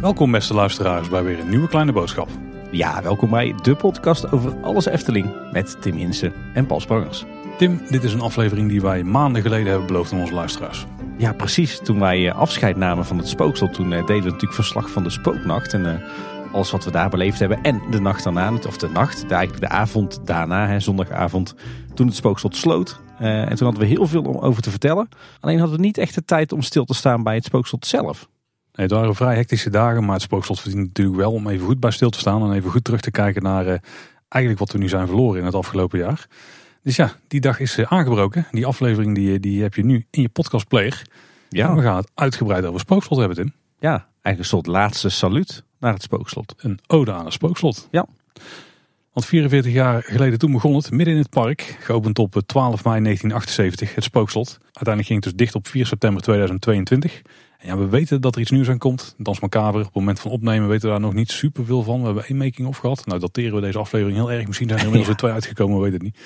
Welkom beste luisteraars bij weer een nieuwe kleine boodschap. Ja, welkom bij de podcast over alles Efteling met Tim Insen en Paul Sprangers. Tim, dit is een aflevering die wij maanden geleden hebben beloofd aan onze luisteraars. Ja, precies. Toen wij eh, afscheid namen van het spookslot, toen eh, deden we natuurlijk verslag van de spooknacht. En uh, alles wat we daar beleefd hebben. En de nacht daarna, of de nacht, de, eigenlijk de avond daarna, hè, zondagavond, toen het spookslot sloot. Uh, en toen hadden we heel veel om over te vertellen. Alleen hadden we niet echt de tijd om stil te staan bij het spookslot zelf. Nee, het waren vrij hectische dagen, maar het spookslot verdient natuurlijk wel om even goed bij stil te staan. En even goed terug te kijken naar uh, eigenlijk wat we nu zijn verloren in het afgelopen jaar. Dus ja, die dag is uh, aangebroken. Die aflevering die, die heb je nu in je podcastplayer. Ja. En we gaan het uitgebreid over spookslot hebben, Tim. Ja, eigenlijk een soort laatste saluut naar het spookslot. Een ode aan het spookslot. Ja. Want 44 jaar geleden toen begon het, midden in het park, geopend op 12 mei 1978, het spookslot. Uiteindelijk ging het dus dicht op 4 september 2022. En ja, we weten dat er iets nieuws aan komt. Dans Macabre, op het moment van opnemen weten we daar nog niet super veel van. We hebben één making-of gehad. Nou dateren we deze aflevering heel erg. Misschien zijn er inmiddels weer twee uitgekomen, we weten het niet.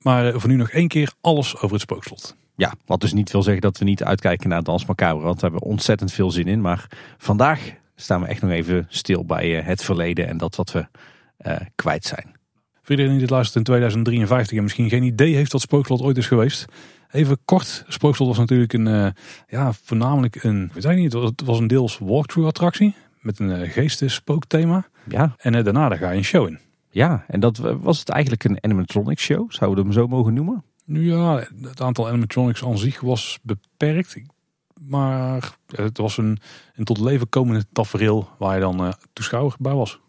Maar voor nu nog één keer alles over het spookslot. Ja, wat dus niet wil zeggen dat we niet uitkijken naar Dans Macabre. Want daar hebben we ontzettend veel zin in. Maar vandaag staan we echt nog even stil bij het verleden en dat wat we uh, kwijt zijn. Voor iedereen die dit luistert in 2053 en misschien geen idee heeft wat Spookslot ooit is geweest. Even kort, Spookslot was natuurlijk een, uh, ja, voornamelijk een, weet ik niet, het was een deels walkthrough attractie. Met een geestespookthema. Ja. En daarna daar ga je een show in. Ja, en dat was het eigenlijk een animatronic show, zouden we hem zo mogen noemen? Nu ja, het aantal animatronics aan zich was beperkt. Maar het was een, een tot leven komende tafereel waar je dan toeschouwer bij was.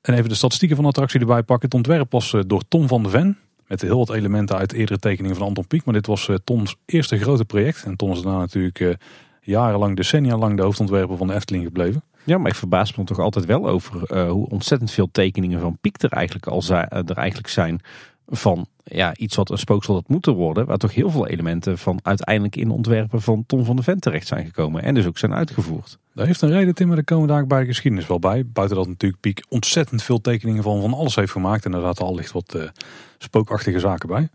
En even de statistieken van de attractie erbij pakken. Het ontwerp was door Tom van de Ven. Met heel wat elementen uit eerdere tekeningen van Anton Pieck. Maar dit was Toms eerste grote project. En Tom is daarna natuurlijk jarenlang, decennia lang de hoofdontwerper van de Efteling gebleven. Ja, maar ik verbaas me toch altijd wel over uh, hoe ontzettend veel tekeningen van Pieck er eigenlijk, al er eigenlijk zijn. Van ja, iets wat een spookslot had moeten worden. Waar toch heel veel elementen van uiteindelijk in ontwerpen van Tom van de Ven terecht zijn gekomen. En dus ook zijn uitgevoerd. Daar heeft een reden, Tim, maar daar komen daar bij de geschiedenis wel bij. Buiten dat natuurlijk Piek ontzettend veel tekeningen van van alles heeft gemaakt. En daar zaten al licht wat uh, spookachtige zaken bij.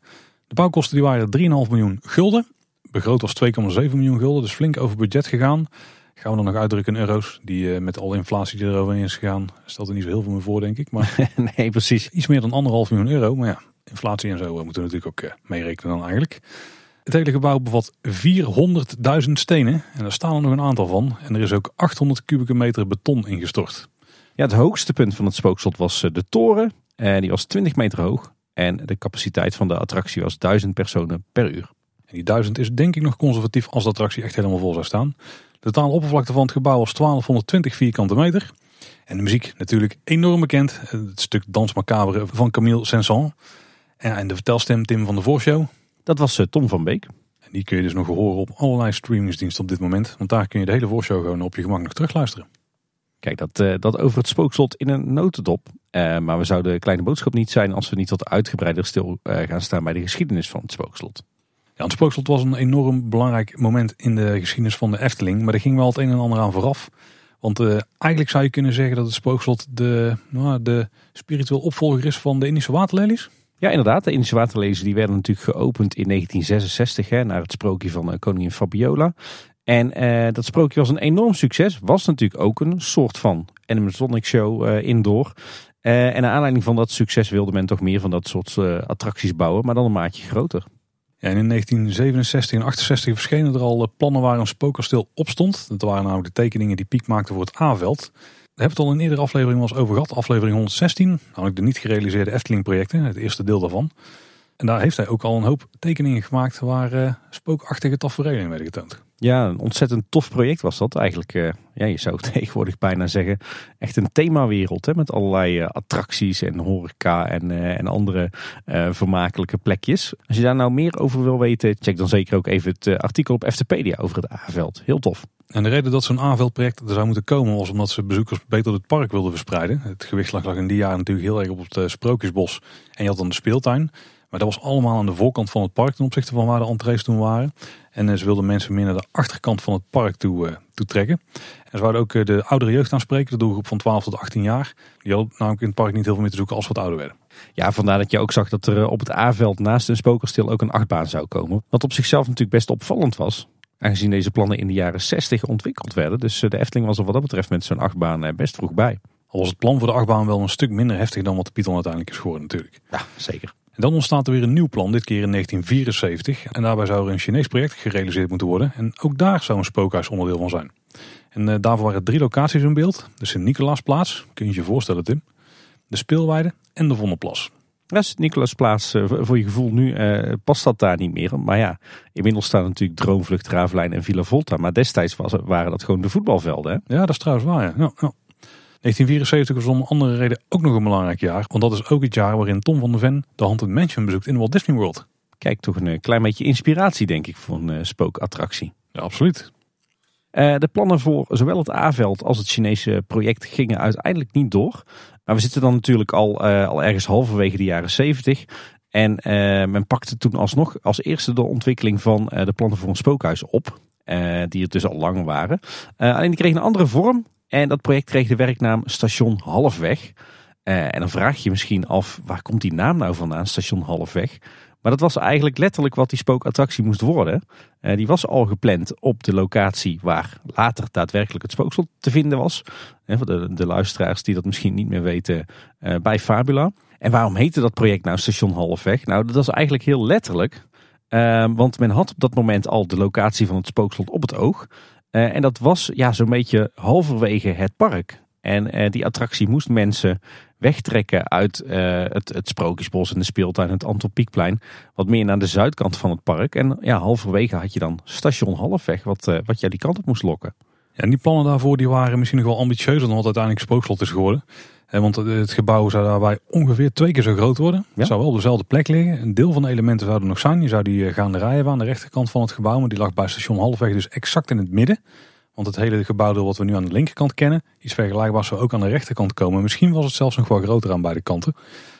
De bouwkosten die waren 3,5 miljoen gulden. Begroot was 2,7 miljoen gulden, dus flink over budget gegaan. Gaan we dan nog uitdrukken in euro's, die uh, met alle inflatie die eroverheen is gegaan, stelt er niet zo heel veel meer voor, denk ik. Maar nee, precies. Iets meer dan anderhalf miljoen euro. Maar ja, inflatie en zo uh, moeten we natuurlijk ook meerekenen dan eigenlijk. Het hele gebouw bevat 400.000 stenen en daar staan er nog een aantal van. En er is ook 800 kubieke meter beton ingestort. Ja, het hoogste punt van het spookslot was de toren. En die was 20 meter hoog. En de capaciteit van de attractie was 1000 personen per uur. En die 1000 is denk ik nog conservatief als de attractie echt helemaal vol zou staan. De totale oppervlakte van het gebouw was 1220 vierkante meter. En de muziek natuurlijk enorm bekend. Het stuk Dans Macabre van Camille Saint-Saëns. En de vertelstem Tim van de Voorshow. Dat was Tom van Beek. En die kun je dus nog horen op allerlei streamingsdiensten op dit moment. Want daar kun je de hele voorshow gewoon op je gemak nog terugluisteren. Kijk, dat, uh, dat over het spookslot in een notendop. Uh, maar we zouden de kleine boodschap niet zijn als we niet wat uitgebreider stil uh, gaan staan bij de geschiedenis van het spookslot. Ja, het spookslot was een enorm belangrijk moment in de geschiedenis van de Efteling. Maar er ging wel het een en ander aan vooraf. Want eigenlijk zou je kunnen zeggen dat het spookslot de, nou, de spiritueel opvolger is van de Indische waterlelies. Ja, inderdaad. De Indische waterlelies die werden natuurlijk geopend in 1966 hè, naar het sprookje van koningin Fabiola. En uh, dat sprookje was een enorm succes. Was natuurlijk ook een soort van animatronic show uh, indoor. Uh, en naar aanleiding van dat succes wilde men toch meer van dat soort attracties bouwen, maar dan een maatje groter. Ja, en in 1967 en 68 verschenen er al plannen waar een spookkasteel op stond. Dat waren namelijk de tekeningen die Piek maakte voor het A-veld. Daar hebben we het al in een eerdere aflevering eens over gehad. Aflevering 116, namelijk de niet gerealiseerde Efteling projecten, het eerste deel daarvan. En daar heeft hij ook al een hoop tekeningen gemaakt waar spookachtige tafereelen werden getoond. Ja, een ontzettend tof project was dat eigenlijk. Uh, ja, je zou tegenwoordig bijna zeggen, echt een themawereld. Hè, met allerlei uh, attracties en horeca en, uh, en andere vermakelijke plekjes. Als je daar nou meer over wil weten, check dan zeker ook even het artikel op Eftepedia over het A-veld. Heel tof. En de reden dat zo'n A-veldproject er zou moeten komen was omdat ze bezoekers beter het park wilden verspreiden. Het gewicht lag in die jaren natuurlijk heel erg op het Sprookjesbos en je had dan de speeltuin. Maar dat was allemaal aan de voorkant van het park ten opzichte van waar de entrees toen waren. En ze wilden mensen meer naar de achterkant van het park toe, toe trekken. En ze wouden ook de oudere jeugd aanspreken, de doelgroep van 12 tot 18 jaar. Die hadden namelijk in het park niet heel veel meer te zoeken als wat ouder werden. Ja, vandaar dat je ook zag dat er op het A-veld naast een spokerstil ook een achtbaan zou komen. Wat op zichzelf natuurlijk best opvallend was. Aangezien deze plannen in de jaren 60 ontwikkeld werden. Dus de Efteling was er wat dat betreft met zo'n achtbaan best vroeg bij. Al was het plan voor de achtbaan wel een stuk minder heftig dan wat de Python uiteindelijk is geworden natuurlijk. Ja, zeker. En dan ontstaat er weer een nieuw plan, dit keer in 1974. En daarbij zou er een Chinees project gerealiseerd moeten worden. En ook daar zou een spookhuis onderdeel van zijn. En uh, daarvoor waren drie locaties in beeld. De Sint-Nicolaasplaats, kun je je voorstellen Tim. De Speelweide en de Vondelplas. Ja, Sint-Nicolaasplaats, uh, voor je gevoel nu uh, past dat daar niet meer. Maar ja, inmiddels staan natuurlijk Droomvlucht, Ravelijn en Villa Volta. Maar destijds was, waren dat gewoon de voetbalvelden. Hè? Ja, dat is trouwens waar. Ja. Ja, ja. 1974 was om andere reden ook nog een belangrijk jaar. Want dat is ook het jaar waarin Tom van der Ven de Haunted Mansion bezoekt in Walt Disney World. Kijk, toch een klein beetje inspiratie denk ik voor een spookattractie. Ja, absoluut. Uh, de plannen voor zowel het A-veld als het Chinese project gingen uiteindelijk niet door. Maar we zitten dan natuurlijk al, uh, al ergens halverwege de jaren 70. En uh, men pakte toen alsnog als eerste de ontwikkeling van de plannen voor een spookhuis op. die er dus al lang waren. alleen die kregen een andere vorm. En dat project kreeg de werknaam Station Halfweg. en dan vraag je je misschien af, waar komt die naam nou vandaan, Station Halfweg? Maar dat was eigenlijk letterlijk wat die spookattractie moest worden. Uh, die was al gepland op de locatie waar later daadwerkelijk het spookslot te vinden was. Uh, voor de, luisteraars die dat misschien niet meer weten, bij Fabula. En waarom heette dat project nou Station Halfweg? Nou, dat was eigenlijk heel letterlijk. want men had op dat moment al de locatie van het spookslot op het oog. En dat was ja, zo'n beetje halverwege het park. En die attractie moest mensen wegtrekken uit uh, het, het Sprookjesbos en de speeltuin, het Anton Pieckplein. Wat meer naar de zuidkant van het park. En ja, halverwege had je dan station Halfweg, wat, wat jou die kant op moest lokken. En die plannen daarvoor die waren misschien nog wel ambitieuzer dan wat uiteindelijk Spookslot is geworden. En want het gebouw zou daarbij ongeveer twee keer zo groot worden. Het zou wel op dezelfde plek liggen. Een deel van de elementen zouden nog zijn. Je zou die eh, gaande rijden aan de rechterkant van het gebouw. Maar die lag bij station Halfweg dus exact in het midden. Want het hele gebouw wat we nu aan de linkerkant kennen, iets vergelijkbaars zou ook aan de rechterkant komen. Misschien was het zelfs nog wel groter aan beide kanten.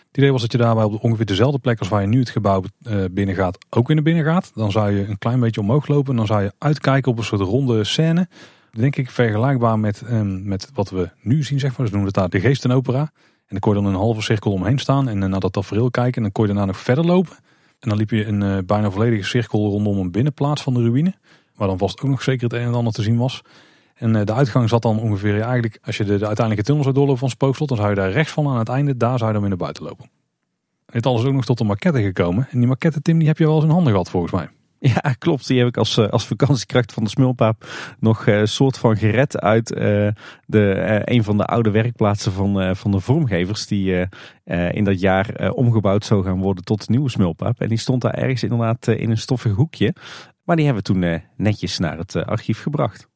Het idee was dat je daarbij op ongeveer dezelfde plek als waar je nu het gebouw uh, binnen gaat, ook weer naar binnen gaat. Dan zou je een klein beetje omhoog lopen en dan zou je uitkijken op een soort ronde scène. Denk ik vergelijkbaar met, um, met wat we nu zien, zeg maar. Dus noemen het daar de geestenopera. En dan kon je dan een halve cirkel omheen staan en uh, naar dat tafereel kijken. En dan kon je daarna nog verder lopen. En dan liep je een uh, bijna volledige cirkel rondom een binnenplaats van de ruïne. Waar dan vast ook nog zeker het een en ander te zien was. En eh, de uitgang zat dan ongeveer, eigenlijk als je de, de uiteindelijke tunnel zou doorlopen van Spookslot, dan zou je daar rechts van aan het einde, daar zou je dan weer naar buiten lopen. En dit alles ook nog tot de maquette gekomen. En die maquette, Tim, die heb je wel eens in handen gehad volgens mij. Ja, klopt. Die heb ik als, eh, als vakantiekracht van de Smulpaap nog een uh, soort van gered uit uh, de, een van de oude werkplaatsen van, van de vormgevers. Die in dat jaar omgebouwd zou gaan worden tot de nieuwe Smulpaap. En die stond daar ergens inderdaad in een stoffig hoekje. Maar die hebben we toen netjes naar het archief gebracht.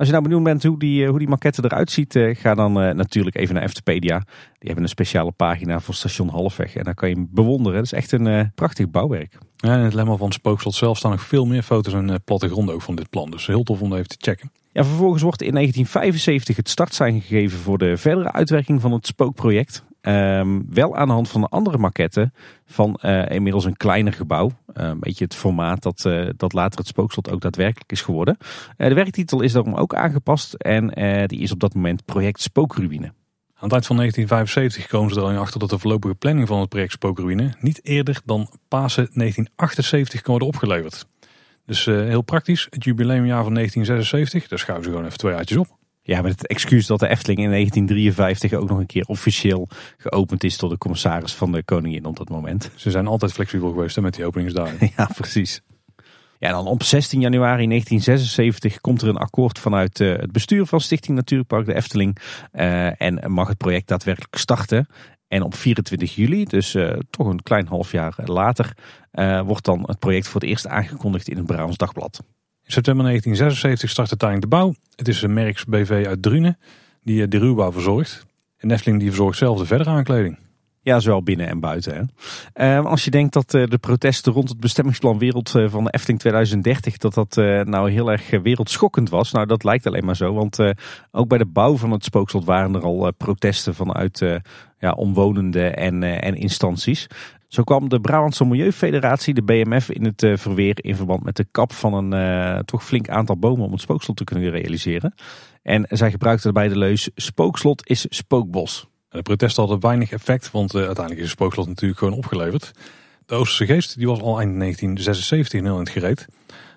Als je nou benieuwd bent hoe die, hoe die maquette eruit ziet, ga dan natuurlijk even naar Eftepedia. Die hebben een speciale pagina voor station Halfweg. En daar kan je hem bewonderen. Het is echt een prachtig bouwwerk. Ja, in het lemma van het spookslot zelf staan nog veel meer foto's en plattegronden ook van dit plan. Dus heel tof om even te checken. Ja, vervolgens wordt in 1975 het startsein gegeven voor de verdere uitwerking van het spookproject. Um, wel aan de hand van een andere maquette van uh, inmiddels een kleiner gebouw. Uh, een beetje het formaat dat, uh, dat later het spookslot ook daadwerkelijk is geworden. de werktitel is daarom ook aangepast en die is op dat moment project Spookruïne. Aan het eind van 1975 komen ze er achter dat de voorlopige planning van het project Spookruïne niet eerder dan Pasen 1978 kan worden opgeleverd. Dus heel praktisch, het jubileumjaar van 1976, daar schuiven ze gewoon even twee uitjes op. Ja, met het excuus dat de Efteling in 1953 ook nog een keer officieel geopend is door de commissaris van de koningin op dat moment. Ze zijn altijd flexibel geweest met die openingsdagen. ja, precies. Ja, dan op 16 januari 1976 komt er een akkoord vanuit uh, het bestuur van Stichting Natuurpark de Efteling. Uh, en mag het project daadwerkelijk starten. En op 24 juli, dus uh, toch een klein half jaar later, wordt dan het project voor het eerst aangekondigd in het Brabants Dagblad. September 1976 start uiteindelijk de bouw. Het is een Merks BV uit Drunen die de ruwbouw verzorgt. En Nefteling die verzorgt zelf de verdere aankleding. Ja, zowel binnen en buiten. Hè. Uh, als je denkt dat uh, de protesten rond het bestemmingsplan Wereld uh, van de Efteling 2030, dat dat nou heel erg wereldschokkend was. Nou, dat lijkt alleen maar zo. Want ook bij de bouw van het spookslot waren er al protesten vanuit ja, omwonenden en, en instanties. Zo kwam de Brabantse Milieufederatie, de BMF, in het verweer in verband met de kap van een toch flink aantal bomen om het spookslot te kunnen realiseren. En zij gebruikten daarbij de leus spookslot is spookbos. De protesten hadden weinig effect, want uiteindelijk is het spookslot natuurlijk gewoon opgeleverd. De Oosterse geest die was al eind 1976 heel in het gereed.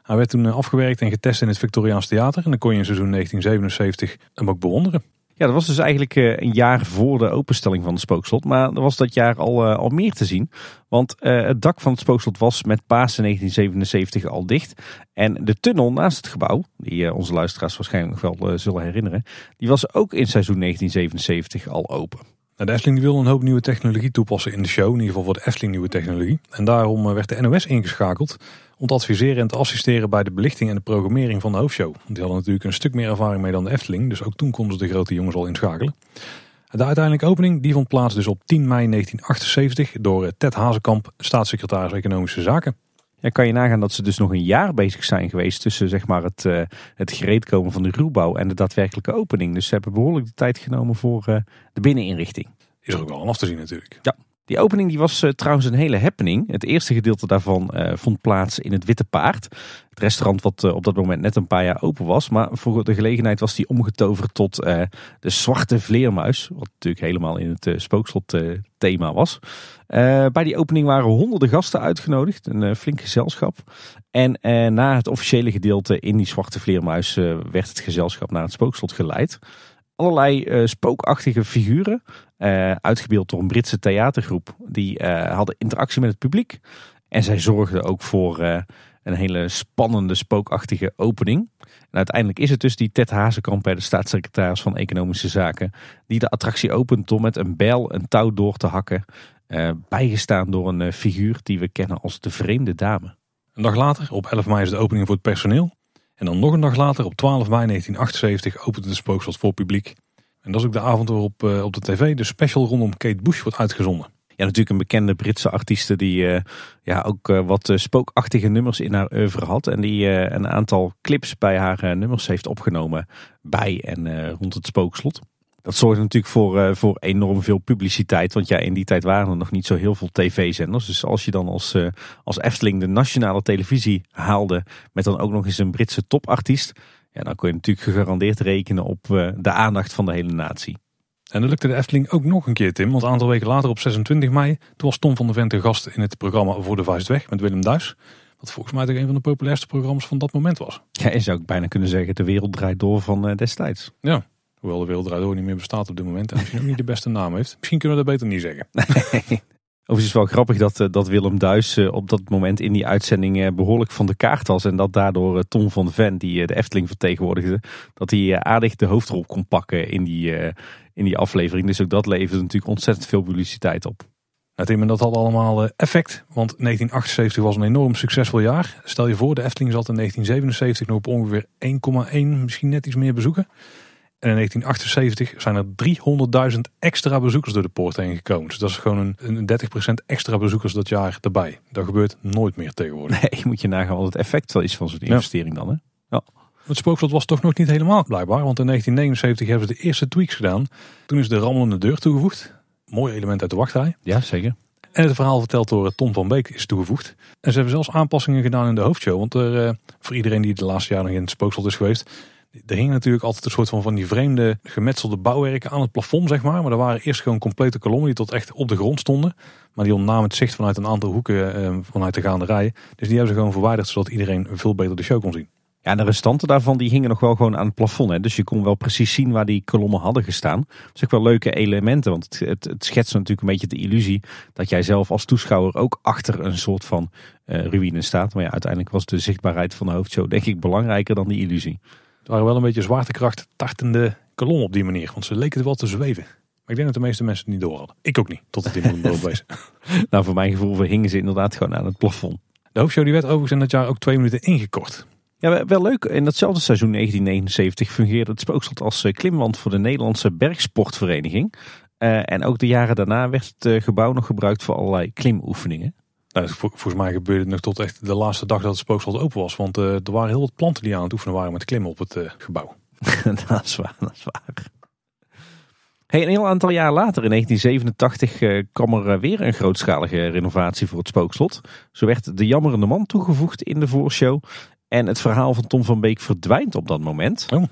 Hij werd toen afgewerkt en getest in het Victoriaans Theater. En dan kon je in seizoen 1977 hem ook bewonderen. Ja, dat was dus eigenlijk eh, een jaar voor de openstelling van het spookslot. Maar er was dat jaar al, eh, al meer te zien. Want uh, het dak van het spookslot was met Pasen 1977 al dicht. En de tunnel naast het gebouw, die onze luisteraars waarschijnlijk nog wel zullen herinneren, die was ook in seizoen 1977 al open. Nou, de Efteling wil een hoop nieuwe technologie toepassen in de show. In ieder geval voor de Efteling nieuwe technologie. En daarom werd de NOS ingeschakeld om te adviseren en te assisteren bij de belichting en de programmering van de hoofdshow. Want die hadden natuurlijk een stuk meer ervaring mee dan de Efteling, dus ook toen konden ze de grote jongens al inschakelen. De uiteindelijke opening die vond plaats dus op 10 mei 1978 door Ted Hazekamp, staatssecretaris Economische Zaken. Ja, kan je nagaan dat ze dus nog een jaar bezig zijn geweest tussen zeg maar, het, uh, het gereedkomen van de ruwbouw en de daadwerkelijke opening. Dus ze hebben behoorlijk de tijd genomen voor uh, de binneninrichting. Is er ook wel aan af te zien natuurlijk. Ja. Die opening die was uh, trouwens een hele happening. Het eerste gedeelte daarvan uh, vond plaats in het Witte Paard. Het restaurant wat uh, op dat moment net een paar jaar open was. Maar voor de gelegenheid was die omgetoverd tot de Zwarte Vleermuis. Wat natuurlijk helemaal in het spookslot thema was. bij die opening waren honderden gasten uitgenodigd. Een flink gezelschap. En na het officiële gedeelte in die Zwarte Vleermuis werd het gezelschap naar het spookslot geleid allerlei uh, spookachtige figuren. Uh, uitgebeeld door een Britse theatergroep. Die uh, hadden interactie met het publiek. En zij zorgden ook voor een hele spannende spookachtige opening. En uiteindelijk is het dus die Ted Hazekamp, de staatssecretaris van Economische Zaken, die de attractie opent door met een bijl een touw door te hakken. bijgestaan door een figuur die we kennen als de Vreemde Dame. Een dag later, op 11 mei, is de opening voor het personeel. En dan nog een dag later, op 12 mei 1978, opent de spookslot voor publiek. En dat is ook de avond waarop uh, op de tv de special rondom Kate Bush wordt uitgezonden. Ja, natuurlijk een bekende Britse artieste die uh, ja, ook uh, wat spookachtige nummers in haar oeuvre had. En die een aantal clips bij haar nummers heeft opgenomen bij en rond het spookslot. Dat zorgt natuurlijk voor, uh, voor enorm veel publiciteit. Want ja, in die tijd waren er nog niet zo heel veel tv-zenders. Dus als je dan als, uh, als Efteling de nationale televisie haalde. met dan ook nog eens een Britse topartiest. Ja, dan kon je natuurlijk gegarandeerd rekenen op uh, de aandacht van de hele natie. En dat lukte de Efteling ook nog een keer, Tim. Want een aantal weken later, op 26 mei. toen was Tom van der Vente gast in het programma Voor de Vuist Weg met Willem Duis. Wat volgens mij toch een van de populairste programma's van dat moment was. Ja, je zou ook bijna kunnen zeggen: de wereld draait door van destijds. Ja. Hoewel de wereld eruit niet meer bestaat op dit moment. En misschien ook niet de beste naam heeft. Misschien kunnen we dat beter niet zeggen. Overigens is wel grappig dat, eh, dat Willem Duis eh, op dat moment in die uitzending eh, behoorlijk van de kaart was. En dat daardoor Tom van Ven, die de Efteling vertegenwoordigde, dat hij aardig de hoofdrol kon pakken in die, in die aflevering. Dus ook dat leverde natuurlijk ontzettend veel publiciteit op. Nou Tim, en dat had allemaal effect, want 1978 was een enorm succesvol jaar. Stel je voor, de Efteling zat in 1977 nog op ongeveer 1,1, misschien net iets meer bezoeken. En in 1978 zijn er 300.000 extra bezoekers door de poort heen gekomen. Dus dat is gewoon een, 30% extra bezoekers dat jaar erbij. Dat gebeurt nooit meer tegenwoordig. Nee, je moet je nagaan wat het effect wel is van zo'n investering dan. Hè? Ja. Het spookslot was toch nog niet helemaal blijkbaar. Want in 1979 hebben ze de eerste tweaks gedaan. Toen is de rammelende deur toegevoegd. Mooi element uit de wachtrij. Ja, zeker. En het verhaal verteld door Tom van Beek is toegevoegd. En ze hebben zelfs aanpassingen gedaan in de hoofdshow. Want er, eh, voor iedereen die de laatste jaren nog in het spookslot is geweest er hingen natuurlijk altijd een soort van, van die vreemde gemetselde bouwwerken aan het plafond, zeg maar. Maar er waren eerst gewoon complete kolommen die tot echt op de grond stonden. Maar die ontnamen het zicht vanuit een aantal hoeken eh, vanuit de gaande rijen. Dus die hebben ze gewoon verwijderd, zodat iedereen veel beter de show kon zien. Ja, de restanten daarvan die hingen nog wel gewoon aan het plafond. Hè? Dus je kon wel precies zien waar die kolommen hadden gestaan. Dat ook wel leuke elementen, want het, het, natuurlijk een beetje de illusie dat jij zelf als toeschouwer ook achter een soort van uh, ruïne staat. Maar ja, uiteindelijk was de zichtbaarheid van de hoofdshow denk ik belangrijker dan die illusie. Het waren wel een beetje zwaartekracht tartende kolom op die manier. Want ze leken er wel te zweven. Maar ik denk dat de meeste mensen het niet door hadden. Ik ook niet, tot het in mijn wees. nou, voor mijn gevoel hingen ze inderdaad gewoon aan het plafond. De hoofdshow die werd overigens in dat jaar ook twee minuten ingekort. Ja, wel leuk. In datzelfde seizoen 1979 fungeerde het spookslot als eh, klimwand voor de Nederlandse bergsportvereniging. Uh, en ook de jaren daarna werd het eh, gebouw nog gebruikt voor allerlei klimoefeningen. Nou, volgens mij gebeurde het nog tot echt de laatste dag dat het spookslot open was. Want uh, er waren heel wat planten die aan het oefenen waren met klimmen op het uh, gebouw. dat is waar, dat is waar. Hey, een heel aantal jaar later, in 1987, uh, kwam er weer een grootschalige renovatie voor het spookslot. Zo werd de jammerende man toegevoegd in de voorshow. En het verhaal van Tom van Beek verdwijnt op dat moment. Oh.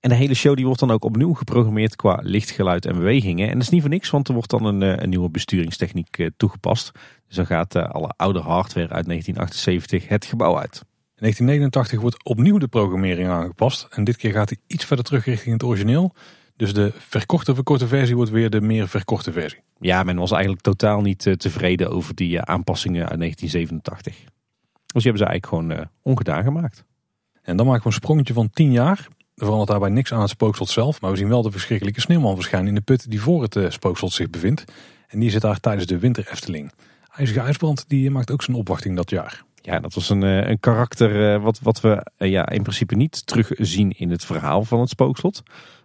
En de hele show die wordt dan ook opnieuw geprogrammeerd qua licht, geluid en bewegingen. En dat is niet voor niks, want er wordt dan een, een nieuwe besturingstechniek toegepast. Dus dan gaat alle oude hardware uit 1978 het gebouw uit. In 1989 wordt opnieuw de programmering aangepast. En dit keer gaat hij iets verder terug richting het origineel. Dus de verkorte verkorte versie wordt weer de meer verkorte versie. Ja, men was eigenlijk totaal niet tevreden over die aanpassingen uit 1987. Dus die hebben ze eigenlijk gewoon ongedaan gemaakt. En dan maken we een sprongetje van 10 jaar. Er verandert daarbij niks aan het spookslot zelf. Maar we zien wel de verschrikkelijke sneeuwman verschijnen in de put die voor het spookslot zich bevindt. En die zit daar tijdens de winter Efteling. IJzige IJsbrand die maakt ook zijn opwachting dat jaar. Ja, dat was een, een karakter wat, wat we ja, in principe niet terugzien in het verhaal van het spookslot.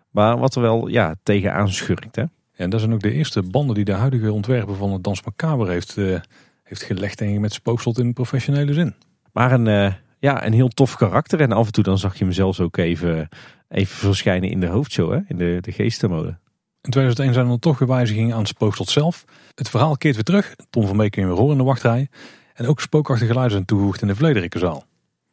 Maar wat er wel ja, tegenaan schurkt. Hè? En dat zijn ook de eerste banden die de huidige ontwerper van het Dans Macabre heeft, uh, heeft gelegd ik, met spookslot in professionele zin. Maar een, uh, ja, een heel tof karakter. En af en toe dan zag je hem zelfs ook even, even verschijnen in de hoofdshow, hè? in de, de geestenmode. In 2001 zijn er toch weer wijzigingen aan het spookslot zelf. Het verhaal keert weer terug. Tom van Beek kun je weer horen in de wachtrij. En ook spookachtige geluiden zijn toegevoegd in de Vlederikkenzaal.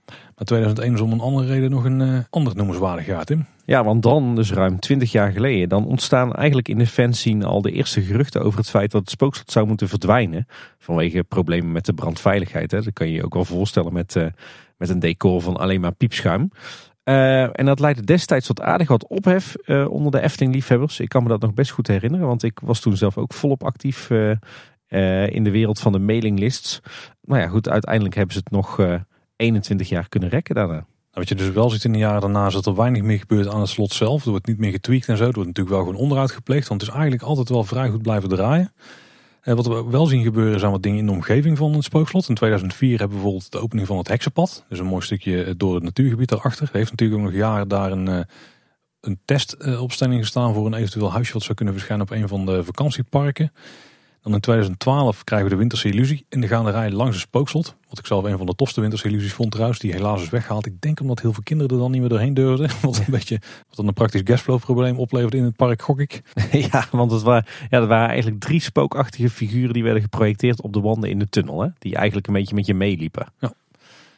Maar 2001 is om een andere reden nog een uh, ander noemenswaardig jaar, Tim. Ja, want dan, dus ruim 20 jaar geleden, dan ontstaan eigenlijk in de fanscene al de eerste geruchten over het feit dat het spookslot zou moeten verdwijnen. Vanwege problemen met de brandveiligheid. Hè. Dat kan je je ook wel voorstellen met, uh, met een decor van alleen maar piepschuim. Uh, en dat leidde destijds tot aardig wat ophef uh, onder de Efteling-liefhebbers. Ik kan me dat nog best goed herinneren, want ik was toen zelf ook volop actief in de wereld van de mailinglists. Maar ja, goed, uiteindelijk hebben ze het nog 21 jaar kunnen rekken daarna. Wat je dus wel ziet in de jaren daarna is dat er weinig meer gebeurt aan het slot zelf. Er wordt niet meer getweakt en zo. Er wordt natuurlijk wel gewoon onderhoud gepleegd. Want het is eigenlijk altijd wel vrij goed blijven draaien. En wat we wel zien gebeuren zijn wat dingen in de omgeving van het spookslot. In 2004 hebben we bijvoorbeeld de opening van het heksenpad. Dus een mooi stukje door het natuurgebied daarachter. Er heeft natuurlijk ook nog jaren daar een, eh, een testopstelling gestaan voor een eventueel huisje wat zou kunnen verschijnen op een van de vakantieparken. Dan in 2012 krijgen we de Winterse Illusie in de gaanderij langs het spookslot. Wat ik zelf een van de tofste Winterse Illusies vond trouwens. Die helaas is weggehaald. Ik denk omdat heel veel kinderen er dan niet meer doorheen durfden. Wat een beetje wat dan een praktisch gasflow probleem oplevert in het park, gok ik. Ja, want het waren, ja, er waren eigenlijk drie spookachtige figuren die werden geprojecteerd op de wanden in de tunnel. Hè? Die eigenlijk een beetje met je meeliepen. Ja.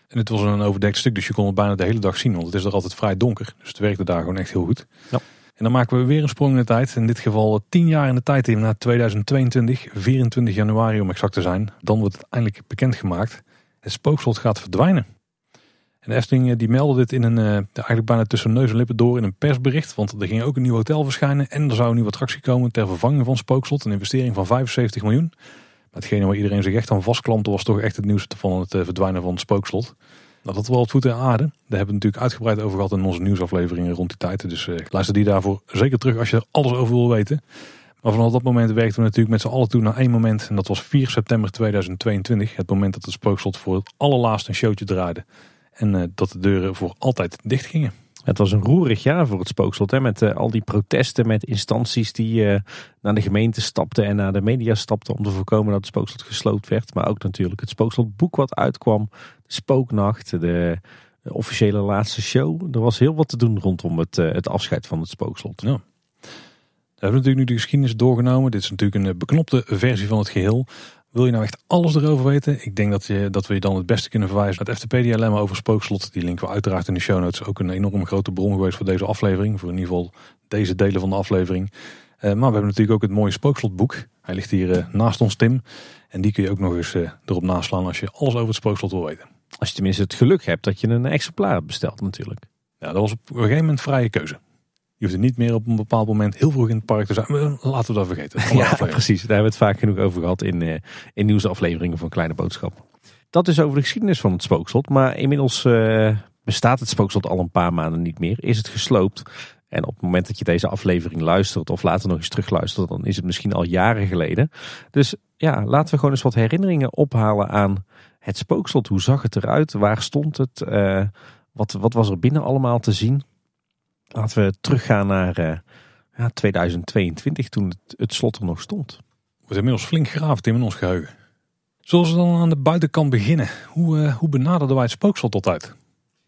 En het was een overdekt stuk, dus je kon het bijna de hele dag zien. Want het is er altijd vrij donker. Dus het werkte daar gewoon echt heel goed. Ja. En dan maken we weer een sprong in de tijd. In dit geval 10 jaar in de tijd in naar 2022, 24 januari om exact te zijn. Dan wordt het eindelijk bekendgemaakt. Het spookslot gaat verdwijnen. En de Efteling die meldde dit in een, uh, eigenlijk bijna tussen neus en lippen door in een persbericht. Want er ging ook een nieuw hotel verschijnen en er zou een nieuwe attractie komen ter vervanging van Spookslot. Een investering van 75 miljoen. Maar hetgene waar iedereen zich echt aan vastklampte was toch echt het nieuws van het verdwijnen van het Spookslot. Nou, dat wel het voeten in aarde. Daar hebben we natuurlijk uitgebreid over gehad in onze nieuwsafleveringen rond die tijd. Dus uh, luister die daarvoor zeker terug als je er alles over wil weten. Maar vanaf dat moment werkten we natuurlijk met z'n allen toe naar één moment. En dat was 4 september 2022. Het moment dat het spookslot voor het allerlaatste een showtje draaide. En uh, dat de deuren voor altijd dicht gingen. Het was een roerig jaar voor het spookslot. Hè, met uh, al die protesten met instanties die uh, naar de gemeente stapten en naar de media stapten om te voorkomen dat het spookslot gesloopt werd. Maar ook natuurlijk het spookslotboek wat uitkwam. De spooknacht, de, officiële laatste show. Er was heel wat te doen rondom het, uh, het afscheid van het spookslot. Ja. We hebben natuurlijk nu de geschiedenis doorgenomen. Dit is natuurlijk een beknopte versie van het geheel. Wil je nou echt alles erover weten? Ik denk dat, je, dat we je dan het beste kunnen verwijzen naar het FTP-dilemma over Spookslot. Die linken we uiteraard in de show notes. Ook een enorm grote bron geweest voor deze aflevering. Voor in ieder geval deze delen van de aflevering. Uh, maar we hebben natuurlijk ook het mooie Spookslotboek. Hij ligt hier uh, naast ons, Tim. En die kun je ook nog eens uh, erop naslaan als je alles over het Spookslot wil weten. Als je tenminste het geluk hebt dat je een exemplaar bestelt natuurlijk. Ja, dat was op een gegeven moment vrije keuze. Je hoeft er niet meer op een bepaald moment heel vroeg in het park te zijn. Laten we dat vergeten. Ja, precies. Daar hebben we het vaak genoeg over gehad in, uh, in nieuwsafleveringen van Kleine Boodschap. Dat is over de geschiedenis van het spookslot. Maar inmiddels uh, bestaat het spookslot al een paar maanden niet meer. Is het gesloopt. En op het moment dat je deze aflevering luistert of later nog eens terugluistert, dan is het misschien al jaren geleden. Dus ja, laten we gewoon eens wat herinneringen ophalen aan het spookslot. Hoe zag het eruit? Waar stond het? Uh, wat, wat was er binnen allemaal te zien? Laten we teruggaan naar uh, ja, 2022, toen het, het, slot er nog stond. Wordt inmiddels flink geraafd in ons geheugen. Zullen we dan aan de buitenkant beginnen? Hoe, uh, hoe benaderden wij het spookslot tot uit?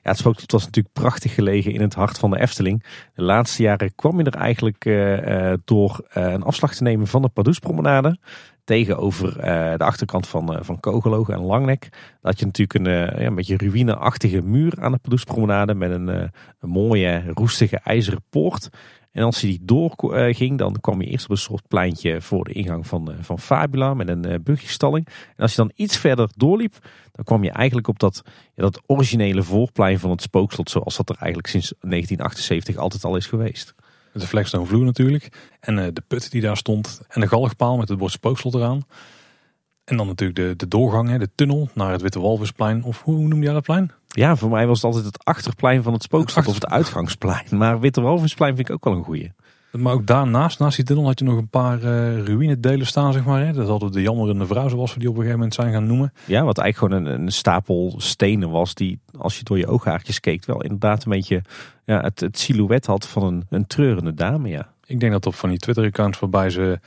Ja, het was natuurlijk prachtig gelegen in het hart van de Efteling. De laatste jaren kwam je er eigenlijk uh, door uh, een afslag te nemen van de Pardoespromenade. Tegenover de achterkant van, van Kogelogen en Langnek. Had je natuurlijk een, ja, een beetje ruïneachtige muur aan de Pardoespromenade. Met een, een mooie roestige ijzeren poort. En als je die doorging, dan kwam je eerst op een soort pleintje voor de ingang van, van Fabula met een buggystalling. En als je dan iets verder doorliep, dan kwam je eigenlijk op dat, dat originele voorplein van het spookslot, zoals dat er eigenlijk sinds 1978 altijd al is geweest. De flagstone vloer natuurlijk. En de put die daar stond. En de galgpaal met het woord spookslot eraan. En dan natuurlijk de, de doorgang, de tunnel naar het Witte Walvisplein. Of hoe noem je dat plein? Ja, voor mij was het altijd het achterplein van het spookslot of het uitgangsplein. Maar Witte Walvisplein vind ik ook wel een goeie. Maar ook daarnaast, naast die tunnel, had je nog een paar uh, ruïnedelen staan, zeg maar. Hè? Dat hadden de jammerende vrouw, zoals we die op een gegeven moment zijn gaan noemen. Ja, wat eigenlijk gewoon een, een stapel stenen was, die als je door je ooghaartjes keek, wel inderdaad een beetje ja, het, het silhouet had van een, een treurende dame, ja. Ik denk dat op van die Twitter-accounts waarbij ze,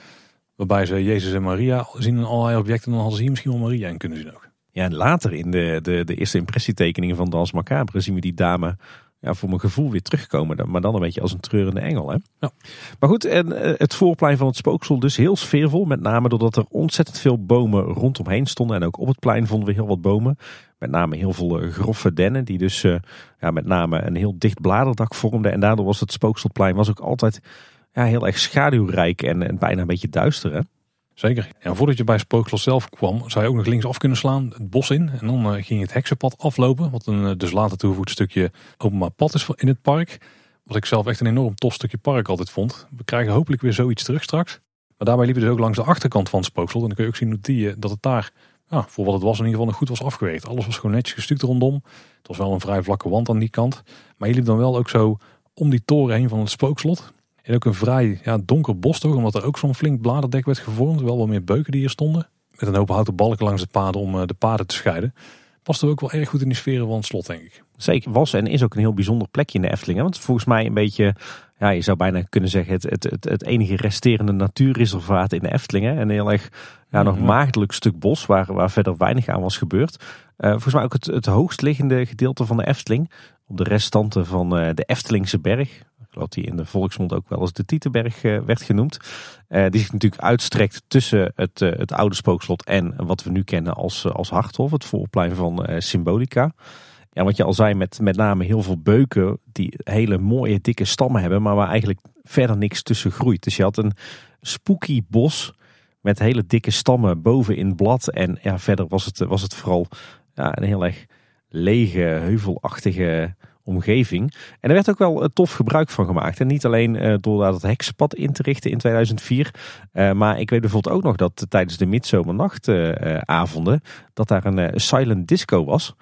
waarbij ze Jezus en Maria zien in allerlei objecten, dan hadden ze hier misschien wel Maria in kunnen zien ook. Ja, later in de, de, de eerste impressietekeningen van Dans Macabre zien we die dame ja, voor mijn gevoel weer terugkomen. Maar dan een beetje als een treurende engel. Hè? Ja. Maar goed, en eh, het voorplein van het spooksel dus heel sfeervol. Met name doordat er ontzettend veel bomen rondomheen stonden. En ook op het plein vonden we heel wat bomen. Met name heel veel eh, grove dennen. Die dus uh, ja, met name een heel dicht bladerdak vormden. En daardoor was het spookselplein was ook altijd ja, heel erg schaduwrijk en, en bijna een beetje duister. Hè? Zeker. En voordat je bij Spookslot zelf kwam, zou je ook nog linksaf kunnen slaan, het bos in. En dan uh, ging je het heksenpad aflopen, wat een uh, dus later toegevoegd stukje openbaar pad is in het park. Wat ik zelf echt een enorm tof stukje park altijd vond. We krijgen hopelijk weer zoiets terug straks. Maar daarbij liepen we dus ook langs de achterkant van het Spookslot. En dan kun je ook zien die, dat het daar, ja, voor wat het was, in ieder geval nog goed was afgewerkt. Alles was gewoon netjes gestuukt rondom. Het was wel een vrij vlakke wand aan die kant. Maar je liep dan wel ook zo om die toren heen van het Spookslot. En ook een vrij ja, donker bos toch, omdat er ook zo'n flink bladerdek werd gevormd. Wel wat meer beuken die hier stonden. Met een hoop houten balken langs de paden om eh, de paden te scheiden. Past er ook wel erg goed in die sferen van het slot, denk ik. Zeker, was en is ook een heel bijzonder plekje in de Efteling. Want volgens mij een beetje, ja, je zou bijna kunnen zeggen, het, het, het, het enige resterende natuurreservaat in de Efteling. Hè? Een heel erg ja, nog mhm. maagdelijk stuk bos waar, waar verder weinig aan was gebeurd. Uh, volgens mij ook het, het hoogst liggende gedeelte van de Efteling. Op de restanten van uh, de Eftelingse berg wat die in de volksmond ook wel eens de Tietenberg eh, werd genoemd. Uh, die zich natuurlijk uitstrekt tussen het, uh, het oude spookslot en wat we nu kennen als, als Harthof, het voorplein van Symbolica. Ja, wat je al zei, met met name heel veel beuken die hele mooie dikke stammen hebben, maar waar eigenlijk verder niks tussen groeit. Dus je had een spooky bos met hele dikke stammen boven in blad. En ja, verder was het, was het vooral ja, een heel erg lege, heuvelachtige omgeving. En er werd ook wel tof gebruik van gemaakt. En niet alleen uh, door dat heksenpad in te richten in 2004. Uh, eh, maar ik weet bijvoorbeeld ook nog dat tijdens de midzomernachtavonden... Dat daar een silent disco was.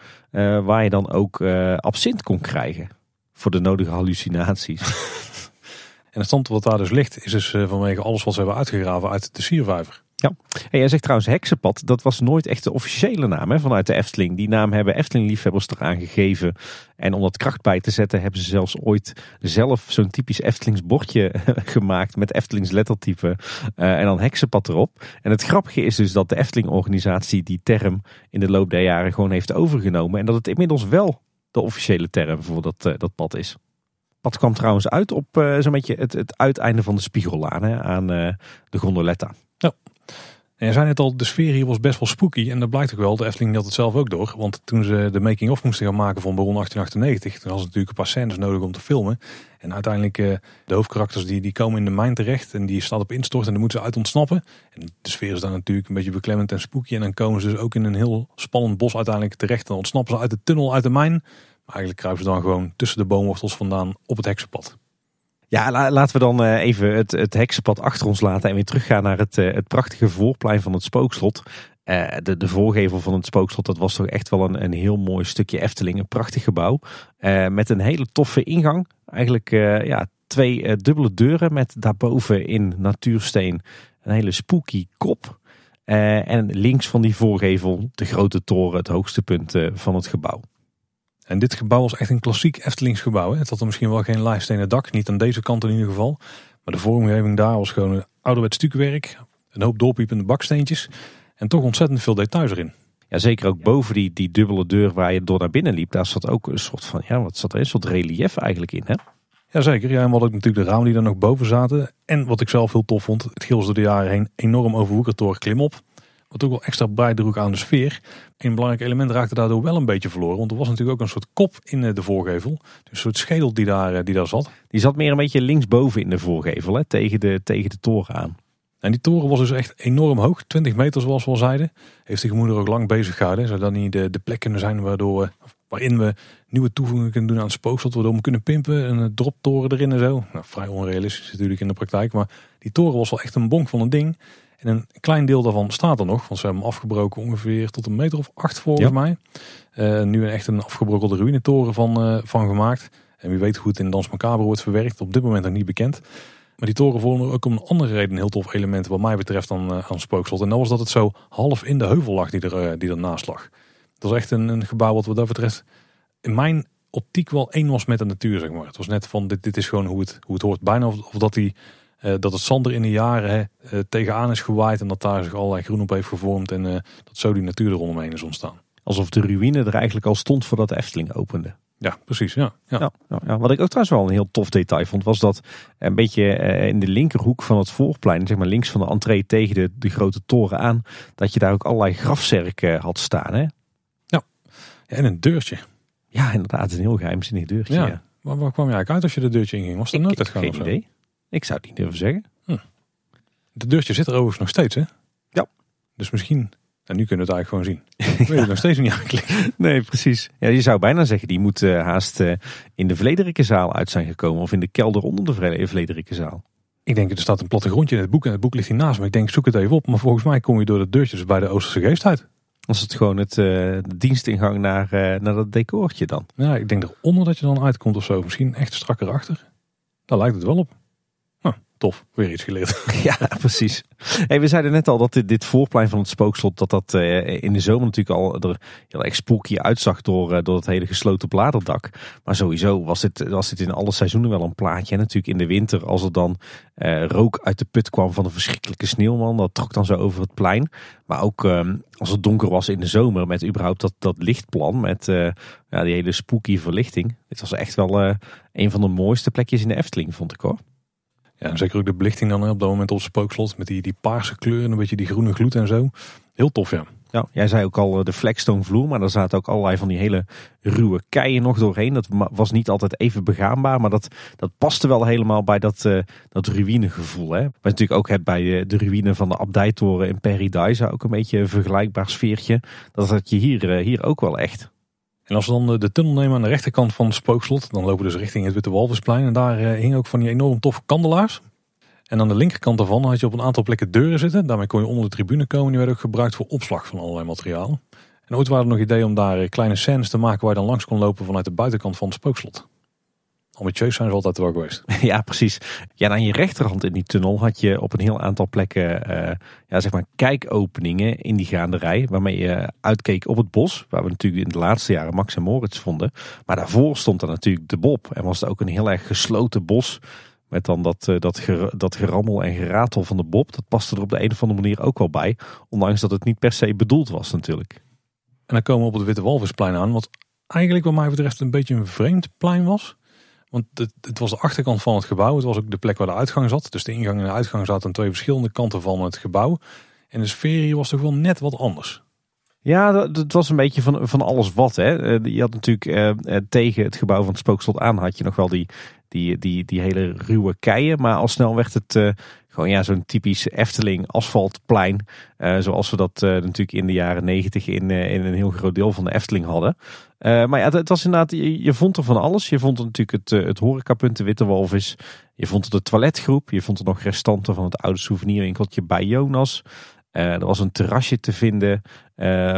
waar je dan ook absint kon krijgen. Voor de nodige hallucinaties. en het stand wat daar dus ligt... is dus vanwege alles wat ze hebben uitgegraven uit de siervijver. Ja, en jij zegt trouwens heksenpad. Dat was nooit echt de officiële naam hè, vanuit de Efteling. Die naam hebben Efteling-liefhebbers eraan gegeven. En om dat kracht bij te zetten hebben ze zelfs ooit zelf zo'n typisch Eftelings bordje gemaakt. Met Eftelings lettertype uh, en dan heksenpad erop. En het grappige is dus dat de Efteling-organisatie die term in de loop der jaren gewoon heeft overgenomen. En dat het inmiddels wel de officiële term voor dat, uh, dat pad is. Pad kwam trouwens uit op uh, zo'n beetje het, uiteinde van de Spiegellaan hè, aan de Gondoletta. Ja. En je zei net al, de sfeer hier was best wel spooky. En dat blijkt ook wel. De Efteling had het zelf ook door. Want toen ze de making-of moesten gaan maken van Baron 1898. Toen was het natuurlijk een paar scènes nodig om te filmen. En uiteindelijk, uh, de hoofdkarakters die, die komen in de mijn terecht. En die staat op instort en dan moeten ze uit ontsnappen. En de sfeer is dan natuurlijk een beetje beklemmend en spooky. En dan komen ze dus ook in een heel spannend bos uiteindelijk terecht. En ontsnappen ze uit de tunnel, uit de mijn. Maar eigenlijk kruipen ze dan gewoon tussen de boomwortels vandaan op het heksenpad. Ja, laten we dan eh, even het, het heksenpad achter ons laten en weer teruggaan naar het, eh, het prachtige voorplein van het spookslot. Uh, de, de voorgevel van het spookslot, dat was toch echt wel een, een heel mooi stukje Efteling. Een prachtig gebouw met een hele toffe ingang. Eigenlijk ja, twee dubbele deuren met daarboven in natuursteen een hele spooky kop. en links van die voorgevel de grote toren, het hoogste punt van het gebouw. En dit gebouw was echt een klassiek Eftelingsgebouw. Hè? Het had er misschien wel geen lijststenen dak, niet aan deze kant in ieder geval. Maar de vormgeving daar was gewoon een ouderwets stukwerk. Een hoop doorpiepende baksteentjes. En toch ontzettend veel details erin. Ja, zeker ook boven die, die dubbele deur waar je door naar binnen liep. Daar zat ook een soort van, ja, wat zat er? Een soort relief eigenlijk in, hè? Jazeker, ja, en wat ik natuurlijk de ramen die er nog boven zaten. En wat ik zelf heel tof vond, het Gils door de jaren heen enorm overwoekerd door klimop. Wat ook wel extra bijdroeg aan de sfeer. Een belangrijk element raakte daardoor wel een beetje verloren. Want er was natuurlijk ook een soort kop in eh, de voorgevel. Dus een soort schedel die daar, eh, die daar zat. Die zat meer een beetje linksboven in de voorgevel, hè, tegen, de, tegen de toren aan. En die toren was dus echt enorm hoog, 20 meter zoals we al zeiden. Heeft de gemoeder ook lang bezig gehouden. Zou dat niet de, de plek kunnen zijn waardoor, waarin we nieuwe toevoegingen kunnen doen aan het spookslot. Waardoor we kunnen pimpen, een droptoren erin en zo. Nou, vrij onrealistisch natuurlijk in de praktijk. Maar die toren was wel echt een bonk van een ding. En een klein deel daarvan staat er nog. Want ze hebben hem afgebroken ongeveer tot een meter of acht volgens mij. Uh, nu een echt een afgebrokkelde ruïnetoren van, uh, van gemaakt. En wie weet hoe het in Dans Macabre wordt verwerkt. Op dit moment nog niet bekend. Maar die toren vormde ook om een andere reden een heel tof element wat mij betreft dan uh, aan Spookslot. En dat was dat het zo half in de heuvel lag die, er, die ernaast lag. Dat was echt een, een gebouw wat wat dat betreft in mijn optiek wel één was met de natuur, zeg maar. Het was net van, dit, dit is gewoon hoe het, hoe het hoort. Bijna of, of dat, die, uh, dat het zand er in de jaren hè, uh, tegenaan is gewaaid en dat daar zich allerlei groen op heeft gevormd en uh, dat zo die natuur er rondomheen is ontstaan. Alsof de ruïne er eigenlijk al stond voordat de Efteling opende. Ja, precies. Ja, ja. ja, ja. Wat ik ook trouwens wel een heel tof detail vond, was dat een beetje in de linkerhoek van het voorplein, zeg maar links van de entree tegen de, de grote toren aan, dat je daar ook allerlei grafzerken had staan. Hè? Ja. ja, en een deurtje. Ja, inderdaad, een heel geheimzinnig deurtje. Ja. Waar, waar, kwam je eigenlijk uit als je de deurtje inging? Was er nooit uit Geen idee. Ik zou het niet durven zeggen. Hm. De deurtje zit er overigens nog steeds, hè? Ja. Dus misschien en nu kunnen we het eigenlijk gewoon zien. Ik weet het nog steeds niet aanklikken. Nee, precies. Ja, je zou bijna zeggen, die moet uh, haast uh, in de Vlederikkenzaal uit zijn gekomen. Of in de kelder onder de Vlederikkenzaal. Ik denk, er staat een plattegrondje in het boek. En het boek ligt hiernaast me. Ik denk, zoek het even op. Maar volgens mij kom je door de deurtjes bij de Oosterse geest uit. Als het gewoon het, uh, de dienstingang naar, naar dat decoortje dan. Ja, ik denk eronder dat je dan uitkomt of zo. Misschien echt strak erachter. Daar lijkt het wel op tof, weer iets geleerd. Ja, precies. Hey, we zeiden net al dat dit, dit voorplein van het spookslot, dat dat uh, in de zomer natuurlijk al er heel erg spooky uitzag door, uh, door het hele gesloten bladerdak. Maar sowieso was dit, was dit in alle seizoenen wel een plaatje. En natuurlijk in de winter, als er dan uh, rook uit de put kwam van een verschrikkelijke sneeuwman, dat trok dan zo over het plein. Maar ook als het donker was in de zomer, met überhaupt dat, dat lichtplan, met ja, die hele spooky verlichting. Dit was echt wel een van de mooiste plekjes in de Efteling, vond ik hoor. Ja, zeker ook de belichting dan op dat moment op het spookslot. Met die, die paarse kleur en een beetje die groene gloed en zo. Heel tof, ja. Ja, jij zei ook al de flagstone vloer, maar daar zaten ook allerlei van die hele ruwe keien nog doorheen. Dat was niet altijd even begaanbaar, maar dat, dat paste wel helemaal bij dat, uh, dat ruïnegevoel. Hè? Wat je natuurlijk ook hebt bij de, de ruïne van de abdijtoren in Paradise, ook een beetje een vergelijkbaar sfeertje. Dat had je hier, uh, hier ook wel echt. En als we dan de tunnel nemen aan de rechterkant van het spookslot, dan lopen we dus richting het Witte Walvisplein. En daar uh, hing ook van die enorm toffe kandelaars. En aan de linkerkant daarvan had je op een aantal plekken deuren zitten. Daarmee kon je onder de tribune komen. Die werden ook gebruikt voor opslag van allerlei materiaal. En ooit waren er nog ideeën om daar kleine scènes te maken waar je dan langs kon lopen vanuit de buitenkant van het spookslot. Ambitieus zijn ze altijd wel geweest. Ja, precies. Ja, aan je rechterhand in die tunnel had je op een heel aantal plekken uh, ja, zeg maar kijkopeningen in die gaanderij. Waarmee je uitkeek op het bos. Waar we natuurlijk in de laatste jaren Max en Moritz vonden. Maar daarvoor stond er natuurlijk de Bob. En was het ook een heel erg gesloten bos. Met dan dat, uh, dat, ger, dat gerammel en geratel van de Bob. Dat paste er op de een of andere manier ook wel bij. Ondanks dat het niet per se bedoeld was natuurlijk. En dan komen we op het Witte Walvisplein aan. Wat eigenlijk wat mij betreft een beetje een vreemd plein was. Want het, was de achterkant van het gebouw. Het was ook de plek waar de uitgang zat. Dus de ingang en de uitgang zaten aan twee verschillende kanten van het gebouw. En de sfeer hier was toch wel net wat anders. Ja, het was een beetje van, van alles wat. Hè. Eh, je had natuurlijk eh, eh, tegen het gebouw van het spookslot aan had je nog wel die, die, die, die hele ruwe keien. Maar al snel werd het uh, gewoon ja, zo'n typisch Efteling asfaltplein. Uh, zoals we dat uh, natuurlijk in de jaren negentig in, in een heel groot deel van de Efteling hadden. maar ja, het, was inderdaad, je, je, vond er van alles. Je vond er natuurlijk het, het horecapunt, de Witte Walvis. Je vond er de toiletgroep. Je vond er nog restanten van het oude souvenirwinkeltje bij Jonas. er was een terrasje te vinden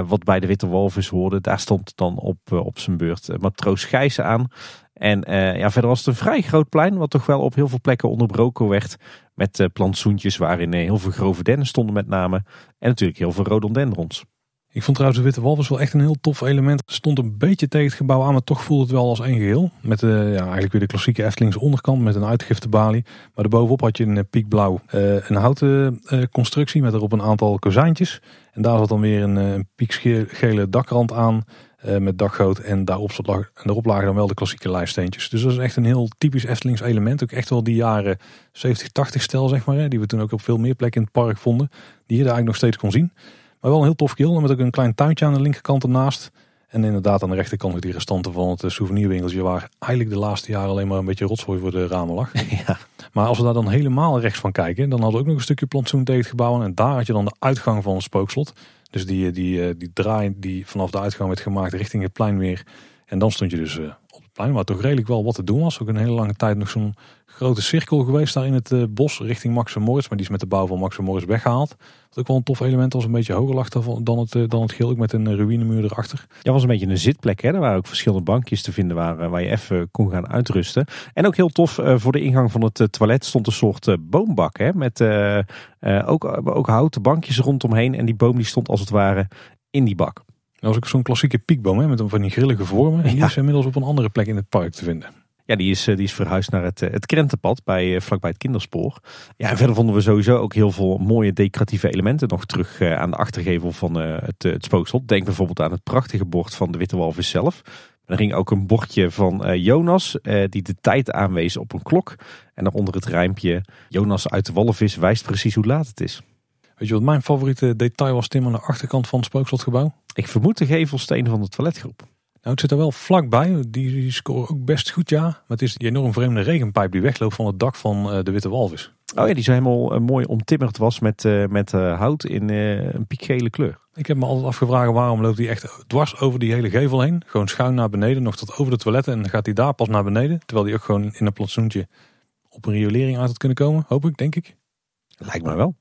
wat bij de Witte Walvis hoorde. Daar stond dan op, op zijn beurt matroos Gijs aan. En uh, ja, verder was het een vrij groot plein, wat toch wel op heel veel plekken onderbroken werd. Met uh, plantsoentjes waarin uh, heel veel grove dennen stonden met name. En natuurlijk heel veel rhododendrons. Ik vond trouwens de Witte Walvis wel echt een heel tof element. Het stond een beetje tegen het gebouw aan, maar toch voelde het wel als één geheel. Met ja, eigenlijk weer de klassieke Eftelingse onderkant met een uitgiftebalie. Maar daarbovenop had je een eh, piekblauw, een houten constructie met erop een aantal kozijntjes. En daar zat dan weer een, een piekgele dakrand aan met dakgoot. En daarop, en daarop lagen dan wel de klassieke lijststeentjes. Dus dat is echt een heel typisch Eftelings element. Ook echt wel die jaren 70, 80 stijl zeg maar. Hè, die we toen ook op veel meer plekken in het park vonden. Die je daar eigenlijk nog steeds kon zien. Maar wel een heel tof geel. Met ook een klein tuintje aan de linkerkant ernaast. En inderdaad aan de rechterkant die restanten van het souvenirwinkeltje. Waar eigenlijk de laatste jaren alleen maar een beetje rotzooi voor de ramen lag. Ja. Maar als we daar dan helemaal rechts van kijken. Dan hadden we ook nog een stukje plantsoen tegen het gebouw. En daar had je dan de uitgang van het spookslot. Dus die, die, die draai die vanaf de uitgang werd gemaakt richting het plein weer. En dan stond je dus eh, waar toch redelijk wel wat te doen was. Ook een hele lange tijd nog zo'n grote cirkel geweest daar in het eh, bos richting Max Morris. Maar die is met de bouw van Max Morris weggehaald. Wat ook wel een tof element was. Een beetje hoger lag dan het, eh, dan het geel. Ook met een ruïnemuur erachter. Ja, was een beetje een zitplek. Hè? Er waren ook verschillende bankjes te vinden waar, waar je even kon gaan uitrusten. En ook heel tof, voor de ingang van het toilet stond een soort boombak. Hè? Met ook, ook houten bankjes rondomheen. En die boom die stond als het ware in die bak. Dat was ook zo'n klassieke piekboom hè, met van die grillige vormen. En die is inmiddels op een andere plek in het park te vinden. Ja, die is, eh, die is verhuisd naar het, eh, het krentenpad bij, eh, vlakbij het kinderspoor. Ja, en verder vonden we sowieso ook heel veel mooie decoratieve elementen nog terug aan de achtergevel van het, het spookslot. Denk bijvoorbeeld aan het prachtige bord van de Witte Walvis zelf. Er ging ook een bordje van Jonas die de tijd aanwees op een klok. En daaronder het rijmpje Jonas uit de walvis wijst precies hoe laat het is. Weet je wat mijn favoriete detail was, Tim, aan de achterkant van het spookslotgebouw? Ik vermoed de gevelsteen van de toiletgroep. Nou, het zit er wel vlakbij. Die, die scoren ook best goed, ja. Maar het is die enorm vreemde regenpijp die wegloopt van het dak van uh, de Witte Walvis. Oh ja, die zo helemaal uh, mooi omtimmerd was met, uh, met hout in een piekgele kleur. Ik heb me altijd afgevraagd waarom loopt die echt dwars over die hele gevel heen. Gewoon schuin naar beneden, nog tot over de toiletten. En dan gaat hij daar pas naar beneden. Terwijl die ook gewoon in een plantsoentje op een riolering uit had kunnen komen. Hoop ik, denk ik. Lijkt me wel.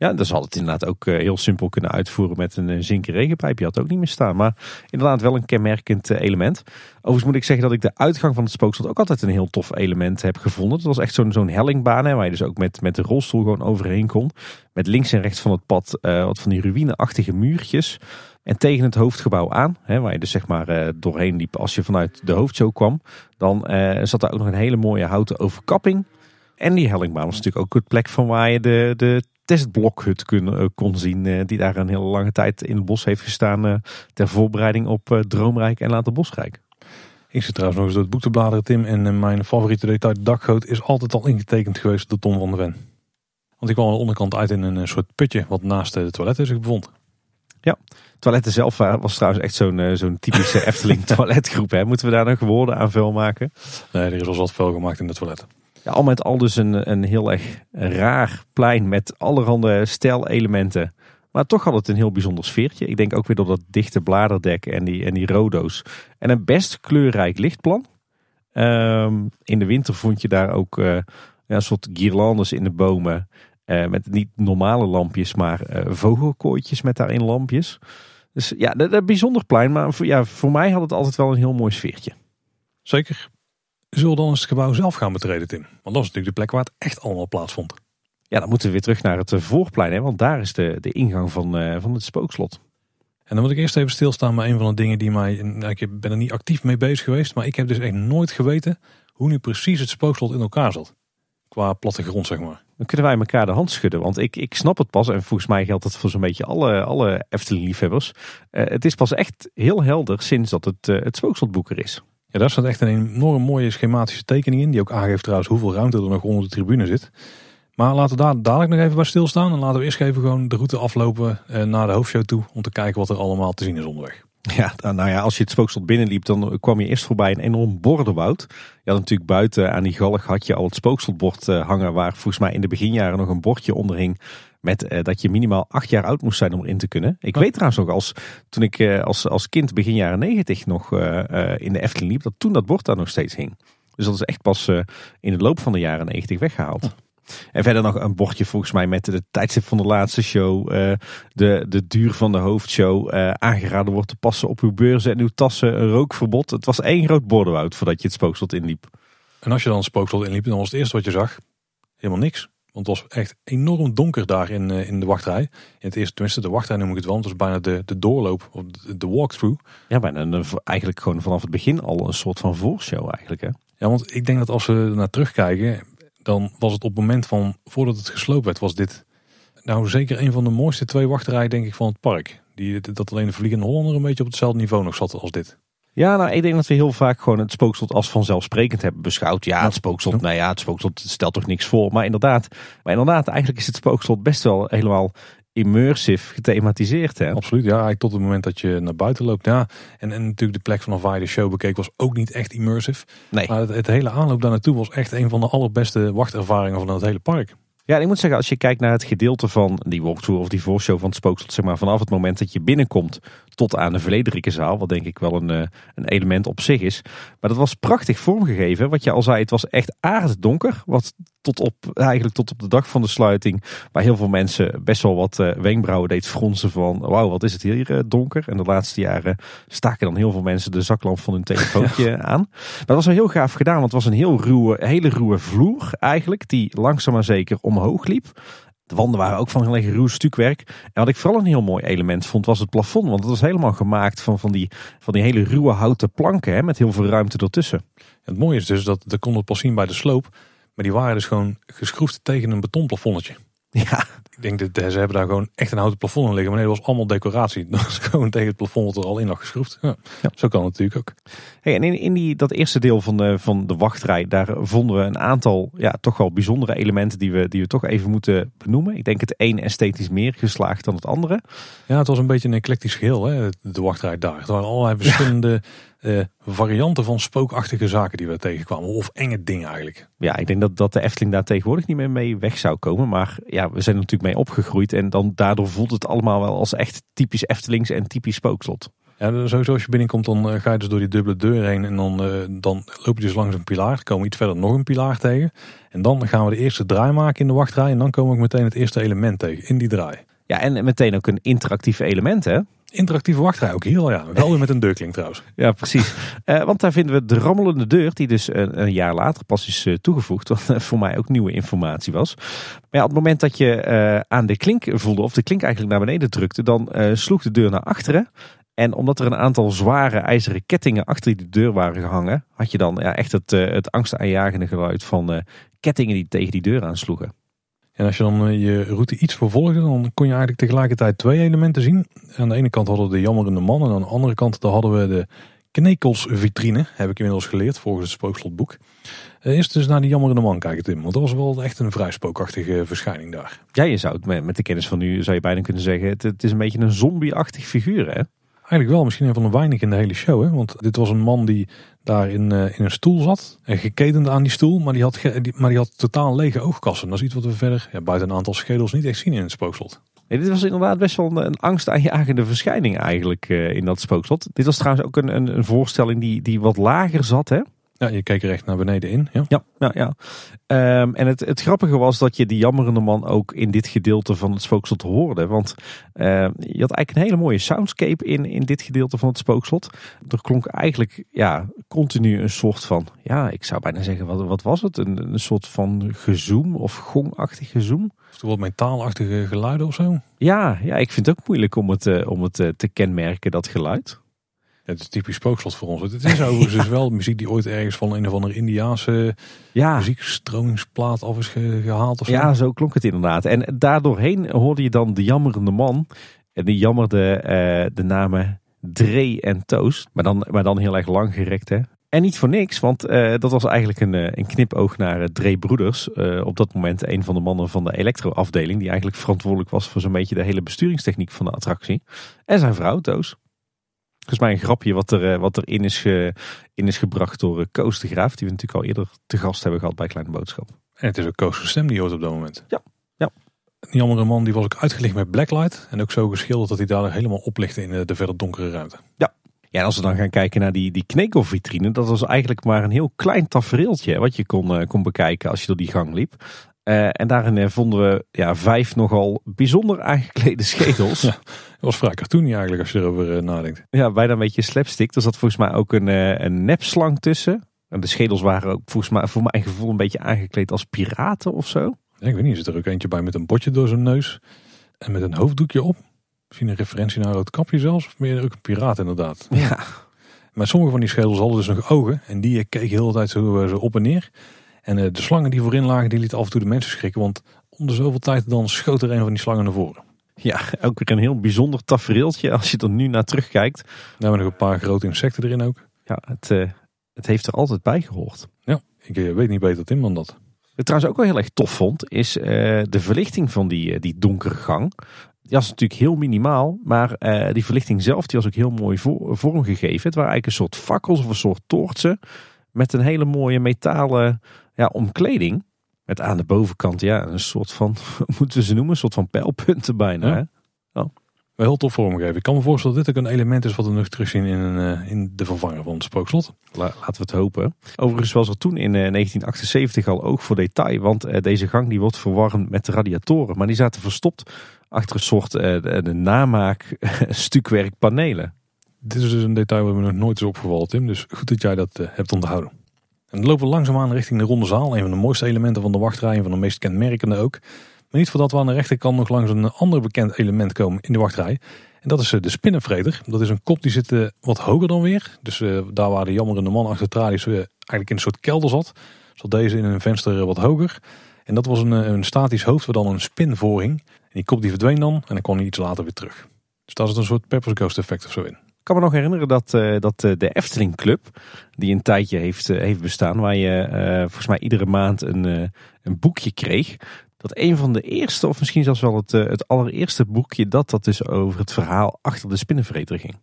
Ja, dan zal het inderdaad ook eh, heel simpel kunnen uitvoeren met een eh, zinken regenpijp. Je had ook niet meer staan. Maar inderdaad wel een kenmerkend eh, element. Overigens moet ik zeggen dat ik de uitgang van het spookslot ook altijd een heel tof element heb gevonden. Dat was echt zo'n zo'n hellingbaan hè, waar je dus ook met, met de rolstoel gewoon overheen kon. Met links en rechts van het pad wat van die ruïneachtige muurtjes. En tegen het hoofdgebouw aan, hè, waar je dus zeg maar doorheen liep als je vanuit de hoofdshow kwam. Dan zat daar ook nog een hele mooie houten overkapping. En die hellingbaan was natuurlijk ook het plek van waar je de, de testblokhut kon, eh, kon zien. Eh, die daar een hele lange tijd in het bos heeft gestaan. Eh, ter voorbereiding op Droomrijk en later Bosrijk. Ik zit trouwens nog eens door het boek te bladeren, Tim. En mijn favoriete detail, de dakgoot, is altijd al ingetekend geweest door Tom van der Ven. Want ik kwam aan de onderkant uit in een soort putje wat naast de toiletten zich bevond. Ja, toiletten zelf was trouwens echt zo'n zo'n typische Efteling toiletgroep. Hè? Moeten we daar nog woorden aan vuil maken? Nee, er is wel wat vuil gemaakt in de toiletten. Ja, al met al dus een, een heel erg raar plein met allerhande stijlelementen. Maar toch had het een heel bijzonder sfeertje. Ik denk ook weer door dat dichte bladerdek en die, en die rodo's. En een best kleurrijk lichtplan. Um, in de winter vond je daar ook uh, een soort guirlandes in de bomen. Uh, met niet normale lampjes, maar uh, vogelkooitjes met daarin lampjes. Dus ja, dat, bijzonder plein. Maar ja, voor mij had het altijd wel een heel mooi sfeertje. Zeker. Zullen we dan eens het gebouw zelf gaan betreden, Tim? Want dat is natuurlijk de plek waar het echt allemaal plaatsvond. Ja, dan moeten we weer terug naar het eh, voorplein, hè, want daar is de, de ingang van, uh, van het spookslot. En dan moet ik eerst even stilstaan bij een van de dingen die mij... Nou, ik ben er niet actief mee bezig geweest, maar ik heb dus echt nooit geweten hoe nu precies het spookslot in elkaar zat. Qua plattegrond, zeg maar. Dan kunnen wij elkaar de hand schudden, want ik, ik snap het pas. En volgens mij geldt dat voor zo'n beetje alle, alle Efteling-liefhebbers. Uh, het is pas echt heel helder sinds dat het, uh, het spookslotboek er is. Ja, daar staat echt een enorm mooie schematische tekening in. Die ook aangeeft trouwens hoeveel ruimte er nog onder de tribune zit. Maar laten we daar dadelijk nog even bij stilstaan. En laten we eerst even gewoon de route aflopen eh, naar de hoofdshow toe. Om te kijken wat er allemaal te zien is onderweg. Ja, nou ja, als je het spookslot binnenliep, dan kwam je eerst voorbij een enorm bordenwoud. Je had natuurlijk buiten aan die galg had je al het spookslotbord eh, hangen, waar volgens mij in de beginjaren nog een bordje onder hing met uh, dat je minimaal acht jaar oud moest zijn om erin te kunnen. Ik weet trouwens ook als toen ik uh, als, als kind begin jaren negentig nog uh, in de Efteling liep, dat toen dat bord daar nog steeds hing. Dus dat is echt pas in de loop van de jaren negentig weggehaald. En verder nog een bordje volgens mij met de tijdstip van de laatste show. de, de duur van de hoofdshow. aangeraden wordt te passen op uw beurzen en uw tassen. Een rookverbod. Het was één groot bordenwoud voordat je het spookslot inliep. En als je dan het spookslot inliep, dan was het eerste wat je zag helemaal niks. Want het was echt enorm donker daar in, in de wachtrij. In het eerste, tenminste de wachtrij noem ik het wel. Want het was bijna de, de doorloop, of de, de walkthrough. Ja, bijna eigenlijk gewoon vanaf het begin al een soort van voorshow eigenlijk hè? Ja, want ik denk dat als we naar terugkijken, dan was het op het moment van, voordat het gesloopt werd, was dit nou zeker een van de mooiste twee wachterijen denk ik van het park. Die, dat alleen de Vliegende Hollander een beetje op hetzelfde niveau nog zat als dit. Ja, nou, ik denk dat we heel vaak gewoon het spookslot als vanzelfsprekend hebben beschouwd. Ja, het spookslot, nou ja, het spookslot stelt toch niks voor. Maar inderdaad, maar inderdaad, eigenlijk is het spookslot best wel helemaal immersive gethematiseerd. Hè? Absoluut, ja. Eigenlijk tot het moment dat je naar buiten loopt. Ja. En, en natuurlijk de plek vanaf waar je de show bekeek was ook niet echt immersive. Nee. Maar het, het hele aanloop daar naartoe was echt een van de allerbeste wachtervaringen van het hele park. Ja, ik moet zeggen, als je kijkt naar het gedeelte van die walkthrough of die voorshow van het spookslot, zeg maar, vanaf het moment dat je binnenkomt tot aan de Vlederikkenzaal, wat denk ik wel een, eh, een element op zich is. Maar dat was prachtig vormgegeven. Wat je al zei, het was echt aarddonker. Wat tot op, eigenlijk tot op de dag van de sluiting, waar heel veel mensen best wel wat uh, wenkbrauwen deed fronsen van, wauw, wat is het hier uh, donker. En de laatste jaren staken dan heel veel mensen de zaklamp van hun telefoontje aan. Maar dat was wel heel gaaf gedaan, want het was een heel ruwe, hele ruwe vloer eigenlijk, die langzaam maar zeker omhoog liep. De wanden waren ook van heel erg ruw stukwerk. En wat ik vooral een heel mooi element vond, was het plafond. Want het was helemaal gemaakt van, van, die, van die hele ruwe houten planken, hè, met heel veel ruimte ertussen. Het mooie is dus dat, dat kon het pas zien bij de sloop. Maar die waren dus gewoon geschroefd tegen een betonplafonnetje. Ja. Ik denk dat ze hebben daar gewoon echt een houten plafond in liggen. Maar nee, dat was allemaal decoratie. Dat was gewoon tegen het plafond wat er al in lag geschroefd. Ja, Zo kan het natuurlijk ook. Hey, en in, in die, dat eerste deel van de, van de wachtrij, daar vonden we een aantal ja, toch wel bijzondere elementen die we, die we toch even moeten benoemen. Ik denk het een esthetisch meer geslaagd dan het andere. Ja, het was een beetje een eclectisch geheel, hè, de wachtrij daar. Er waren allerlei verschillende uh, varianten van spookachtige zaken die we tegenkwamen. Of enge dingen eigenlijk. Ja, ik denk dat, dat de Efteling daar tegenwoordig niet meer mee weg zou komen. Maar ja, we zijn er natuurlijk mee opgegroeid. En dan daardoor voelt het allemaal wel als echt typisch Eftelings en typisch spookslot. Ja, sowieso als je binnenkomt dan uh, ga je dus door die dubbele deur heen. En dan, uh, dan loop je dus langs een pilaar. Komen we iets verder nog een pilaar tegen. En dan gaan we de eerste draai maken in de wachtrij. En dan komen we meteen het eerste element tegen in die draai. Ja, en meteen ook een interactief element hè? Interactieve wachtrij ook heel ja. Wel weer met een deurklink trouwens. Ja, precies. Uh, want daar vinden we de rammelende deur, die dus een, een jaar later pas is uh, toegevoegd. Wat uh, voor mij ook nieuwe informatie was. Maar op het moment dat je aan de klink voelde, of de klink eigenlijk naar beneden drukte, dan sloeg de deur naar achteren. En omdat er een aantal zware ijzeren kettingen achter die deur waren gehangen, had je dan ja, echt het, het angstaanjagende geluid van kettingen die tegen die deur aansloegen. En als je dan eh, je route iets vervolgde, dan kon je eigenlijk tegelijkertijd twee elementen zien. Aan de ene kant hadden we de jammerende man en aan de andere kant hadden we de knekelsvitrine. Heb ik inmiddels geleerd volgens het spookslotboek. Eh, eerst dus naar die jammerende man kijken Tim, want dat was wel echt een vrij spookachtige verschijning daar. Ja, je zou het met, met de kennis van nu zou je bijna kunnen zeggen, het, het is een beetje een zombie-achtig figuur hè? Eigenlijk wel, misschien een van de weinigen in de hele show. Hè? Want dit was een man die daar in, uh, in een stoel zat. En geketend aan die stoel. Maar die, had die, maar die had totaal lege oogkassen. Dat is iets wat we verder ja, buiten een aantal schedels niet echt zien in het spookslot. Dit was inderdaad best wel een, angstaanjagende verschijning eigenlijk uh, in dat spookslot. Dit was trouwens ook een, een, een voorstelling die, die wat lager zat hè. Ja, je keek er echt naar beneden in. Ja, ja, ja. ja. Um, en het, het grappige was dat je die jammerende man ook in dit gedeelte van het spookslot hoorde. Want uh, je had eigenlijk een hele mooie soundscape in, in dit gedeelte van het spookslot. Er klonk eigenlijk ja, continu een soort van, ja, ik zou bijna zeggen, wat, wat was het? Een, een soort van gezoom of gongachtig gezoom. Of wat metaalachtige geluiden of zo? Ja, ja, ik vind het ook moeilijk om het, uh, om het uh, te kenmerken, dat geluid. Het is typisch spookslot voor ons. Het is overigens dus wel muziek die ooit ergens van een of andere Indiaanse ja. muziekstromingsplaat af is gehaald. Of zo. Ja, zo klonk het inderdaad. En daardoorheen hoorde je dan de jammerende man. En die jammerde uh, de namen Dre en Toos. Maar dan, maar dan heel erg lang gerekt hè. En niet voor niks, want uh, dat was eigenlijk een, een knipoog naar uh, Dre Broeders. Uh, op dat moment een van de mannen van de elektroafdeling. Die eigenlijk verantwoordelijk was voor zo'n beetje de hele besturingstechniek van de attractie. En zijn vrouw Toos. Volgens mij een grapje wat, er, wat erin is, in is gebracht door Koos de Graaf. Die we natuurlijk al eerder te gast hebben gehad bij Kleine Boodschap. En het is ook Koos' stem die hoort op dat moment. Ja, ja. Die andere man die was ook uitgelicht met blacklight. En ook zo geschilderd dat hij daar helemaal oplichtte in de, de verder donkere ruimte. Ja, ja, en als we dan gaan kijken naar die, die knekelvitrine, dat was eigenlijk maar een heel klein tafereeltje wat je kon, kon bekijken als je door die gang liep. Uh, en daarin uh, vonden we ja, vijf nogal bijzonder aangeklede schedels. Ja, dat was vrij cartoony eigenlijk als je erover uh, nadenkt. Ja, bijna een beetje slapstick. Er zat volgens mij ook een, een nepslang tussen. En de schedels waren ook volgens mij voor mijn gevoel een beetje aangekleed als piraten of zo. Ja, ik weet niet, er zit er ook eentje bij met een botje door zijn neus. En met een hoofddoekje op. Misschien een referentie naar een rood kapje zelfs. Of meer ook een piraat inderdaad. Ja. Maar sommige van die schedels hadden dus nog ogen. En die keken heel de tijd zo, zo op en neer. En de slangen die voorin lagen, die lieten af en toe de mensen schrikken. Want om de zoveel tijd dan schoot er een van die slangen naar voren. Ja, ook weer een heel bijzonder tafereeltje als je er nu naar terugkijkt. We hebben nog een paar grote insecten erin ook. Ja, het, uh, het heeft er altijd bij gehoord. Ja, ik uh, weet niet beter Tim dan dat. Wat ik trouwens ook wel heel erg tof vond, is de verlichting van die, die donkere gang. Die was natuurlijk heel minimaal, maar die verlichting zelf die was ook heel mooi vormgegeven. Het waren eigenlijk een soort fakkels of een soort toortsen met een hele mooie metalen ja, omkleding. Met aan de bovenkant ja, een soort van, moeten we ze noemen, een soort van pijlpunten bijna. Ja. Hè? Oh. Wel heel tof vormgeven. Ik kan me voorstellen dat dit ook een element is wat we nog terugzien in, een, eh, in de vervanger van het spookslot. laten we het hopen. Overigens was er toen in 1978 eh, al oog voor detail. Want eh, deze gang die wordt verwarmd met de radiatoren. Maar die zaten verstopt achter een soort de, de namaak stukwerk panelen. Dit is dus een detail waar we nog nooit is opgevallen Tim. Dus goed dat jij dat hebt onthouden. En dan lopen we langzaamaan richting de ronde zaal. Een van de mooiste elementen van de wachtrij. Een van de meest kenmerkende ook. Maar niet voordat we aan de rechterkant nog langs een ander bekend element komen in de wachtrij. En dat is eh, de spinnenvreter. Dat is een kop die zit eh, wat hoger dan weer. Dus uh, daar waar de jammerende man achter tralies eigenlijk in een soort kelder zat. Zat deze in een venster wat hoger. En dat was een, een statisch hoofd waar dan een spin. En die kop die verdween dan en dan kwam hij iets later weer terug. Dus daar zit een soort Pepper's Ghost effect of zo in. Ik kan me nog herinneren dat, uh, dat uh, de Efteling Club, die een tijdje heeft, uh, heeft bestaan, waar je volgens mij iedere maand een, een boekje kreeg. Dat een van de eerste, of misschien zelfs wel het, het allereerste boekje, dat dat dus over het verhaal achter de spinnenvreter ging.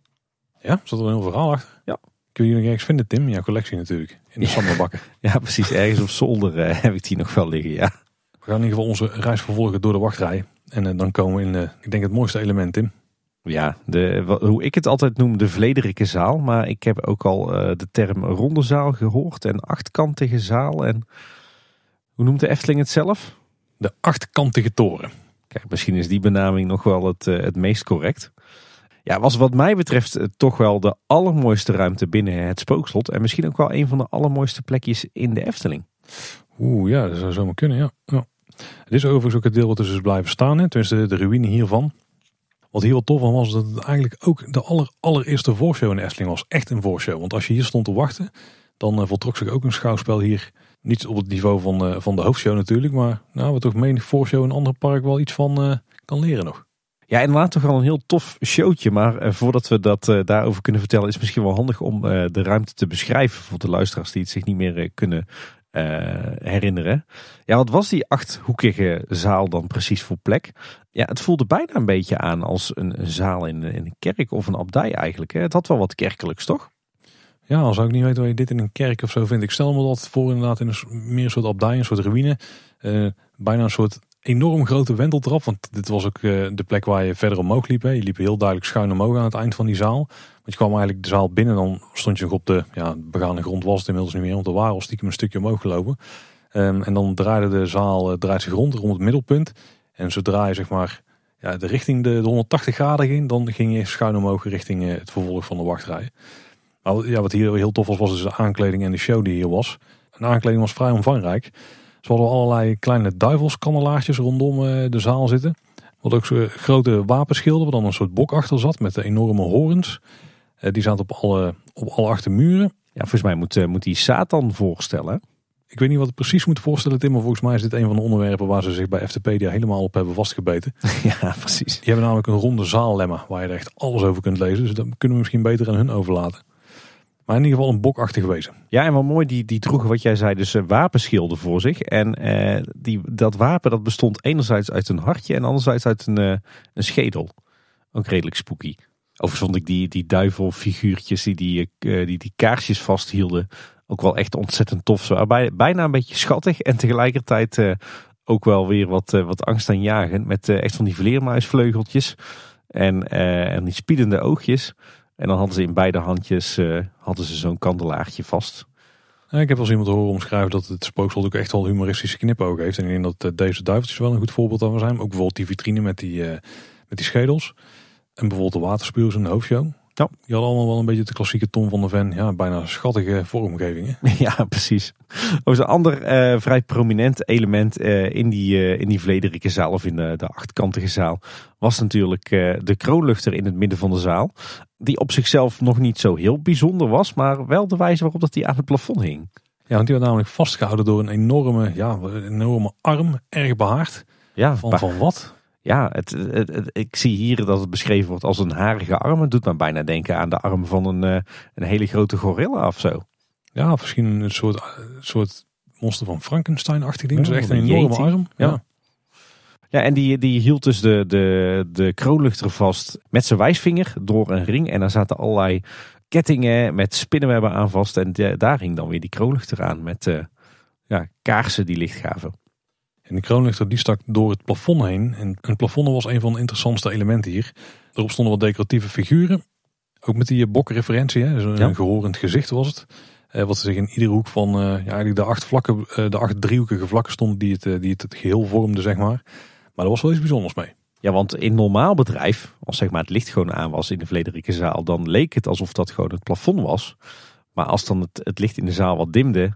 Ja, zat er een heel verhaal achter? Ja. Kun je nog ergens vinden, Tim? In jouw collectie natuurlijk. In de ja. Ja, precies. Ergens op zolder heb ik die nog wel liggen, ja. We gaan in ieder geval onze reis vervolgen door de wachtrij. En dan komen we in, ik denk, het mooiste element, Tim. Ja, de, hoe ik het altijd noem, de Vlederike zaal. Maar ik heb ook al uh, de term ronde zaal gehoord en achtkantige zaal. En hoe noemt de Efteling het zelf? De achtkantige toren. Kijk, misschien is die benaming nog wel het, uh, het meest correct. Ja, was wat mij betreft uh, toch wel de allermooiste ruimte binnen het spookslot. En misschien ook wel een van de allermooiste plekjes in de Efteling. Oeh, ja, dat zou zomaar kunnen, ja. ja. Het is overigens ook het deel wat dus blijven staan. Hè. Tenminste, de ruïne hiervan. Wat heel tof van was, dat het eigenlijk ook de aller, allereerste voorshow in Efteling was. Echt een voorshow. Want als je hier stond te wachten, dan uh, voltrok zich ook een schouwspel hier. Niet op het niveau van, uh, van de hoofdshow natuurlijk. Maar nou, we toch menig voorshow in een ander park wel iets van uh, kan leren nog. Ja, inderdaad toch wel een heel tof showtje. Maar voordat we dat daarover kunnen vertellen, is het misschien wel handig om de ruimte te beschrijven voor de luisteraars die het zich niet meer kunnen herinneren. Ja, wat was die achthoekige zaal dan precies voor plek? Ja, het voelde bijna een beetje aan als een, zaal in, in, een kerk of een abdij eigenlijk. Hè? Het had wel wat kerkelijks, toch? Ja, al zou ik niet weten waar je dit in een kerk of zo vindt. Ik stel me dat voor inderdaad in een meer soort abdij, een soort ruïne. Uh, bijna een soort enorm grote wenteltrap. Want dit was ook uh, de plek waar je verder omhoog liep. Je liep heel duidelijk schuin omhoog aan het eind van die zaal. Want je kwam eigenlijk de zaal binnen. Dan stond je nog op de ja, begane grond was het inmiddels niet meer. Want er waren al stiekem een stukje omhoog gelopen. Um, en dan draaide de zaal uh, draait zich rond rond het middelpunt. En zodra je zeg maar ja, de richting de, de 180 graden ging, dan ging je schuin omhoog richting eh, het vervolg van de wachtrij. Maar ja, wat hier heel tof was, was dus de aankleding en de show die hier was. De aankleding was vrij omvangrijk. Ze hadden allerlei kleine duivelskandelaartjes rondom eh, de zaal zitten. Wat ook zo grote wapenschilden, waar dan een soort bok achter zat met de enorme horens. Eh, die zaten op alle, op alle acht muren. Ja, volgens mij moet, moet die Satan voorstellen. Ik weet niet wat het precies moet voorstellen, Tim, maar volgens mij is dit een van de onderwerpen waar ze zich bij FTpedia helemaal op hebben vastgebeten. Ja, precies. Die hebben namelijk een ronde zaallemma waar je er echt alles over kunt lezen. Dus dat kunnen we misschien beter aan hun overlaten. Maar in ieder geval een bokachtig wezen. Ja, en wat mooi, die, die droegen wat jij zei, dus uh, wapenschilden voor zich. En eh, die, dat wapen dat bestond enerzijds uit een hartje en anderzijds uit een, uh, een schedel. Ook redelijk spooky. Overigens vond ik die, die duivelfiguurtjes die die, uh, die die kaarsjes vasthielden ook wel echt ontzettend tof. Zo. Bijna een beetje schattig en tegelijkertijd ook wel weer wat, wat angstaanjagend. Met echt van die vleermuisvleugeltjes en, en die spiedende oogjes. En dan hadden ze in beide handjes hadden ze zo'n kandelaartje vast. Ja, ik heb als iemand horen omschrijven dat het spookslot ook echt wel humoristische knipogen heeft. En ik denk dat deze duiveltjes wel een goed voorbeeld van zijn. Ook bijvoorbeeld die vitrine met die, met die schedels. En bijvoorbeeld de waterspuurs in de hoofdshow. Ja. Die hadden allemaal wel een beetje de klassieke Tom van de Ven. Ja, bijna schattige vormgevingen. Ja, precies. Over een ander uh, vrij prominent element uh, in die, uh, in die Vlederike zaal of in de, de achtkantige zaal was natuurlijk de kroonluchter in het midden van de zaal. Die op zichzelf nog niet zo heel bijzonder was, maar wel de wijze waarop dat die aan het plafond hing. Ja, want die werd namelijk vastgehouden door een enorme, ja, een enorme arm, erg behaard. Ja, van, van wat? Ja, het, het, ik zie hier dat het beschreven wordt als een harige arm. Het doet me bijna denken aan de arm van een, eh, een hele grote gorilla of zo. Ja, misschien een soort, soort monster van Frankenstein-achtig ding. dus echt een enorme arm. Ja. ja. En die, die hield dus de, de, de kroonluchter vast met zijn wijsvinger door een ring. En daar zaten allerlei kettingen met spinnenwebben aan vast. En daar hing dan weer die kroonluchter aan met uh, ja, kaarsen die licht gaven. En die kroonluchter die stak door het plafond heen. En het plafond was een van de interessantste elementen hier. Erop stonden wat decoratieve figuren. Ook met die bokreferentie, hè? Dus een gehorend gezicht was het. Eh, wat zich in iedere hoek van uh, ja, eigenlijk de acht, vlakken, de acht driehoekige vlakken stonden die het, die het, het geheel vormden, zeg maar. Maar er was wel iets bijzonders mee. Ja, want in normaal bedrijf, als zeg maar het licht gewoon aan was in de Vlederike zaal, dan leek het alsof dat gewoon het plafond was. Maar als dan het, het licht in de zaal wat dimde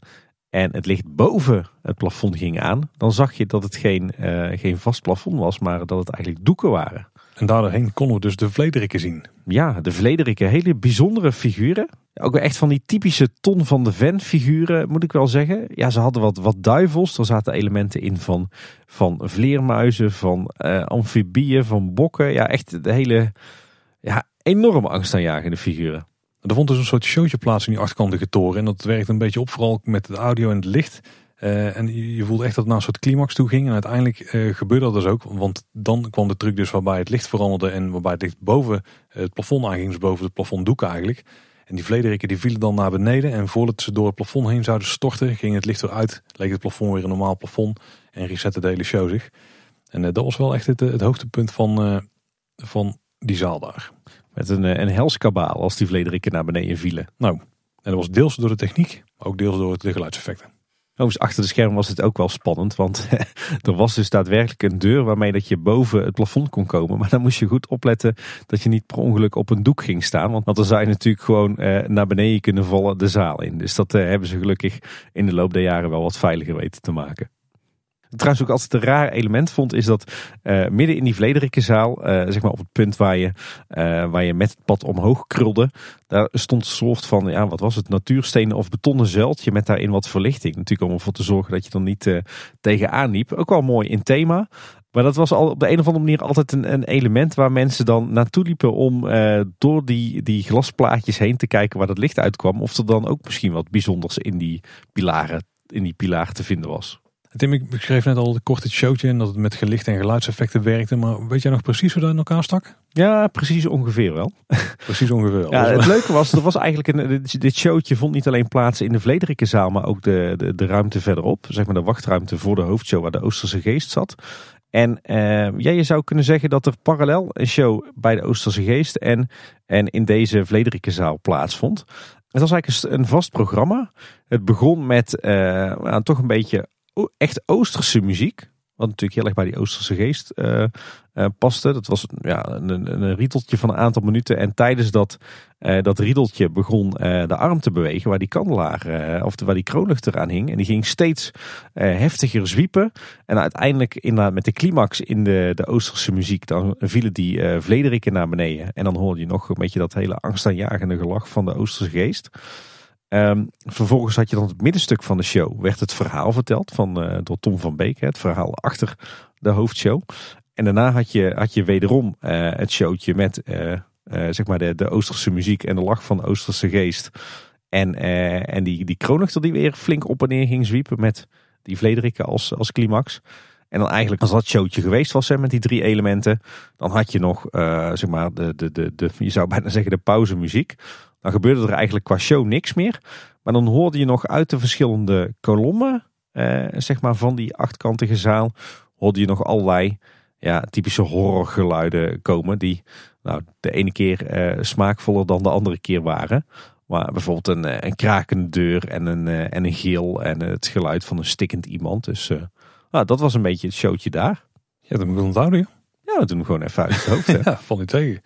en het licht boven het plafond ging aan, dan zag je dat het geen, uh, geen vast plafond was, maar dat het eigenlijk doeken waren. En daardoorheen konden we dus de vlederikken zien. Ja, de vlederikken, hele bijzondere figuren. Ook echt van die typische Ton van de Ven figuren, moet ik wel zeggen. Ja, ze hadden wat, wat duivels. Er zaten elementen in van, van vleermuizen, van uh, amfibieën, van bokken. Ja, echt de hele ja, enorme angstaanjagende figuren. Er vond dus een soort showtje plaats in die achtkantige toren. En dat werkte een beetje op, vooral met het audio en het licht. Uh, en je voelde echt dat het naar een soort climax toe ging. En uiteindelijk uh, gebeurde dat dus ook. Want dan kwam de truc dus waarbij het licht veranderde. En waarbij het licht boven het plafond aanging. Dus boven het plafonddoeken eigenlijk. En die vlederikken die vielen dan naar beneden. En voordat ze door het plafond heen zouden storten, ging het licht weer uit. Leek het plafond weer een normaal plafond. En resette de hele show zich. En dat was wel echt het, het hoogtepunt van, van die zaal daar. Met een, een helskabaal als die vlederikken naar beneden vielen. Nou, en dat was deels door de techniek, maar ook deels door de geluidseffecten. Overigens, achter de scherm was het ook wel spannend. Want er was dus daadwerkelijk een deur waarmee dat je boven het plafond kon komen. Maar dan moest je goed opletten dat je niet per ongeluk op een doek ging staan. Want dan zou je natuurlijk gewoon eh, naar beneden kunnen vallen de zaal in. Dus dat eh, hebben ze gelukkig in de loop der jaren wel wat veiliger weten te maken. Trouwens ook altijd een raar element vond is dat uh, midden in die Vlederikkenzaal, uh, zeg maar op het punt waar je, uh, waar je met het pad omhoog krulde, daar stond een soort van, ja wat was het, natuurstenen of betonnen zuiltje met daarin wat verlichting. Natuurlijk om ervoor te zorgen dat je er niet tegenaan liep. Ook wel mooi in thema. Maar dat was al op de een of andere manier altijd een, een element waar mensen dan naartoe liepen om door die, die glasplaatjes heen te kijken waar dat licht uitkwam. Of er dan ook misschien wat bijzonders in die pilaren, in die pilaar te vinden was. Tim, ik beschreef net al de korte showtje en dat het met gelicht en geluidseffecten werkte. Maar weet jij nog precies hoe dat in elkaar stak? Ja, precies ongeveer wel. Precies ongeveer wel. Ja, het leuke was, er was eigenlijk een, dit showtje vond niet alleen plaats in de Vlederikkenzaal, maar ook de, de, de ruimte verderop. Zeg maar de wachtruimte voor de hoofdshow waar de Oosterse Geest zat. En uh, ja, je zou kunnen zeggen dat er parallel een show bij de Oosterse Geest en, en in deze Vlederikkenzaal plaatsvond. Het was eigenlijk een vast programma. Het begon met uh, toch een beetje echt Oosterse muziek. Wat natuurlijk heel erg bij die Oosterse geest uh, uh, paste. Dat was ja, een, een, riedeltje van een aantal minuten. En tijdens dat, uh, dat riedeltje begon de arm te bewegen waar die kandelaar, of waar die kroonluchter aan hing. En die ging steeds heftiger zwiepen. En uiteindelijk inderdaad met de climax in de, de Oosterse muziek, dan vielen die vlederikken naar beneden. En dan hoorde je nog een beetje dat hele angstaanjagende gelach van de Oosterse geest. Um, vervolgens had je dan het middenstuk van de show. Werd het verhaal verteld van, uh, door Tom van Beek. Het verhaal achter de hoofdshow. En daarna had je, had je wederom uh, het showtje met uh, zeg maar de, de Oosterse muziek en de lach van de Oosterse geest. En, en die, die kroonluchter die weer flink op en neer ging zwiepen met die Vlederikken als, als climax. En dan eigenlijk als dat showtje geweest was hè, met die drie elementen. Dan had je nog zeg maar de, de, de, de, je zou bijna zeggen de pauzemuziek. Dan gebeurde er eigenlijk qua show niks meer. Maar dan hoorde je nog uit de verschillende kolommen, eh, zeg maar van die achtkantige zaal, hoorde je nog allerlei ja, typische horrorgeluiden komen. Die nou, de ene keer eh, smaakvoller dan de andere keer waren. Maar bijvoorbeeld een, eh, een krakende deur en een, uh, en een geel en het geluid van een stikkend iemand. Dus uh, nou, dat was een beetje het showtje daar. Ja, dat moet ik onthouden. Ja, we doen hem gewoon even uit het hoofd. ja, van die tegen.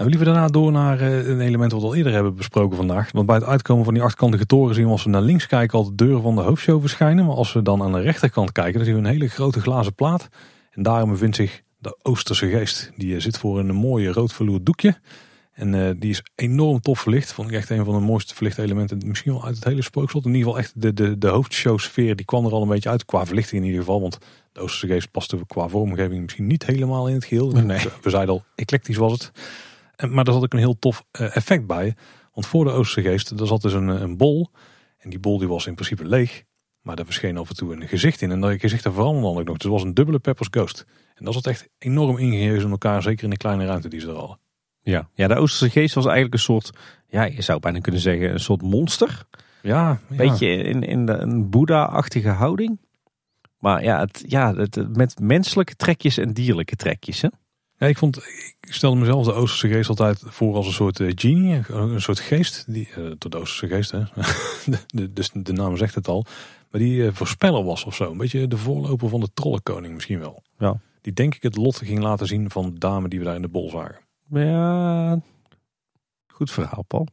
Nou, liever daarna door naar eh, een element wat we al eerder hebben besproken vandaag. Want bij het uitkomen van die achtkantige toren zien we als we naar links kijken al de deuren van de hoofdshow verschijnen. Maar als we dan aan de rechterkant kijken, dan zien we een hele grote glazen plaat. En daarom bevindt zich de Oosterse geest. Die eh, zit voor een mooie rood verloerd doekje. En uh, die is enorm tof verlicht. Vond ik echt een van de mooiste verlichte elementen. Misschien wel uit het hele spookslot. In ieder geval echt de, de, de hoofdshowsfeer. Die kwam er al een beetje uit. Qua verlichting in ieder geval. Want de Oosterse geest paste qua vormgeving misschien niet helemaal in het geheel. Nee. We zeiden al, eclectisch was het. Maar daar zat ook een heel tof uh, effect bij. Want voor de Oosterse geest, daar zat dus een, een bol. En die bol die was in principe leeg. Maar daar verscheen af en toe een gezicht in. En dat gezicht veranderde dan ook nog. Dus het was een dubbele Peppers Ghost. En dat zat echt enorm ingehezen in elkaar. Zeker in de kleine ruimte die ze er hadden. Ja. ja, de Oosterse geest was eigenlijk een soort, ja, je zou bijna kunnen zeggen, een soort monster. Ja, ja. Beetje in, in de, een Boeddha-achtige houding. Maar ja, het, ja het, met menselijke trekjes en dierlijke trekjes. Hè? Ja, ik, vond, ik stelde mezelf de Oosterse geest altijd voor als een soort uh, genie, een soort geest. Die, uh, de Oosterse geest, hè? de, dus de naam zegt het al. Maar die uh, voorspeller was of zo. Een beetje de voorloper van de trollenkoning misschien wel. Ja. Die denk ik het lot ging laten zien van de dame die we daar in de bol zagen. Ja, goed verhaal, Paul.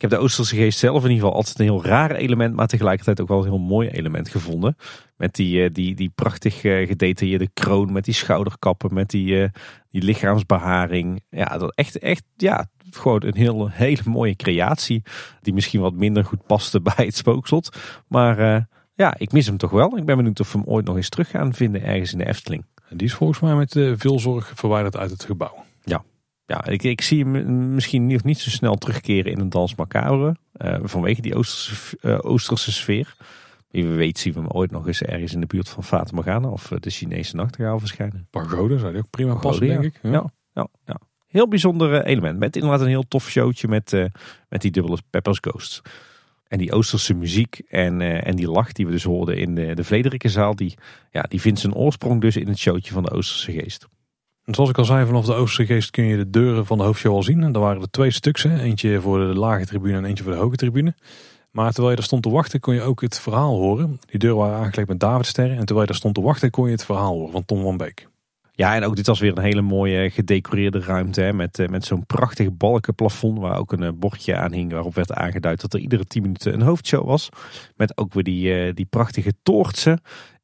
Ik heb de Oosterse geest zelf in ieder geval altijd een heel raar element, maar tegelijkertijd ook wel een heel mooi element gevonden. Met die, uh, die, die prachtig uh, gedetailleerde kroon, met die schouderkappen, met die, uh, die lichaamsbeharing. Ja, dat echt, echt, ja, gewoon een heel, hele mooie creatie. Die misschien wat minder goed paste bij het spookslot. Maar ja, ik mis hem toch wel. Ik ben benieuwd of we hem ooit nog eens terug gaan vinden ergens in de Efteling. En die is volgens mij met veel zorg verwijderd uit het gebouw. Ja, ja, ik, ik zie hem misschien niet, niet zo snel terugkeren in een dans macabre. Uh, vanwege die Oosterse, uh, Oosterse sfeer. Wie weet zien we hem ooit nog eens ergens in de buurt van Fata Morgana of de Chinese nachtegaal verschijnen. Pagode zou die ook prima Pagode, passen, denk ik. Ja. Ja, ja, ja. Heel bijzonder element. Met inderdaad een heel tof showtje met, uh, met die dubbele Peppers Ghosts. En die Oosterse muziek en, en die lach die we dus hoorden in de, de. Die, ja, die vindt zijn oorsprong dus in het showtje van de Oosterse geest. En zoals ik al zei, vanaf de Oosterse geest kun je de deuren van de hoofdshow al zien. En er waren er twee stuks. Eentje voor de lage tribune en eentje voor de hoge tribune. Maar terwijl je daar stond te wachten, kon je ook het verhaal horen. Die deuren waren aangekleed met Davidsterren. En terwijl je daar stond te wachten, kon je het verhaal horen van Tom van Beek. Ja, en ook dit was weer een hele mooie gedecoreerde ruimte. Hè, met, met zo'n prachtig balkenplafond waar ook een bordje aan hing. Waarop werd aangeduid dat er iedere 10 minuten een hoofdshow was. Met ook weer die, die prachtige toortsen.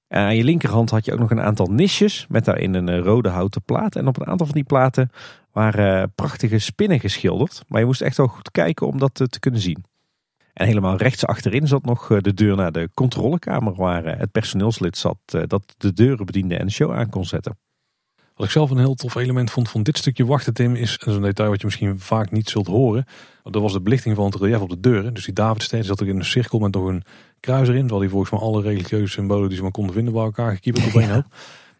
En aan je linkerhand had je ook nog een aantal nisjes met daarin een rode houten plaat. En op een aantal van die platen waren prachtige spinnen geschilderd. Maar je moest echt wel goed kijken om dat te kunnen zien. En helemaal rechts achterin zat nog de deur naar de controlekamer waar het personeelslid zat dat de deuren bediende en de show aan kon zetten. Wat ik zelf een heel tof element vond van dit stukje wachten, Tim, is een detail wat je misschien vaak niet zult horen. Dat was de belichting van het relief op de deuren. Dus die Davidstein zat ook in een cirkel met nog een kruis erin. Terwijl die volgens mij alle religieuze symbolen die ze maar konden vinden bij elkaar gekieperd op één hoop.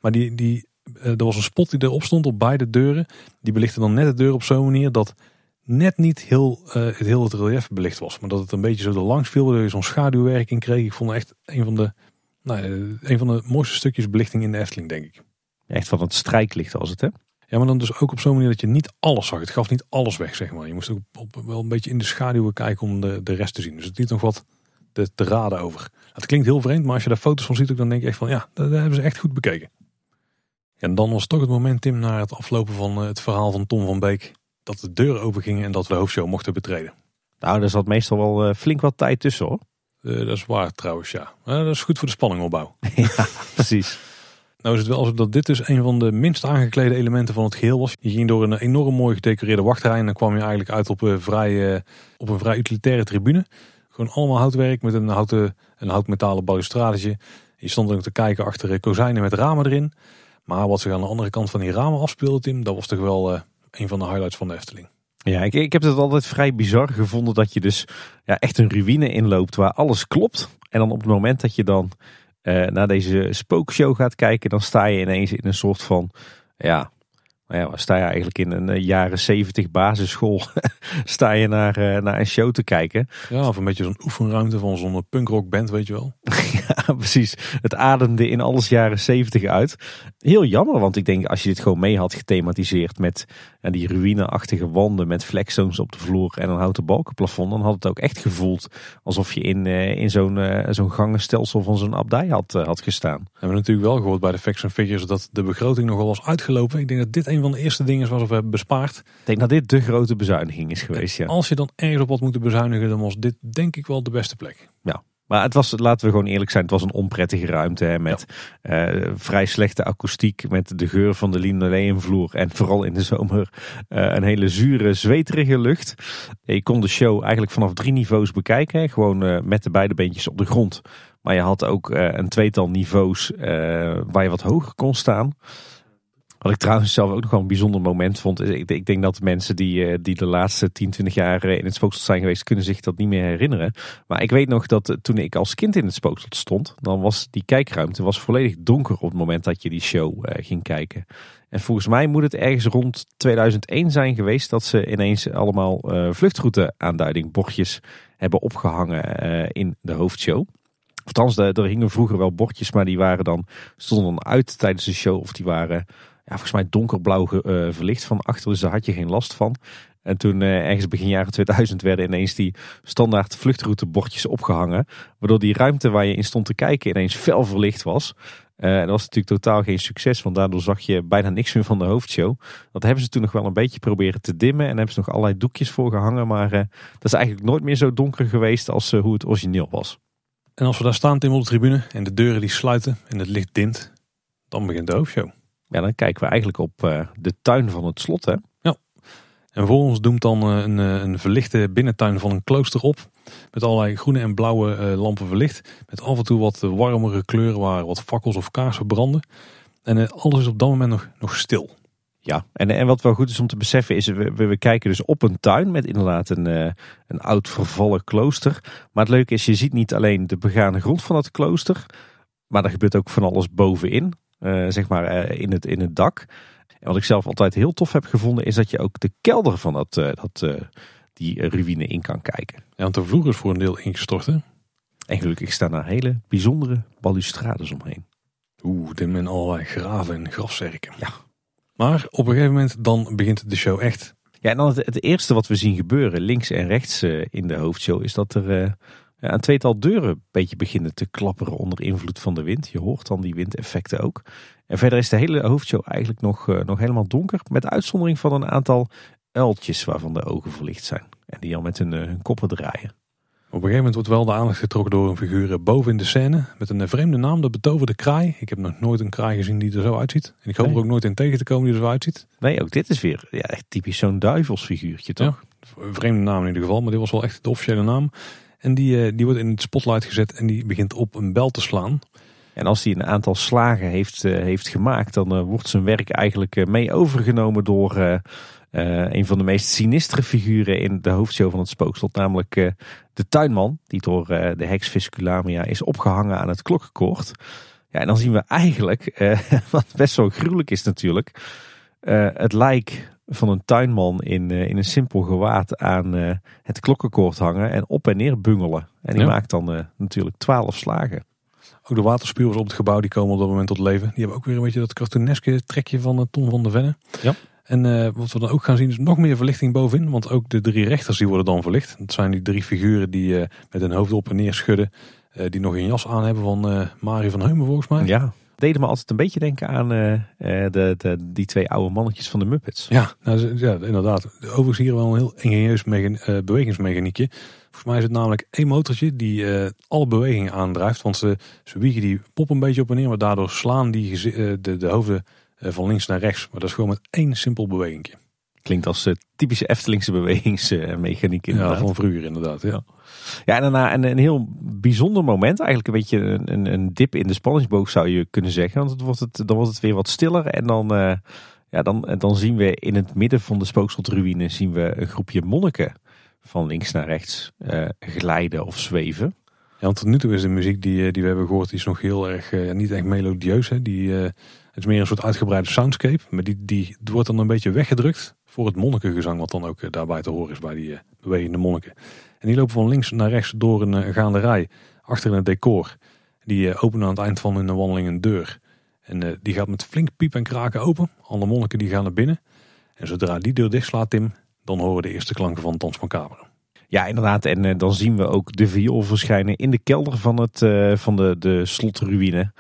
Maar die, die, uh, er was een spot die erop stond op beide deuren. Die belichtte dan net de deur op zo'n manier dat net niet heel, uh, het heel het relief belicht was. Maar dat het een beetje zo er langs viel, waardoor je zo'n schaduwwerking kreeg. Ik vond echt een van de, nou, een van de mooiste stukjes belichting in de Efteling, denk ik. Echt van het strijklicht als het, hè? Ja, maar dan dus ook op zo'n manier dat je niet alles zag. Het gaf niet alles weg, zeg maar. Je moest ook op, wel een beetje in de schaduwen kijken om de, de rest te zien. Dus het liet nog wat te, te raden over. Het klinkt heel vreemd, maar als je daar foto's van ziet, dan denk je echt van ja, dat, hebben ze echt goed bekeken. En dan was toch het moment, Tim, na het aflopen van het verhaal van Tom van Beek, dat de deuren open gingen en dat we de hoofdshow mochten betreden. Nou, daar zat meestal wel flink wat tijd tussen hoor. Uh, dat is waar trouwens, ja. Uh, dat is goed voor de spanningopbouw. ja, precies. Nou is het wel zo dat dit dus een van de minst aangeklede elementen van het geheel was. Je ging door een enorm mooi gedecoreerde wachtrij en dan kwam je eigenlijk uit op een vrij, op een vrij utilitaire tribune. Gewoon allemaal houtwerk met een, houten, een houtmetalen balustradetje. Je stond ook te kijken achter kozijnen met ramen erin. Maar wat zich aan de andere kant van die ramen afspeelde, Tim, dat was toch wel uh, een van de highlights van de Efteling. Ja, ik, ik heb het altijd vrij bizar gevonden dat je dus ja, echt een ruïne inloopt waar alles klopt. En dan op het moment dat je dan uh, naar deze spookshow gaat kijken, dan sta je ineens in een soort van, ja, nou ja, sta je eigenlijk in een jaren zeventig basisschool, sta je naar, uh, naar een show te kijken. Ja, of een beetje zo'n oefenruimte van zo'n punkrock band, weet je wel. Ja, precies. Het ademde in alles jaren zeventig uit. Heel jammer, want ik denk als je dit gewoon mee had gethematiseerd met ja, die ruïneachtige wanden met flexzones op de vloer en een houten balkenplafond, dan had het ook echt gevoeld alsof je in, uh, in zo'n uh, zo'n gangenstelsel van zo'n abdij had, uh, had gestaan. We hebben natuurlijk wel gehoord bij de Facts and Figures dat de begroting nogal was uitgelopen. Ik denk dat dit een van de eerste dingen is wat we hebben bespaard. Ik denk dat dit de grote bezuiniging is geweest, ja. Als je dan ergens op wat moet bezuinigen, dan was dit denk ik wel de beste plek. Ja, maar het was, laten we gewoon eerlijk zijn, het was een onprettige ruimte. Hè, met uh, vrij slechte akoestiek, met de geur van de linoleumvloer. En vooral in de zomer uh, een hele zure, zweterige lucht. Je kon de show eigenlijk vanaf drie niveaus bekijken. Hè, gewoon uh, met de beide beentjes op de grond. Maar je had ook een tweetal niveaus waar je wat hoger kon staan. Wat ik trouwens zelf ook nog wel een bijzonder moment vond. Ik, ik denk dat mensen die, eh, die de laatste 10, 20 jaar in het spookslot zijn geweest, kunnen zich dat niet meer herinneren. Maar ik weet nog dat toen ik als kind in het spookslot stond, dan was die kijkruimte was volledig donker op het moment dat je die show ging kijken. En volgens mij moet het ergens rond 2001 zijn geweest dat ze ineens allemaal uh, vluchtroute aanduiding bordjes hebben opgehangen in de hoofdshow. Althans, er hingen vroeger wel bordjes, maar die waren dan, stonden dan uit tijdens de show of die waren ja, volgens mij donkerblauw uh, verlicht van achter. Dus daar had je geen last van. En toen uh, ergens begin jaren 2000 werden ineens die standaard vluchtroutebordjes opgehangen. Waardoor die ruimte waar je in stond te kijken ineens fel verlicht was. Uh, en dat was natuurlijk totaal geen succes, want daardoor zag je bijna niks meer van de hoofdshow. Dat hebben ze toen nog wel een beetje proberen te dimmen en hebben ze nog allerlei doekjes voor gehangen. Maar dat is eigenlijk nooit meer zo donker geweest als hoe het origineel was. En als we daar staan Tim op de tribune en de deuren die sluiten en het licht dint, dan begint de hoofdshow. Ja, dan kijken we eigenlijk op uh, de tuin van het slot. Hè? Ja. En voor ons doemt dan uh, een, uh, een verlichte binnentuin van een klooster op. Met allerlei groene en blauwe lampen verlicht. Met af en toe wat warmere kleuren waar wat fakkels of kaarsen branden. En alles is op dat moment nog, nog stil. Ja, en, en wat wel goed is om te beseffen is, we, we kijken dus op een tuin met inderdaad een, een oud vervallen klooster. Maar het leuke is, je ziet niet alleen de begane grond van het klooster, maar er gebeurt ook van alles bovenin. Eh, zeg maar eh, in, het, in het dak. En wat ik zelf altijd heel tof heb gevonden is dat je ook de kelder van dat, eh, dat, die ruïne in kan kijken. Ja, want de vloer is voor een deel ingestort hè? En gelukkig staan daar hele bijzondere balustrades omheen. Oeh, dit men allerlei graven en grafzerken. Ja. Maar op een gegeven moment dan begint de show echt. Ja, en dan het, het eerste wat we zien gebeuren links en rechts in de hoofdshow is dat er een tweetal deuren een beetje beginnen te klapperen onder invloed van de wind. Je hoort dan die windeffecten ook. En verder is de hele hoofdshow eigenlijk nog, uh, nog helemaal donker. Met uitzondering van een aantal uiltjes waarvan de ogen verlicht zijn. En die al met hun, uh, hun koppen draaien. Op een gegeven moment wordt wel de aandacht getrokken door een figuur boven in de scène. Met een vreemde naam, de betoverde kraai. Ik heb nog nooit een kraai gezien die er zo uitziet. En ik hoop er ook nooit in tegen te komen die er zo uitziet. Nee, ook dit is weer ja, echt typisch zo'n duivelsfiguurtje toch? Ja, vreemde naam in ieder geval, maar dit was wel echt de officiële naam. En die, eh, die wordt in het spotlight gezet en die begint op een bel te slaan. En als hij een aantal slagen heeft, eh, heeft gemaakt, dan eh, wordt zijn werk eigenlijk mee overgenomen door een van de meest sinistere figuren in de hoofdshow van het spookslot. Namelijk de tuinman, die door de heks Visculamia is opgehangen aan het klokkenkoord. Ja, en dan zien we eigenlijk, wat best wel gruwelijk is natuurlijk, het lijk van een tuinman in, uh, in een simpel gewaad aan uh, het klokkenkoord hangen en op en neer bungelen. En die maakt dan uh, natuurlijk twaalf slagen. Ook de waterspuwers op het gebouw die komen op dat moment tot leven. Die hebben ook weer een beetje dat cartooneske trekje van Tom van de Venne. Ja. En wat we dan ook gaan zien is nog meer verlichting bovenin. Want ook de drie rechters die worden dan verlicht. Dat zijn die drie figuren die met hun hoofd op en neer schudden. die nog een jas aan hebben van Marie van Heumen volgens mij. Ja, deden me altijd een beetje denken aan uh, de, de, die twee oude mannetjes van de Muppets. Ja, nou, ja inderdaad. Overigens hier wel een heel ingenieus uh, bewegingsmechaniekje. Volgens mij is het namelijk één motortje die uh, alle bewegingen aandrijft. Want ze, ze wiegen die pop een beetje op en neer. Maar daardoor slaan die de, de hoofden van links naar rechts. Maar dat is gewoon met één simpel bewegingje. Klinkt als typische Eftelingse bewegingsmechaniek inderdaad. Ja, van vroeger inderdaad. Ja. Ja, en daarna een, een heel bijzonder moment. Eigenlijk een beetje een, een, een dip in de spanningsboog zou je kunnen zeggen. Want het wordt het, dan wordt het weer wat stiller. En dan, uh, ja, dan, dan zien we in het midden van de spookslotruïne zien we een groepje monniken van links naar rechts uh, glijden of zweven. Ja, want tot nu toe is de muziek die, eh, die we hebben gehoord, die is nog heel erg, niet echt melodieus. Hè? Die, het is meer een soort uitgebreide soundscape. Maar die, die wordt dan een beetje weggedrukt voor het monnikengezang, wat dan ook daarbij te horen is bij die bewegende monniken. En die lopen van links naar rechts door een, gaande rij achter in het decor. Die openen aan het eind van hun wandeling een deur. En die gaat met flink piep en kraken open. Alle monniken die gaan naar binnen. En zodra die deur dicht slaat, Tim, dan horen de eerste klanken van Dans Macabre. Ja, inderdaad. En dan zien we ook de viool verschijnen in de kelder van, het, van de, de slotruïne.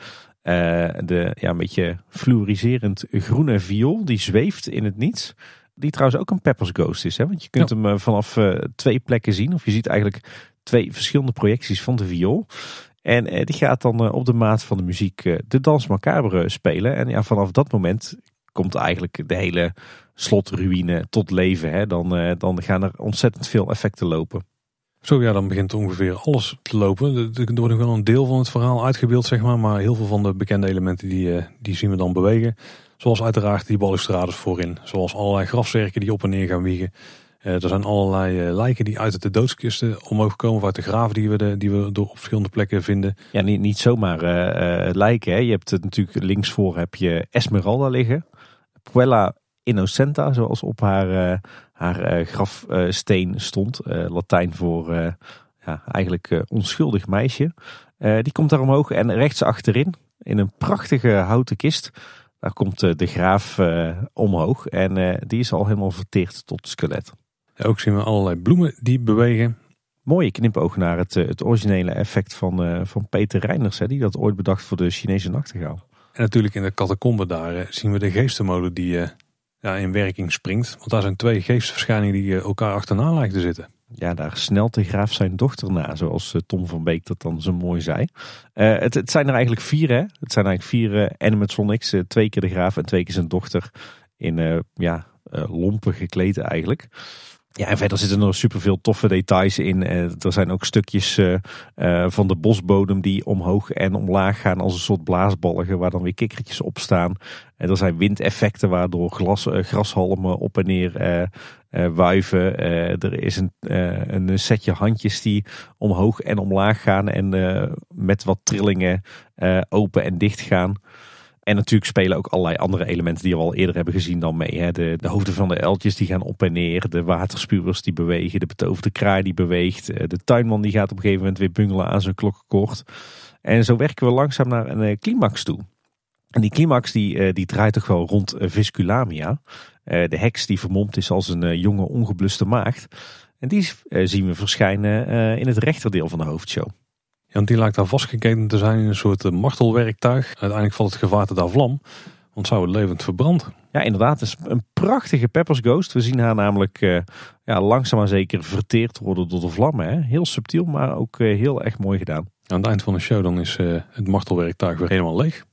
de ja, een beetje fluoriserend groene viool, die zweeft in het niets. Die trouwens ook een Peppers Ghost is. Hè? Want je kunt hem vanaf twee plekken zien. Of je ziet eigenlijk twee verschillende projecties van de viool. En eh, die gaat dan eh, op de maat van de muziek eh, de dans macabre spelen. En ja, vanaf dat moment komt eigenlijk de hele slotruïne tot leven. Hè? Dan, dan gaan er ontzettend veel effecten lopen. Zo ja, dan begint ongeveer alles te lopen. Er wordt nog wel een deel van het verhaal uitgebeeld, zeg maar. Maar heel veel van de bekende elementen die, die zien we dan bewegen. Zoals uiteraard die balustrades voorin. Zoals allerlei grafzerken die op en neer gaan wiegen. Eh, er zijn allerlei eh, lijken die uit de doodskisten omhoog komen. Of uit de graven die we, de, die we door op verschillende plekken vinden. Ja, niet, niet zomaar uh, lijken. Hè. Je hebt het natuurlijk linksvoor heb je Esmeralda liggen. Puella Innocenta, zoals op haar, haar grafsteen stond. Latijn voor ja, eigenlijk onschuldig meisje. die komt daar omhoog en rechts achterin in een prachtige houten kist. Daar komt de graaf omhoog en die is al helemaal verteerd tot skelet. Ook zien we allerlei bloemen die bewegen. Mooie knipoog naar het, eh, het originele effect van, van Peter Reiners, hè, die dat ooit bedacht voor de Chinese nachtegaal. En natuurlijk in de catacombe daar zien we de geestenmolen die ja, in werking springt. Want daar zijn twee geestverschijningen die elkaar achterna lijken te zitten. Ja, daar snelt de graaf zijn dochter na, zoals Tom van Beek dat dan zo mooi zei. het, het, zijn er eigenlijk vier, hè? Het zijn eigenlijk vier animatronics. twee keer de graaf en twee keer zijn dochter in ja, lompen gekleed eigenlijk. Ja, en verder zitten er superveel toffe details in. Eh, er zijn ook stukjes eh, eh, van de bosbodem die omhoog en omlaag gaan als een soort blaasbalgen waar dan weer kikkertjes op staan. En er zijn windeffecten waardoor glas, grashalmen op en neer wuiven. er is een, een setje handjes die omhoog en omlaag gaan en met wat trillingen open en dicht gaan. En natuurlijk spelen ook allerlei andere elementen die we al eerder hebben gezien dan mee. Hè. De, de hoofden van de eltjes die gaan op en neer. De waterspuwers die bewegen. De betoverde kraai die beweegt. Eh, de tuinman die gaat op een gegeven moment weer bungelen aan zijn klokkenkort. En zo werken we langzaam naar een eh, climax toe. En die climax die, eh, die draait toch wel rond Visculamia. De heks die vermomd is als een jonge ongebluste maagd. En die zien we verschijnen in het rechterdeel van de hoofdshow. Want die lijkt daar vastgeketen te zijn in een soort eh, martelwerktuig. Uiteindelijk valt het gevaarte daar vlam. Want zou het levend verbrand. Ja, inderdaad. Het is een prachtige Peppers Ghost. We zien haar namelijk uh, ja, langzaam maar zeker verteerd worden door de vlammen. Hè. Heel subtiel, maar ook uh, heel erg mooi gedaan. Aan het eind van de show dan is uh, het martelwerktuig weer helemaal leeg.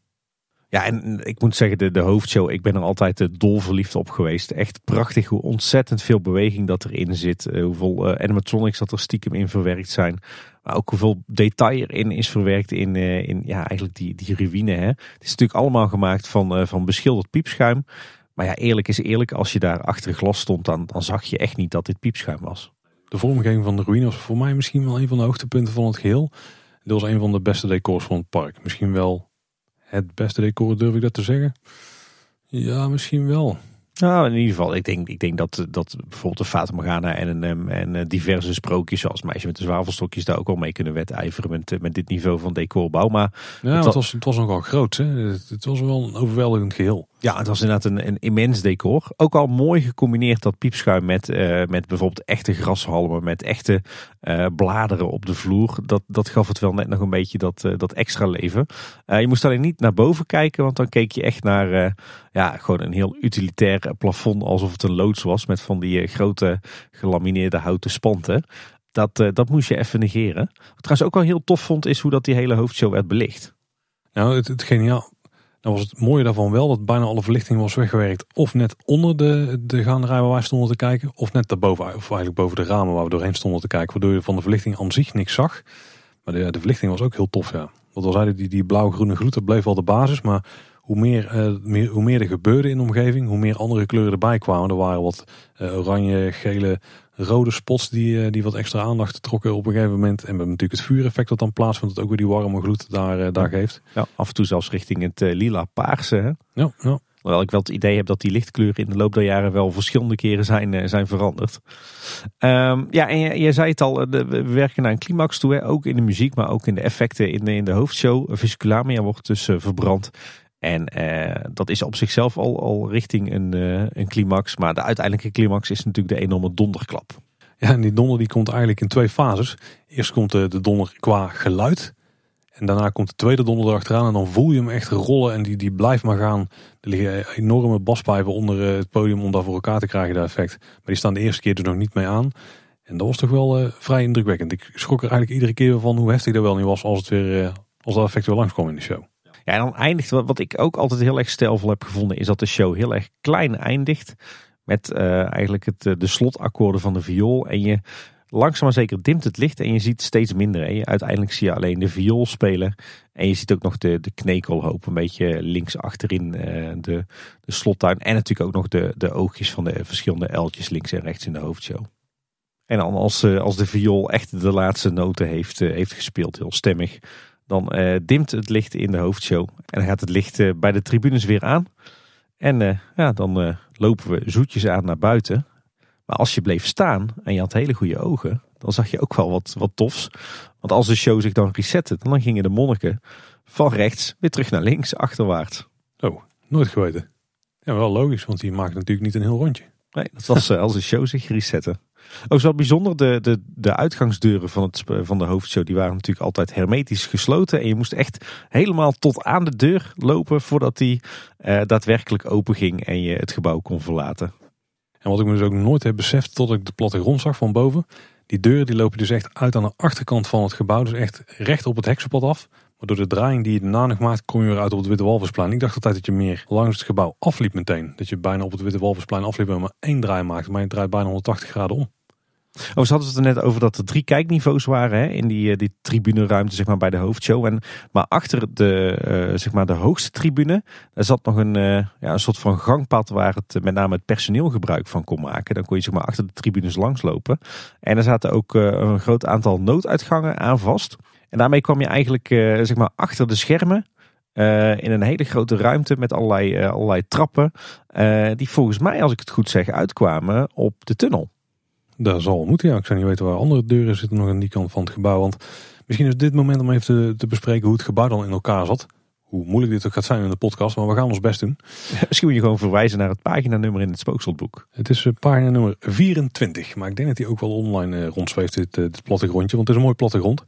Ja, en ik moet zeggen, de, de hoofdshow, ik ben er altijd dol verliefd op geweest. Echt prachtig hoe ontzettend veel beweging dat erin zit. hoeveel animatronics dat er stiekem in verwerkt zijn. Maar ook hoeveel detail erin is verwerkt in, in ja, eigenlijk die, die ruïne. Hè. Het is natuurlijk allemaal gemaakt van, van beschilderd piepschuim. Maar ja, eerlijk is eerlijk, als je daar achter glas stond, dan, dan zag je echt niet dat dit piepschuim was. De vormgeving van de ruïne was voor mij misschien wel een van de hoogtepunten van het geheel. Dit was een van de beste decors van het park. Misschien wel het beste decor, durf ik dat te zeggen? Ja, misschien wel. Nou, in ieder geval, ik denk, ik denk dat, dat bijvoorbeeld de Fata Morgana en, en, en eh, diverse sprookjes zoals Meisje met de Zwavelstokjes daar ook al mee kunnen wedijveren met, eh, met dit niveau van decorbouw. Maar ja, het, was, het was nogal groot. Hè? Het, was wel een overweldigend geheel. Ja, het was inderdaad een, een immens decor. Ook al mooi gecombineerd dat piepschuim met, uh, met bijvoorbeeld echte grashalmen, met echte uh, bladeren op de vloer. Dat, dat gaf het wel net nog een beetje dat, uh, dat extra leven. je moest alleen niet naar boven kijken, want dan keek je echt naar ja, gewoon een heel utilitair plafond alsof het een loods was met van die grote gelamineerde houten spanten. Dat, dat moest je even negeren. Wat ik trouwens ook wel heel tof vond is hoe dat die hele hoofdshow werd belicht. Nou, het, het geniaal dan was het mooie daarvan wel dat bijna alle verlichting was weggewerkt. Of net onder de, de gaanderij waar wij stonden te kijken. Of net daarboven, of eigenlijk boven de ramen waar we doorheen stonden te kijken. Waardoor je van de verlichting aan zich niks zag. Maar de, de verlichting was ook heel tof, ja. Want al zeiden die, die blauw-groene gloed, dat bleef wel de basis. Maar hoe meer, uh, meer, hoe meer er gebeurde in de omgeving, hoe meer andere kleuren erbij kwamen. Er waren wat uh, oranje, gele, rode spots die, uh, die wat extra aandacht trokken op een gegeven moment. En we hebben natuurlijk het vuureffect dat dan plaatsvindt, dat ook weer die warme gloed daar, daar geeft. Ja, af en toe zelfs richting het lila paarse. Hè? Ja, ja. Hoewel ik wel het idee heb dat die lichtkleuren in de loop der jaren wel verschillende keren zijn, zijn veranderd. Um, ja, en je, je, zei het al, we werken naar een climax toe. Hè? Ook in de muziek, maar ook in de effecten in de, in de hoofdshow. Visculamia wordt dus verbrand. En uh, dat is op zichzelf al, al richting een, uh, een climax. Maar de uiteindelijke climax is natuurlijk de enorme donderklap. Ja, en die donder die komt eigenlijk in twee fases. Eerst komt de, de donder qua geluid. En daarna komt de tweede donder erachteraan. En dan voel je hem echt rollen. En die, die blijft maar gaan. Er liggen enorme baspijpen onder eh, het podium om dat voor elkaar te krijgen, dat effect. Maar die staan de eerste keer er nog niet mee aan. En dat was toch wel vrij indrukwekkend. Ik schrok er eigenlijk iedere keer van hoe heftig dat wel niet was als, het weer, als dat effect weer langskwam in de show. Ja, en dan eindigt wat ik ook altijd heel erg stijlvol heb gevonden, is dat de show heel erg klein eindigt. Met uh, eigenlijk het, de slotakkoorden van de viool. En je langzaam maar zeker dimt het licht en je ziet steeds minder. Hè. Uiteindelijk zie je alleen de viool spelen. En je ziet ook nog de, de knekelhoop een beetje links achterin uh, de, de slottuin. En natuurlijk ook nog de, de oogjes van de verschillende eltjes links en rechts in de hoofdshow. En dan als, als de viool echt de laatste noten heeft, heeft gespeeld, heel stemmig dan uh, dimt het licht in de hoofdshow. En dan gaat het licht uh, bij de tribunes weer aan. En uh, ja, dan lopen we zoetjes aan naar buiten. Maar als je bleef staan en je had hele goede ogen, dan zag je ook wel wat, wat tofs. Want als de show zich dan resette, dan gingen de monniken van rechts weer terug naar links, achterwaarts. Oh, nooit geweten. Ja, wel logisch, want die maakt natuurlijk niet een heel rondje. Nee, dat was als de show zich resette. Ook zo bijzonder, de, de, de uitgangsdeuren van, het, van de hoofdshow die waren natuurlijk altijd hermetisch gesloten. En je moest echt helemaal tot aan de deur lopen voordat die uh, daadwerkelijk open ging en je het gebouw kon verlaten. En wat ik me dus ook nooit heb beseft tot ik de plattegrond zag van boven. Die deuren die lopen dus echt uit aan de achterkant van het gebouw. Dus echt recht op het heksenpad af. Maar door de draaiing die je daarna nog maakt, kom je weer uit op het Witte Walvisplein. Ik dacht altijd dat je meer langs het gebouw afliep meteen. Dat je bijna op het Witte Walvisplein afliep en maar één draai maakt. Maar je draait bijna 180 graden om. Oh, ze hadden het er net over dat er drie kijkniveaus waren hè, in die, eh, die tribuneruimte zeg maar, bij de hoofdshow. En, maar achter de, uh, zeg maar de hoogste tribune daar zat nog een, uh, ja, een soort van gangpad waar het met name het personeel gebruik van kon maken. Dan kon je zeg maar, achter de tribunes langslopen. En er zaten ook een groot aantal nooduitgangen aan vast. En daarmee kwam je eigenlijk zeg maar, achter de schermen in een hele grote ruimte met allerlei, allerlei trappen. die volgens mij, als ik het goed zeg, uitkwamen op de tunnel. Daar zal moeten, ja. Ik zou niet weten waar andere deuren zitten nog aan die kant van het gebouw. Want misschien is dit moment om even te, te bespreken hoe het gebouw dan in elkaar zat. Hoe moeilijk dit ook gaat zijn in de podcast, maar we gaan ons best doen. Misschien moet je gewoon verwijzen naar het paginanummer in het spookselboek. Het is pagina nummer 24, maar ik denk dat die ook wel online rondzweeft, dit, dit plattegrondje. Want het is een mooi plattegrond.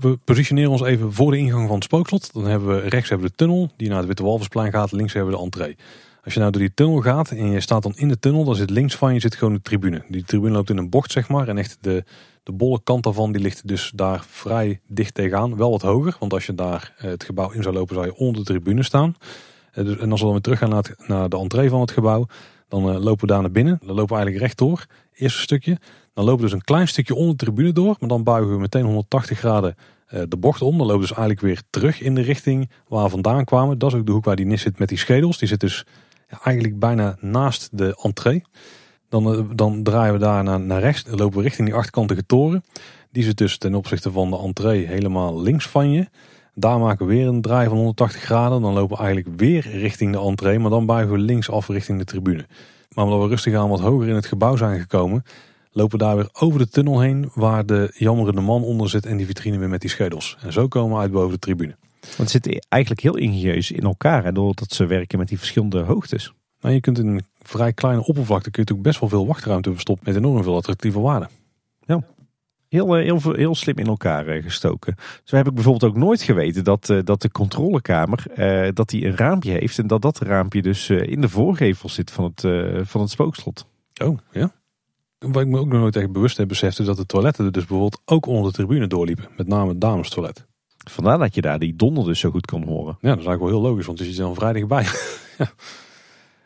We positioneren ons even voor de ingang van het spookslot. Dan hebben we rechts hebben we de tunnel die naar het Witte Walvisplein gaat. Links hebben we de entree. Als je nou door die tunnel gaat en je staat dan in de tunnel, dan zit links van je zit gewoon de tribune. Die tribune loopt in een bocht, zeg maar. En echt de, de bolle kant daarvan die ligt dus daar vrij dicht tegenaan. Wel wat hoger, want als je daar eh, het gebouw in zou lopen, zou je onder de tribune staan. Eh, dus, en als we dan weer terug gaan naar, naar de entree van het gebouw, dan uh, lopen we daar naar binnen. Dan lopen we eigenlijk rechtdoor, eerste stukje. Dan lopen we dus een klein stukje onder de tribune door, maar dan buigen we meteen 180 graden de bocht om. Dan lopen we dus eigenlijk weer terug in de richting waar we vandaan kwamen. Dat is ook de hoek waar die nis zit met die schedels. Die zit dus eigenlijk bijna naast de entree. Dan, eh, dan draaien we daar naar, naar rechts. Dan lopen we richting die achtkantige toren. Die zit dus ten opzichte van de entree helemaal links van je. Daar maken we weer een draai van 180 graden. Dan lopen we eigenlijk weer richting de entree. Maar dan buigen we links af richting de tribune. Maar omdat we rustig aan wat hoger in het gebouw zijn gekomen... lopen we daar weer over de tunnel heen... waar de jammerende man onder zit en die vitrine weer met die schedels. En zo komen we uit boven de tribune. Want het zit eigenlijk heel ingenieus in elkaar. En doordat ze werken met die verschillende hoogtes. Nou, je kunt in een vrij kleine oppervlakte kun je natuurlijk best wel veel wachtruimte verstoppen met enorm veel attractieve waarden. Ja. Heel, eh, heel, heel slim in elkaar eh, gestoken. Zo heb ik bijvoorbeeld ook nooit geweten dat, eh, dat de controlekamer dat die een raampje heeft. En dat dat raampje dus in de voorgevel zit van het, van het spookslot. Oh, ja. Wat ik me ook nog nooit echt bewust heb beseft is dat de toiletten er dus bijvoorbeeld ook onder de tribune doorliepen. Met name het damestoilet. Vandaar dat je daar die donder dus zo goed kan horen. Ja, dat is eigenlijk wel heel logisch, want je zit dan vrij dichtbij. ja.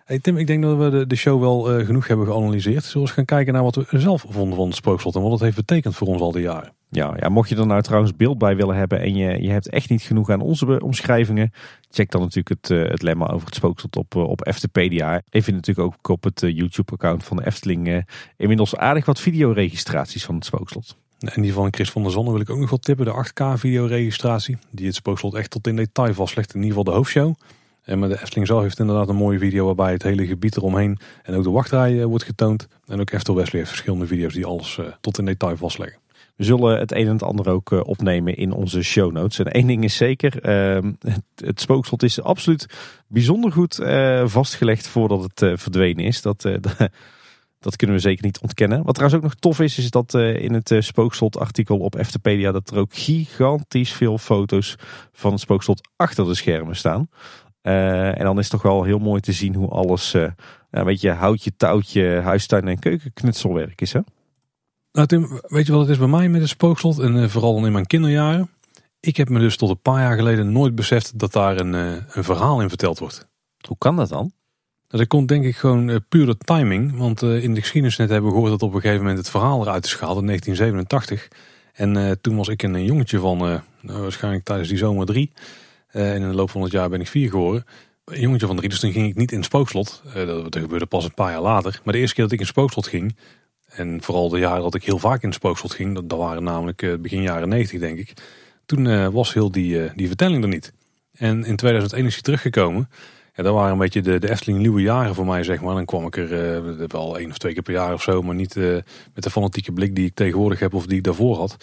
Hey Tim, ik denk dat we de, de show wel uh, genoeg hebben geanalyseerd. Zullen we eens gaan kijken naar wat we zelf vonden van het spookslot en wat het heeft betekend voor ons al die jaren. Ja, ja, mocht je er nou trouwens beeld bij willen hebben en je, je hebt echt niet genoeg aan onze omschrijvingen, check dan natuurlijk het, uh, het lemma over het spookslot op, uh, op Eftepedia. Je vindt natuurlijk ook op het YouTube-account van de Efteling inmiddels aardig wat videoregistraties van het spookslot. En die van Chris van der Zonne wil ik ook nog wel tippen. De 8K videoregistratie. Die het spookslot echt tot in detail vastlegt. In ieder geval de hoofdshow. En maar de Efteling zelf heeft inderdaad een mooie video waarbij het hele gebied eromheen en ook de wachtrij wordt getoond. En ook Eftel Wesley heeft verschillende video's die alles tot in detail vastleggen. We zullen het een en het ander ook eh, opnemen in onze show notes. En één ding is zeker, ehm, het, spookslot is absoluut bijzonder goed eh, vastgelegd voordat het eh, verdwenen is. Dat, dat kunnen we zeker niet ontkennen. Wat trouwens ook nog tof is, is dat in het spookslot artikel op Eftepedia dat er ook gigantisch veel foto's van het spookslot achter de schermen staan. En dan is het toch wel heel mooi te zien hoe alles een beetje houtje, touwtje, huistuin en keukenknutselwerk is. Hè? Nou Tim, weet je wat het is bij mij met het spookslot en uh, vooral in mijn kinderjaren? Ik heb me dus tot een paar jaar geleden nooit beseft dat daar een, uh, een verhaal in verteld wordt. Hoe kan dat dan? Nou, dat komt denk ik gewoon uh, puur timing. Want in de geschiedenis net hebben we gehoord dat op een gegeven moment het verhaal eruit is gehaald in 1987. En toen was ik een jongetje van, nou, waarschijnlijk tijdens die zomer drie. En in de loop van het jaar ben ik vier geworden. Een jongetje van drie, dus toen ging ik niet in het spookslot. dat gebeurde pas een paar jaar later. Maar de eerste keer dat ik in het spookslot ging, en vooral de jaren dat ik heel vaak in het spookslot ging, dat, dat waren namelijk uh, begin jaren 90 denk ik. Toen was heel die, die vertelling er niet. En in 2001 is hij teruggekomen. Ja, dat waren een beetje de, de Efteling nieuwe jaren voor mij, zeg maar. Dan kwam ik er wel één of twee keer per jaar of zo, maar niet met de fanatieke blik die ik tegenwoordig heb of die ik daarvoor had.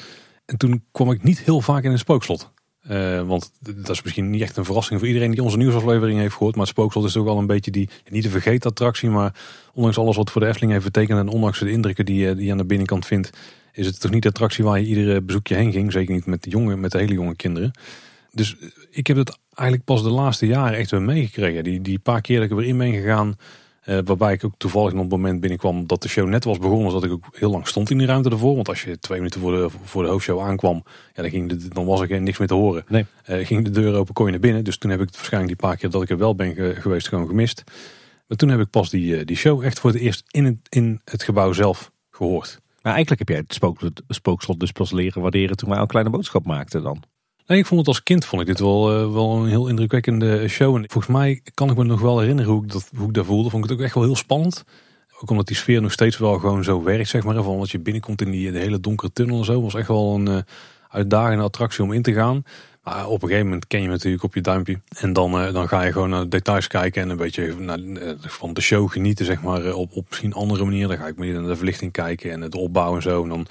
En toen kwam ik niet heel vaak in een spookslot. Uh, want dat is misschien niet echt een verrassing voor iedereen die onze nieuwsaflevering heeft gehoord. Maar het Spookslot is toch wel een beetje die, niet de vergeetattractie. Maar ondanks alles wat voor de Efteling heeft betekend en ondanks de indrukken die, je, die aan de binnenkant vindt. Is het toch niet de attractie waar je iedere bezoekje heen ging. Zeker niet met de, jonge, met de hele jonge kinderen. Dus ik heb het eigenlijk pas de laatste jaren echt weer meegekregen. Die, die paar keer dat ik erin ben gegaan uh, waarbij ik ook toevallig op het moment binnenkwam dat de show net was begonnen. dat ik ook heel lang stond in die ruimte ervoor. Want als je twee minuten voor de, voor de hoofdshow aankwam, ja, dan, ging de, dan was er niks meer te horen. Nee. Uh, ging de deur open, kon je naar binnen. Dus toen heb ik het waarschijnlijk die paar keer dat ik er wel ben geweest gewoon gemist. Maar toen heb ik pas die, uh, die show echt voor het eerst in het, in het gebouw zelf gehoord. Maar eigenlijk heb jij het spook, spookslot dus pas leren waarderen toen wij een kleine boodschap maakten dan. Nee, ik vond het als kind vond ik dit wel, uh, wel een heel indrukwekkende show. En volgens mij kan ik me nog wel herinneren hoe ik, dat, hoe ik daar voelde. Vond ik het ook echt wel heel spannend. Ook omdat die sfeer nog steeds wel gewoon zo werkt, zeg maar. Van als je binnenkomt in die de hele donkere tunnel en zo. Was echt wel een uh, uitdagende attractie om in te gaan. Maar op een gegeven moment ken je natuurlijk op je duimpje. En dan, uh, dan ga je gewoon naar de details kijken en een beetje naar, van de show genieten, zeg maar. Op, op misschien andere manier. Dan ga ik meer naar de verlichting kijken en het opbouwen en zo. En dan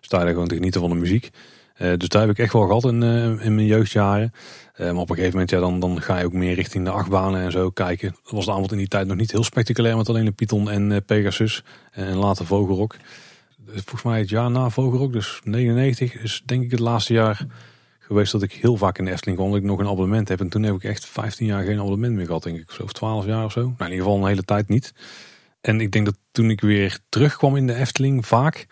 sta je er gewoon te genieten van de muziek. Uh, dus daar heb ik echt wel gehad in, uh, in mijn jeugdjaren. Uh, maar op een gegeven moment ja, dan, dan ga je ook meer richting de achtbanen en zo kijken. Dat was de aanbod in die tijd nog niet heel spectaculair met alleen de Python en Pegasus. En later Vogelrok. Volgens mij het jaar na Vogelrok, dus 99, is denk ik het laatste jaar geweest dat ik heel vaak in de Efteling kwam. Ik nog een abonnement heb. En toen heb ik echt 15 jaar geen abonnement meer gehad, denk ik. Of 12 jaar of zo. Nou, in ieder geval een hele tijd niet. En ik denk dat toen ik weer terugkwam in de Efteling, vaak,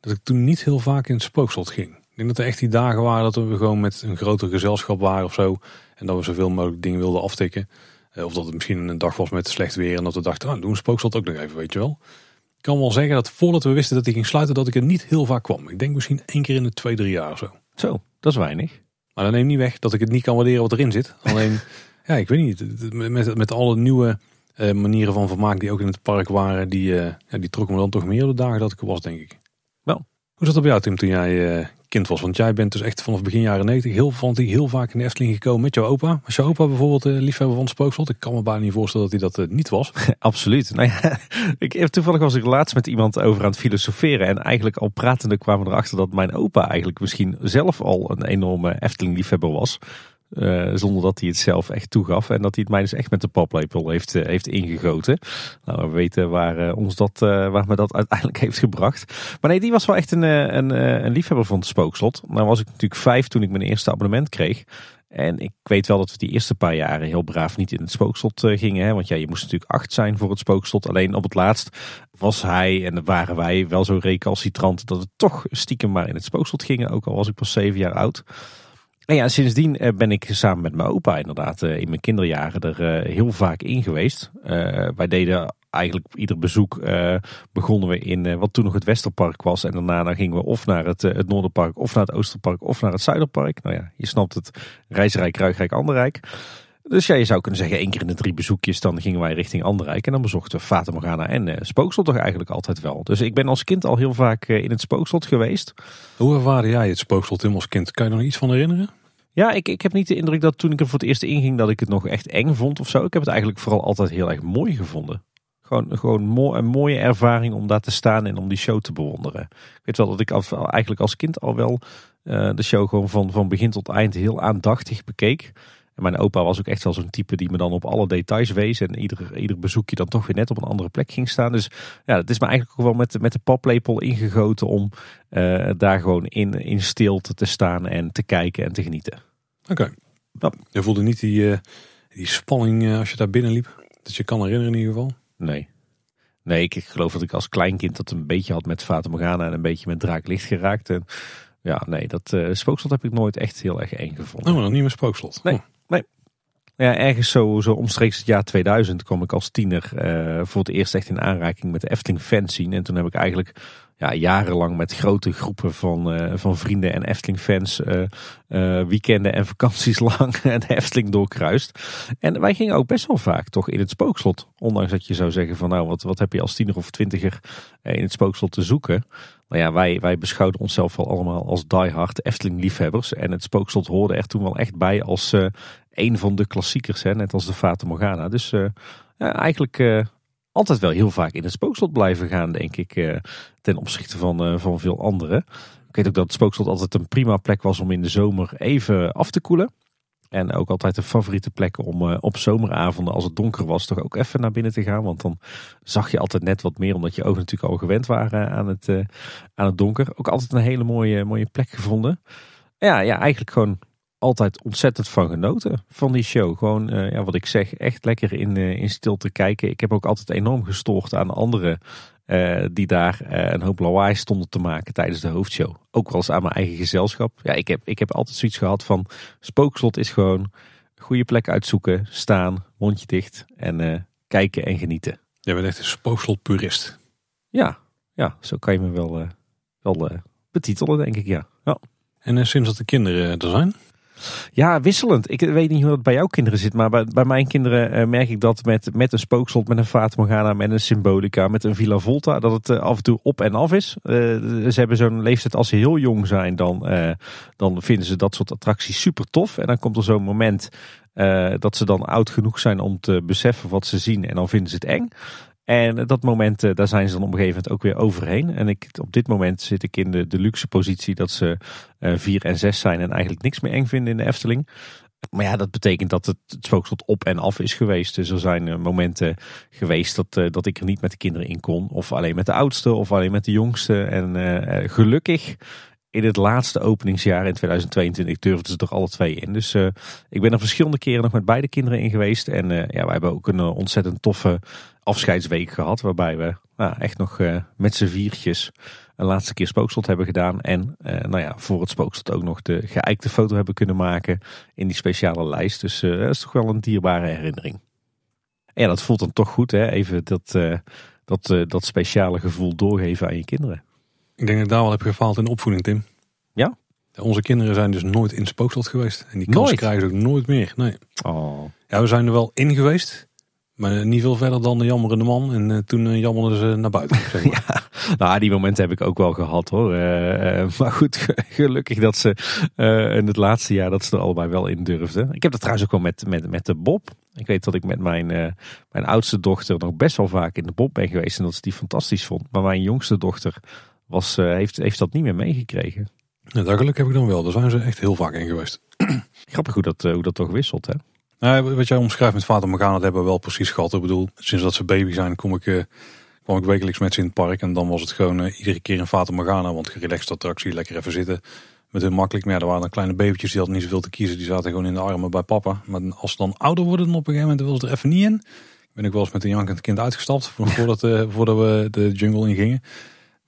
dat ik toen niet heel vaak in het spookslot ging. Denk dat er echt die dagen waren dat we gewoon met een groter gezelschap waren of zo. En dat we zoveel mogelijk dingen wilden aftikken. Eh, of dat het misschien een dag was met slecht weer en dat we dachten, nou, doen een spookslot ook nog even, weet je wel. Ik kan wel zeggen dat voordat we wisten dat hij ging sluiten, dat ik er niet heel vaak kwam. Ik denk misschien één keer in de twee, drie jaar of zo. Zo, dat is weinig. Maar dat neemt niet weg dat ik het niet kan waarderen wat erin zit. Alleen, ja, ik weet niet. Met, met alle nieuwe uh, manieren van vermaak die ook in het park waren, die, uh, ja, die trokken me dan toch meer de dagen dat ik er was, denk ik. Wel. Hoe zat het op jou, Tim, toen jij uh, kind was. Want jij bent dus echt vanaf begin jaren 90 heel, van die heel vaak in de Efteling gekomen met jouw opa. Was jouw opa bijvoorbeeld uh, liefhebber van spookslot? Ik kan me bijna niet voorstellen dat hij dat uh, niet was. Absoluut. Nou ja, ik, toevallig was ik laatst met iemand over aan het filosoferen. En eigenlijk al pratende kwamen we erachter dat mijn opa eigenlijk misschien zelf al een enorme Efteling liefhebber was. Uh, zonder dat hij het zelf echt toegaf. En dat hij het mij dus echt met de paplepel heeft, uh, heeft ingegoten. Nou, we weten waar, uh, ons dat, waar me dat uiteindelijk heeft gebracht. Maar nee, die was wel echt een, een, een liefhebber van het spookslot. Nou was ik natuurlijk vijf toen ik mijn eerste abonnement kreeg. En ik weet wel dat we die eerste paar jaren heel braaf niet in het spookslot gingen. Hè? Want ja, je moest natuurlijk acht zijn voor het spookslot. Alleen op het laatst was hij en waren wij wel zo recalcitrant dat we toch stiekem maar in het spookslot gingen. Ook al was ik pas zeven jaar oud. En ja, sindsdien eh, ben ik samen met mijn opa inderdaad eh, in mijn kinderjaren er eh, heel vaak in geweest. wij deden eigenlijk ieder bezoek begonnen we in wat toen nog het Westerpark was. En daarna dan gingen we of naar het, het Noorderpark, of naar het Oosterpark, of naar het Zuiderpark. Nou ja, je snapt het. Reisrijk, Ruigrijk, Anderrijk. Dus ja, je zou kunnen zeggen één keer in de drie bezoekjes dan gingen wij richting Anderrijk. En dan bezochten we Morgana en uh, Spookslot toch eigenlijk altijd wel. Dus ik ben als kind al heel vaak in het Spookslot geweest. Hoe ervaarde jij het Spookslot in als kind? Kan je er nog iets van herinneren? Ja, ik, ik heb niet de indruk dat toen ik er voor het eerst inging dat ik het nog echt eng vond of zo. Ik heb het eigenlijk vooral altijd heel erg mooi gevonden. Gewoon, gewoon een mooie ervaring om daar te staan en om die show te bewonderen. Ik weet wel dat ik eigenlijk als kind al wel uh, de show gewoon van, van begin tot eind heel aandachtig bekeek. En mijn opa was ook echt wel zo'n type die me dan op alle details wees. En ieder, ieder bezoekje dan toch weer net op een andere plek ging staan. Dus ja, het is me eigenlijk ook wel met, met de paplepel ingegoten om uh, daar gewoon in, in stilte te staan en te kijken en te genieten. Oké. Okay. Je voelde niet die, uh, die spanning uh, als je daar binnen liep? Dat je kan herinneren in ieder geval? Nee. Nee, ik, ik geloof dat ik als kleinkind dat een beetje had met Fata Morgana en een beetje met Draaklicht geraakt. En ja, nee, dat spookslot heb ik nooit echt heel erg eng gevonden. Oh, nog niet meer spookslot? Nee, oh. Nee. Ja, ergens zo, zo omstreeks het jaar 2000 kwam ik als tiener uh, voor het eerst echt in aanraking met de Efteling fanzine. En toen heb ik eigenlijk ja, jarenlang met grote groepen van, uh, van vrienden en Efteling fans uh, weekenden en vakanties lang de Efteling doorkruist. En wij gingen ook best wel vaak toch in het spookslot. Ondanks dat je zou zeggen van nou wat, wat heb je als tiener of twintiger in het spookslot te zoeken. Nou ja, wij, wij beschouwden onszelf wel allemaal als diehard Efteling liefhebbers. En het spookslot hoorde er toen wel echt bij als een van de klassiekers, hè, net als de Fata Morgana. Dus ja, eigenlijk altijd wel heel vaak in het spookslot blijven gaan, denk ik. Uh, ten opzichte van, van veel anderen. Ik weet ook dat het spookslot altijd een prima plek was om in de zomer even af te koelen. En ook altijd een favoriete plek om op zomeravonden, als het donker was, toch ook even naar binnen te gaan. Want dan zag je altijd net wat meer, omdat je ogen natuurlijk al gewend waren aan het, aan het donker. Ook altijd een hele mooie, mooie plek gevonden. Ja, ja, eigenlijk gewoon altijd ontzettend van genoten van die show. Gewoon, uh, ja, wat ik zeg, echt lekker in, uh, in stilte kijken. Ik heb ook altijd enorm gestoord aan anderen uh, die daar een hoop lawaai stonden te maken tijdens de hoofdshow. Ook wel eens aan mijn eigen gezelschap. Ja, ik heb, ik heb altijd zoiets gehad van spookslot is gewoon goede plek uitzoeken, staan, mondje dicht en kijken en genieten. Jij bent echt een spookslot purist. Ja, ja, zo kan je me wel, wel betitelen, denk ik, ja. ja. En sinds dat de kinderen er zijn, ja, wisselend. Ik weet niet hoe dat bij jouw kinderen zit, maar bij, mijn kinderen uh, merk ik dat met, met een spookslot, met een Fata Morgana, met een Symbolica, met een Villa Volta, dat het uh, af en toe op en af is. Uh, ze hebben zo'n leeftijd als ze heel jong zijn, dan, dan vinden ze dat soort attracties super tof. En dan komt er zo'n moment dat ze dan oud genoeg zijn om te beseffen wat ze zien en dan vinden ze het eng. En dat moment, eh, daar zijn ze dan op een gegeven moment ook weer overheen. En ik, op dit moment zit ik in de, de luxe positie dat ze uh, vier en zes zijn en eigenlijk niks meer eng vinden in de Efteling. Maar ja, dat betekent dat het, het spookslot op en af is geweest. Dus er zijn uh, momenten geweest dat, dat ik er niet met de kinderen in kon. Of alleen met de oudste of alleen met de jongste. En gelukkig in het laatste openingsjaar in 2022 durfden ze er alle twee in. Dus uh, ik ben er verschillende keren nog met beide kinderen in geweest. En uh, ja, wij hebben ook een uh, ontzettend toffe afscheidsweek gehad. Waarbij we nou, echt nog met z'n viertjes een laatste keer spookslot hebben gedaan. En nou ja, voor het spookslot ook nog de geëikte foto hebben kunnen maken in die speciale lijst. Dus dat is toch wel een dierbare herinnering. En ja, dat voelt dan toch goed hè. Even dat, dat, dat speciale gevoel doorgeven aan je kinderen. Ik denk dat ik daar wel heb gefaald in de opvoeding, Tim. Ja? Onze kinderen zijn dus nooit in spookslot geweest. En die kans krijgen ze ook nooit meer. Nee. Oh. Ja, we zijn er wel in geweest. Maar niet veel verder dan de jammerende man. En uh, toen uh, jammerden ze naar buiten. Zeg maar. ja, nou, die momenten heb ik ook wel gehad hoor. Uh, maar goed, gelukkig dat ze in het laatste jaar dat ze er allebei wel in durfden. Ik heb dat trouwens ook wel met, met, met de Bob. Ik weet dat ik met mijn, mijn oudste dochter nog best wel vaak in de Bob ben geweest. En dat ze die fantastisch vond. Maar mijn jongste dochter was, uh, heeft, heeft dat niet meer meegekregen. Ja, geluk heb ik dan wel. Daar zijn ze echt heel vaak in geweest. Grappig hoe dat, hoe dat toch wisselt, hè? Nou, wat jij omschrijft met Vader Morgana, dat hebben we wel precies gehad. Ik bedoel, sinds dat ze baby zijn, kom ik, uh, kwam ik wekelijks met ze in het park. En dan was het gewoon iedere keer een Vader Morgana. Want gerelaxed attractie, lekker even zitten. Met hun makkelijk. Maar ja, er waren dan kleine babytjes, die hadden niet zoveel te kiezen. Die zaten gewoon in de armen bij papa. Maar als ze dan ouder worden, dan op een gegeven moment wil ze er even niet in. Ben ik wel eens met een jankend kind uitgestapt. Voordat, voordat we de jungle in gingen.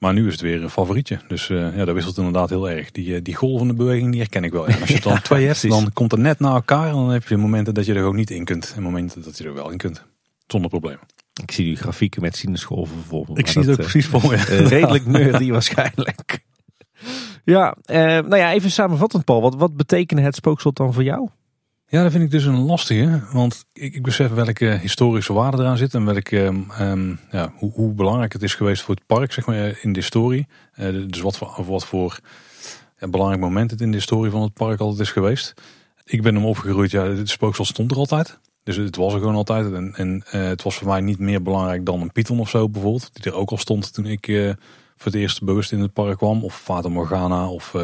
Maar nu is het weer een favorietje. Dus uh, ja, dat wisselt inderdaad heel erg. Die, eh, die golvende beweging, die herken ik wel. En als je het dan twee hebt, dan komt het net na elkaar. En dan heb je momenten dat je er ook niet in kunt. En momenten dat je er wel in kunt. Zonder problemen. Ik zie die grafieken met sinusgolven bijvoorbeeld. Ik zie het ook uh, precies voor me. redelijk nerdy waarschijnlijk. Ja, nou ja, even samenvattend Paul. Wat, wat betekent het spookslot dan voor jou? Ja, dat vind ik dus een lastige. Want ik, ik besef welke historische waarde eraan zit. En welke, um, ja, hoe, hoe, belangrijk het is geweest voor het park zeg maar, in de historie. Uh, dus wat voor, wat voor belangrijk moment in de historie van het park altijd is geweest. Ik ben hem opgegroeid, ja, het spooksel stond er altijd. Dus het was er gewoon altijd. En, en het was voor mij niet meer belangrijk dan een Python of zo bijvoorbeeld. Die er ook al stond toen ik voor het eerst bewust in het park kwam. Of Fata Morgana of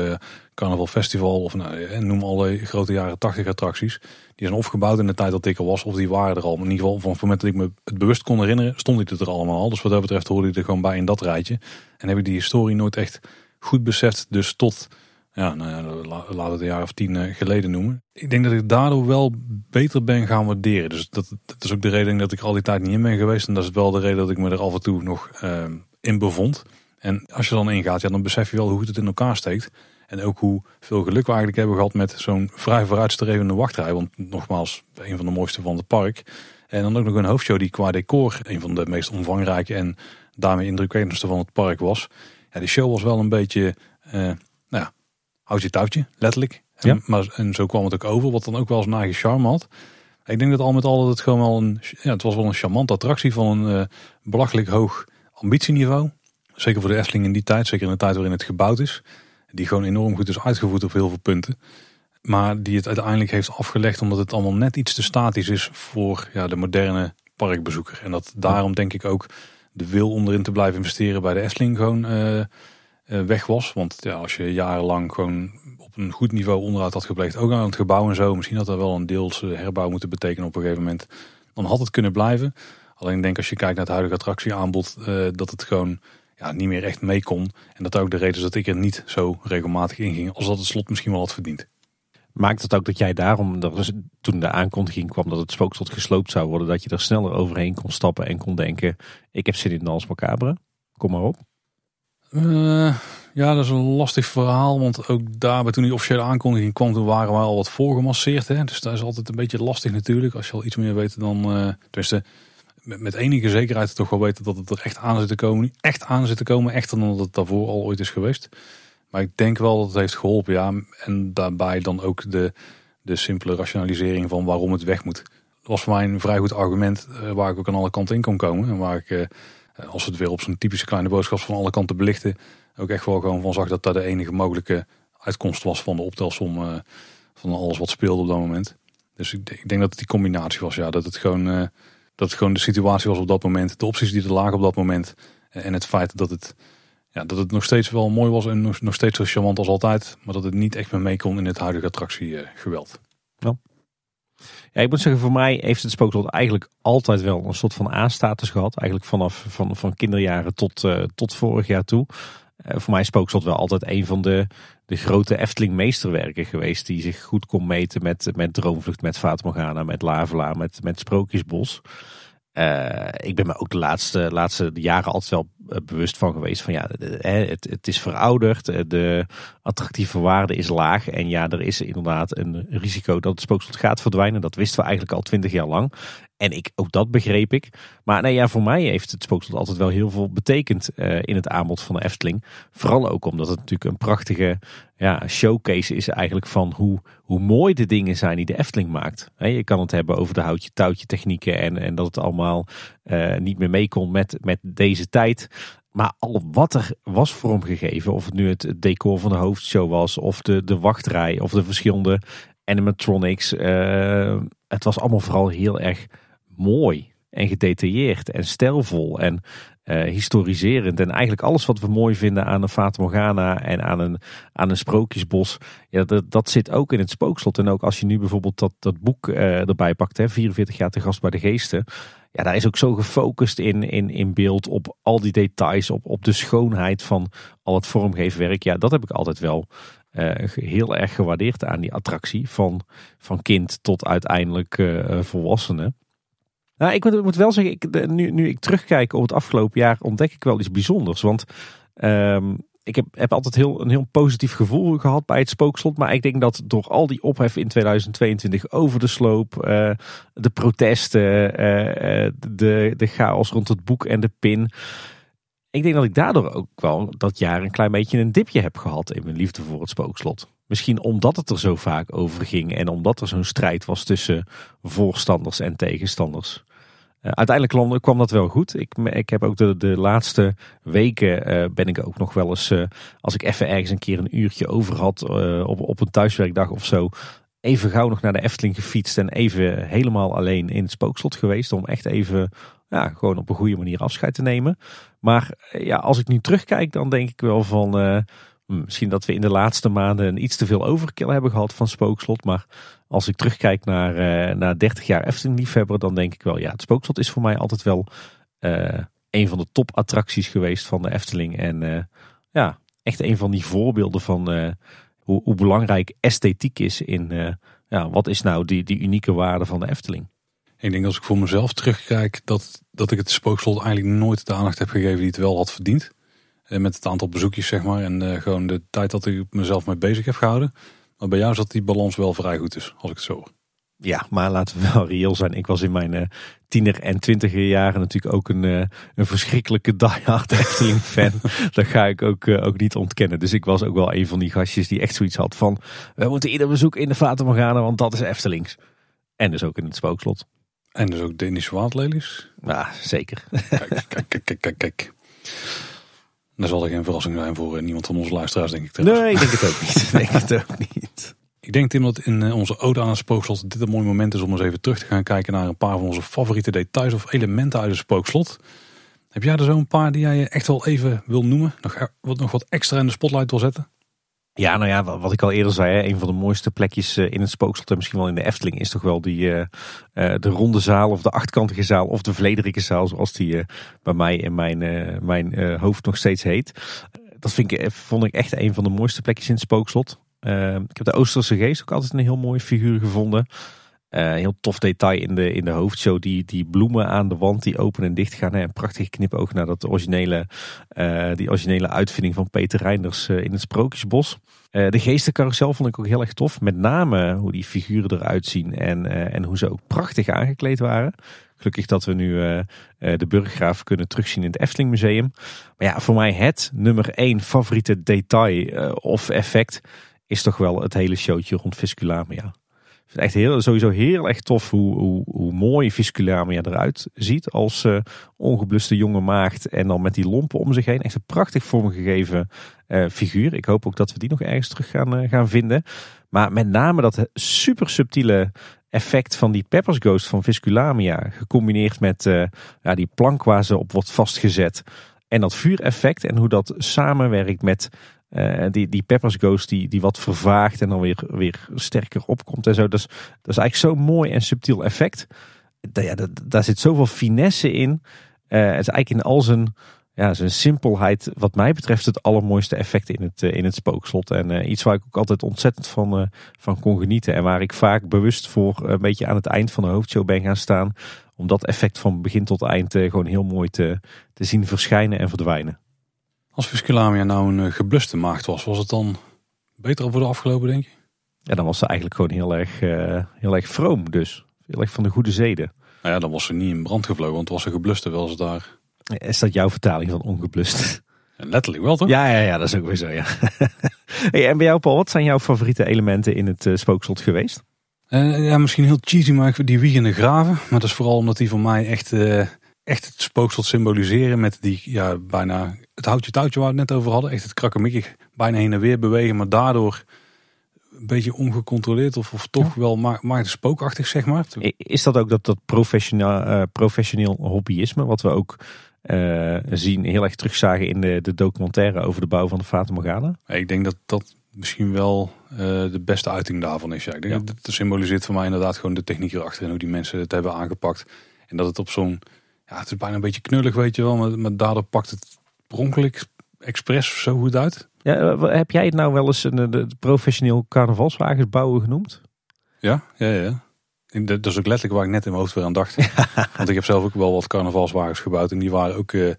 Carnaval Festival. Of nou, noem alle grote jaren 80 attracties. Die zijn opgebouwd in de tijd dat ik er was. Of die waren er al. In ieder geval van het moment dat ik me het bewust kon herinneren. Stond ik er allemaal al. Dus wat dat betreft hoorde ik er gewoon bij in dat rijtje. En heb ik die historie nooit echt goed beseft. Dus tot, ja, nou ja laten we het een jaar of tien eh, geleden noemen. Ik denk dat ik daardoor wel beter ben gaan waarderen. Dus dat, is ook de reden dat ik al die tijd niet in ben geweest. En dat is wel de reden dat ik me er af en toe nog uh, in bevond. En als je dan ingaat, ja, dan besef je wel hoe het in elkaar steekt. En ook hoe veel geluk we eigenlijk hebben gehad met zo'n vrij vooruitstrevende wachtrij. Want nogmaals, een van de mooiste van het park. En dan ook nog een hoofdshow die qua decor een van de meest omvangrijke en daarmee indrukwekkendste van het park was. Ja, die show was wel een beetje, uh, nou ja, houd je touwtje, letterlijk. Ja. En, maar, en zo kwam het ook over, wat dan ook wel eens eigen charme had. Ik denk dat al met al dat het gewoon wel een, ja, het was wel een charmante attractie van een uh, belachelijk hoog ambitieniveau. Zeker voor de Efteling in die tijd, zeker in de tijd waarin het gebouwd is. Die gewoon enorm goed is uitgevoerd op heel veel punten. Maar die het uiteindelijk heeft afgelegd omdat het allemaal net iets te statisch is voor ja, de moderne parkbezoeker. En dat daarom denk ik ook de wil om erin te blijven investeren bij de Efteling gewoon uh, weg was. Want ja, als je jarenlang gewoon op een goed niveau onderhoud had gepleegd, ook aan het gebouw en zo, misschien had dat wel een deels herbouw moeten betekenen op een gegeven moment. Dan had het kunnen blijven. Alleen denk als je kijkt naar het huidige attractieaanbod, uh, dat het gewoon ja, niet meer echt mee kon. En dat ook de reden is dat ik er niet zo regelmatig in ging als dat het slot misschien wel had verdiend. Maakt het ook dat jij daarom, dat toen de aankondiging kwam dat het spookslot gesloopt zou worden, dat je er sneller overheen kon stappen en kon denken, ik heb zin in Dans Macabre, kom maar op. Uh, ja, dat is een lastig verhaal, want ook daarbij toen die officiële aankondiging kwam, toen waren we al wat voorgemasseerd. Hè? Dus dat is altijd een beetje lastig natuurlijk, als je al iets meer weet dan, uh, tenminste, met, enige zekerheid toch wel weten dat het er echt aan zit te komen. Echt aan zit te komen, echter dan dat het daarvoor al ooit is geweest. Maar ik denk wel dat het heeft geholpen, ja. En daarbij dan ook de, de simpele rationalisering van waarom het weg moet. Dat was voor mij een vrij goed argument eh, waar ik ook aan alle kanten in kon komen. En waar ik, eh, als het weer op zo'n typische kleine boodschap van alle kanten belichten, ook echt wel gewoon van zag dat dat de enige mogelijke uitkomst was van de optelsom uh, van alles wat speelde op dat moment. Dus ik, ik, denk dat het die combinatie was, ja. Dat het gewoon dat gewoon de situatie was op dat moment. De opties die er lagen op dat moment. En het feit dat het, ja, dat het nog steeds wel mooi was en nog, steeds zo charmant als altijd. Maar dat het niet echt meer mee kon in het huidige attractiegeweld. Ja. Ja, ik moet zeggen, voor mij heeft het spookslot eigenlijk altijd wel een soort van A-status gehad. Eigenlijk vanaf van, van kinderjaren tot, uh, tot vorig jaar toe. Uh, voor mij is Spookslot wel altijd een van de, de grote Efteling meesterwerken geweest. Die zich goed kon meten met, met Droomvlucht, met Vaat Morgana, met Lavela, met, met Sprookjesbos. Uh, ik ben me ook de laatste, laatste jaren altijd wel eh, bewust van geweest van ja, het, het is verouderd, de attractieve waarde is laag en ja, er is inderdaad een risico dat het spookslot gaat verdwijnen. Dat wisten we eigenlijk al twintig jaar lang. En ik, ook dat begreep ik. Maar nee, ja, voor mij heeft het spookslot altijd wel heel veel betekend uh, in het aanbod van de Efteling. Vooral ook omdat het natuurlijk een prachtige ja, showcase is eigenlijk van hoe, hoe mooi de dingen zijn die de Efteling maakt. Je kan het hebben over de houtje touwtje technieken en, en dat het allemaal uh, niet meer mee kon met, met deze tijd. Maar al wat er was vormgegeven, of het nu het decor van de hoofdshow was, of de, de wachtrij, of de verschillende animatronics. Uh, het was allemaal vooral heel erg mooi en gedetailleerd en stijlvol en uh, historiserend. En eigenlijk alles wat we mooi vinden aan een Fata Morgana en aan een, aan een sprookjesbos. Ja, dat, dat zit ook in het spookslot. En ook als je nu bijvoorbeeld dat, dat boek uh, erbij pakt, hè, 44 jaar te gast bij de geesten. Ja, daar is ook zo gefocust in, in, in beeld op al die details, op, op de schoonheid van al het vormgeefwerk. Ja, dat heb ik altijd wel uh, heel erg gewaardeerd aan die attractie. Van, van kind tot uiteindelijk volwassenen. Nou, ik moet, wel zeggen, ik, nu, nu ik terugkijk op het afgelopen jaar, ontdek ik wel iets bijzonders. Want um, ik heb, heb altijd heel, een heel positief gevoel gehad bij het spookslot. Maar ik denk dat door al die ophef in 2022 over de sloop, uh, de protesten, uh, de, de chaos rond het boek en de pin. Ik denk dat ik daardoor ook wel dat jaar een klein beetje een dipje heb gehad in mijn liefde voor het spookslot. Misschien omdat het er zo vaak over ging en omdat er zo'n strijd was tussen voorstanders en tegenstanders. Uiteindelijk kwam dat wel goed. Ik, ik heb ook de, de laatste weken ben ik ook nog wel eens, als ik even ergens een keer een uurtje over had op, op een thuiswerkdag of zo, even gauw nog naar de Efteling gefietst en even helemaal alleen in het spookslot geweest. Om echt even ja, gewoon op een goede manier afscheid te nemen. Maar ja, als ik nu terugkijk, dan denk ik wel van hm, misschien dat we in de laatste maanden een iets te veel overkill hebben gehad van spookslot. Maar als ik terugkijk naar, uh, naar 30 jaar Efteling liefhebber, dan denk ik wel, ja, het spookslot is voor mij altijd wel uh, een van de topattracties geweest van de Efteling. En uh, ja, echt een van die voorbeelden van hoe, hoe, belangrijk esthetiek is in ja, wat is nou die, die unieke waarde van de Efteling. Ik denk als ik voor mezelf terugkijk dat, dat ik het spookslot eigenlijk nooit de aandacht heb gegeven die het wel had verdiend. Met het aantal bezoekjes zeg maar en gewoon de tijd dat ik mezelf mee bezig heb gehouden. Maar bij jou zat die balans wel vrij goed dus, als ik het zo Ja, maar laten we wel reëel zijn. Ik was in mijn uh, tiener en twintiger jaren natuurlijk ook een, uh, een verschrikkelijke diehard Efteling fan. dat ga ik ook, uh, ook niet ontkennen. Dus ik was ook wel een van die gastjes die echt zoiets had van... we moeten ieder bezoek in de Fata Morgana, want dat is Eftelings. En dus ook in het Spookslot. En dus ook Dänische waardlelies? Ja, zeker. Kijk, kijk, kijk, kijk, kijk. Dat zal er geen verrassing zijn voor eh, niemand van onze luisteraars, denk ik. Nee, ik denk het ook niet. ik denk het ook niet. Ik denk Tim dat in eh, onze ode aan het spookslot dit een mooi moment is om eens even terug te gaan kijken naar een paar van onze favoriete details of elementen uit het spookslot. Heb jij er zo een paar die jij echt wel even wil noemen? Nog, wat, nog wat extra in de spotlight wil zetten? Ja, nou ja, wat ik al eerder zei, hè, een van de mooiste plekjes eh, in het spookslot en misschien wel in de Efteling is toch wel die, uh, de ronde zaal of de achtkantige zaal of de Vlederike zaal zoals die bij mij in mijn, mijn hoofd nog steeds heet. Dat vind ik, vond ik echt een van de mooiste plekjes in het spookslot. ik heb de Oosterse geest ook altijd een heel mooie figuur gevonden. Uh, heel tof detail in de, in de hoofdshow. Die, die bloemen aan de wand die open en dicht gaan. Hè. Een prachtig knipoog naar dat originele, uh, die originele uitvinding van Peter Reinders uh, in het Sprookjesbos. de geestencarousel vond ik ook heel erg tof. Met name hoe die figuren eruit zien en, en hoe ze ook prachtig aangekleed waren. Gelukkig dat we nu de Burggraaf kunnen terugzien in het Efteling Museum. Maar ja, voor mij het nummer één favoriete detail of effect is toch wel het hele showtje rond Visculamia echt heel, sowieso heel erg tof hoe, hoe, hoe mooi Visculamia eruit ziet als uh, ongebluste jonge maagd. En dan met die lompen om zich heen. Echt een prachtig vormgegeven uh, figuur. Ik hoop ook dat we die nog ergens terug gaan, uh, gaan vinden. Maar met name dat super subtiele effect van die Peppers Ghost van Visculamia. Gecombineerd met ja, die plank waar ze op wordt vastgezet. En dat vuureffect en hoe dat samenwerkt met uh, die, die Peppers Ghost die, die wat vervaagt en dan weer, weer sterker opkomt en zo. Dat is, dat is eigenlijk zo'n mooi en subtiel effect. Ja, daar zit zoveel finesse in. Uh, het is eigenlijk in al zijn, ja, zijn simpelheid, wat mij betreft, het allermooiste effect in het, uh, in het spookslot. En iets waar ik ook altijd ontzettend van, van kon genieten. En waar ik vaak bewust voor een beetje aan het eind van de hoofdshow ben gaan staan. Om dat effect van begin tot eind gewoon heel mooi te, te zien verschijnen en verdwijnen. Als Visculamia nou een eh, gebluste maagd was, was het dan beter voor de afgelopen, denk je? Ja, dan was ze eigenlijk gewoon heel erg, uh, heel erg vroom dus. Heel erg van de goede zeden. Nou ja, dan was ze niet in brand gevlogen, want was ze geblust terwijl ze daar... Is dat jouw vertaling van ongeblust? letterlijk wel, toch? Ja, ja, ja, dat is ook weer zo, ja. hey, en bij jou, Paul, wat zijn jouw favoriete elementen in het uh, spookslot geweest? Uh, ja, misschien heel cheesy, maar die wiegende graven. Maar dat is vooral omdat die voor mij echt, uh, echt het spookslot symboliseren. Met die ja, bijna het houtje touwtje waar we het net over hadden. Echt het krakkemikkig bijna heen en weer bewegen. Maar daardoor een beetje ongecontroleerd of, of toch wel het spookachtig zeg maar. Is dat ook dat, dat professioneel, uh, professioneel hobbyisme wat we ook uh, zien heel erg terugzagen in de, de documentaire over de bouw van de Fata Morgana? Ik denk dat dat misschien wel uh, de beste uiting daarvan is. Ja. Ik denk ja. dat het symboliseert voor mij inderdaad gewoon de techniek erachter en hoe die mensen het hebben aangepakt. En dat het op zo'n, ja het is bijna een beetje knullig weet je wel, maar, maar daardoor pakt het Pronkelijk Express zo goed uit. Ja, eh, heb jij het nou wel eens een, professioneel carnavalswagens bouwen genoemd? Ja, ja, ja. Dat is ook letterlijk waar ik net in mijn hoofd weer aan dacht. Want ik heb zelf ook wel wat carnavalswagens gebouwd. En die waren ook, uh,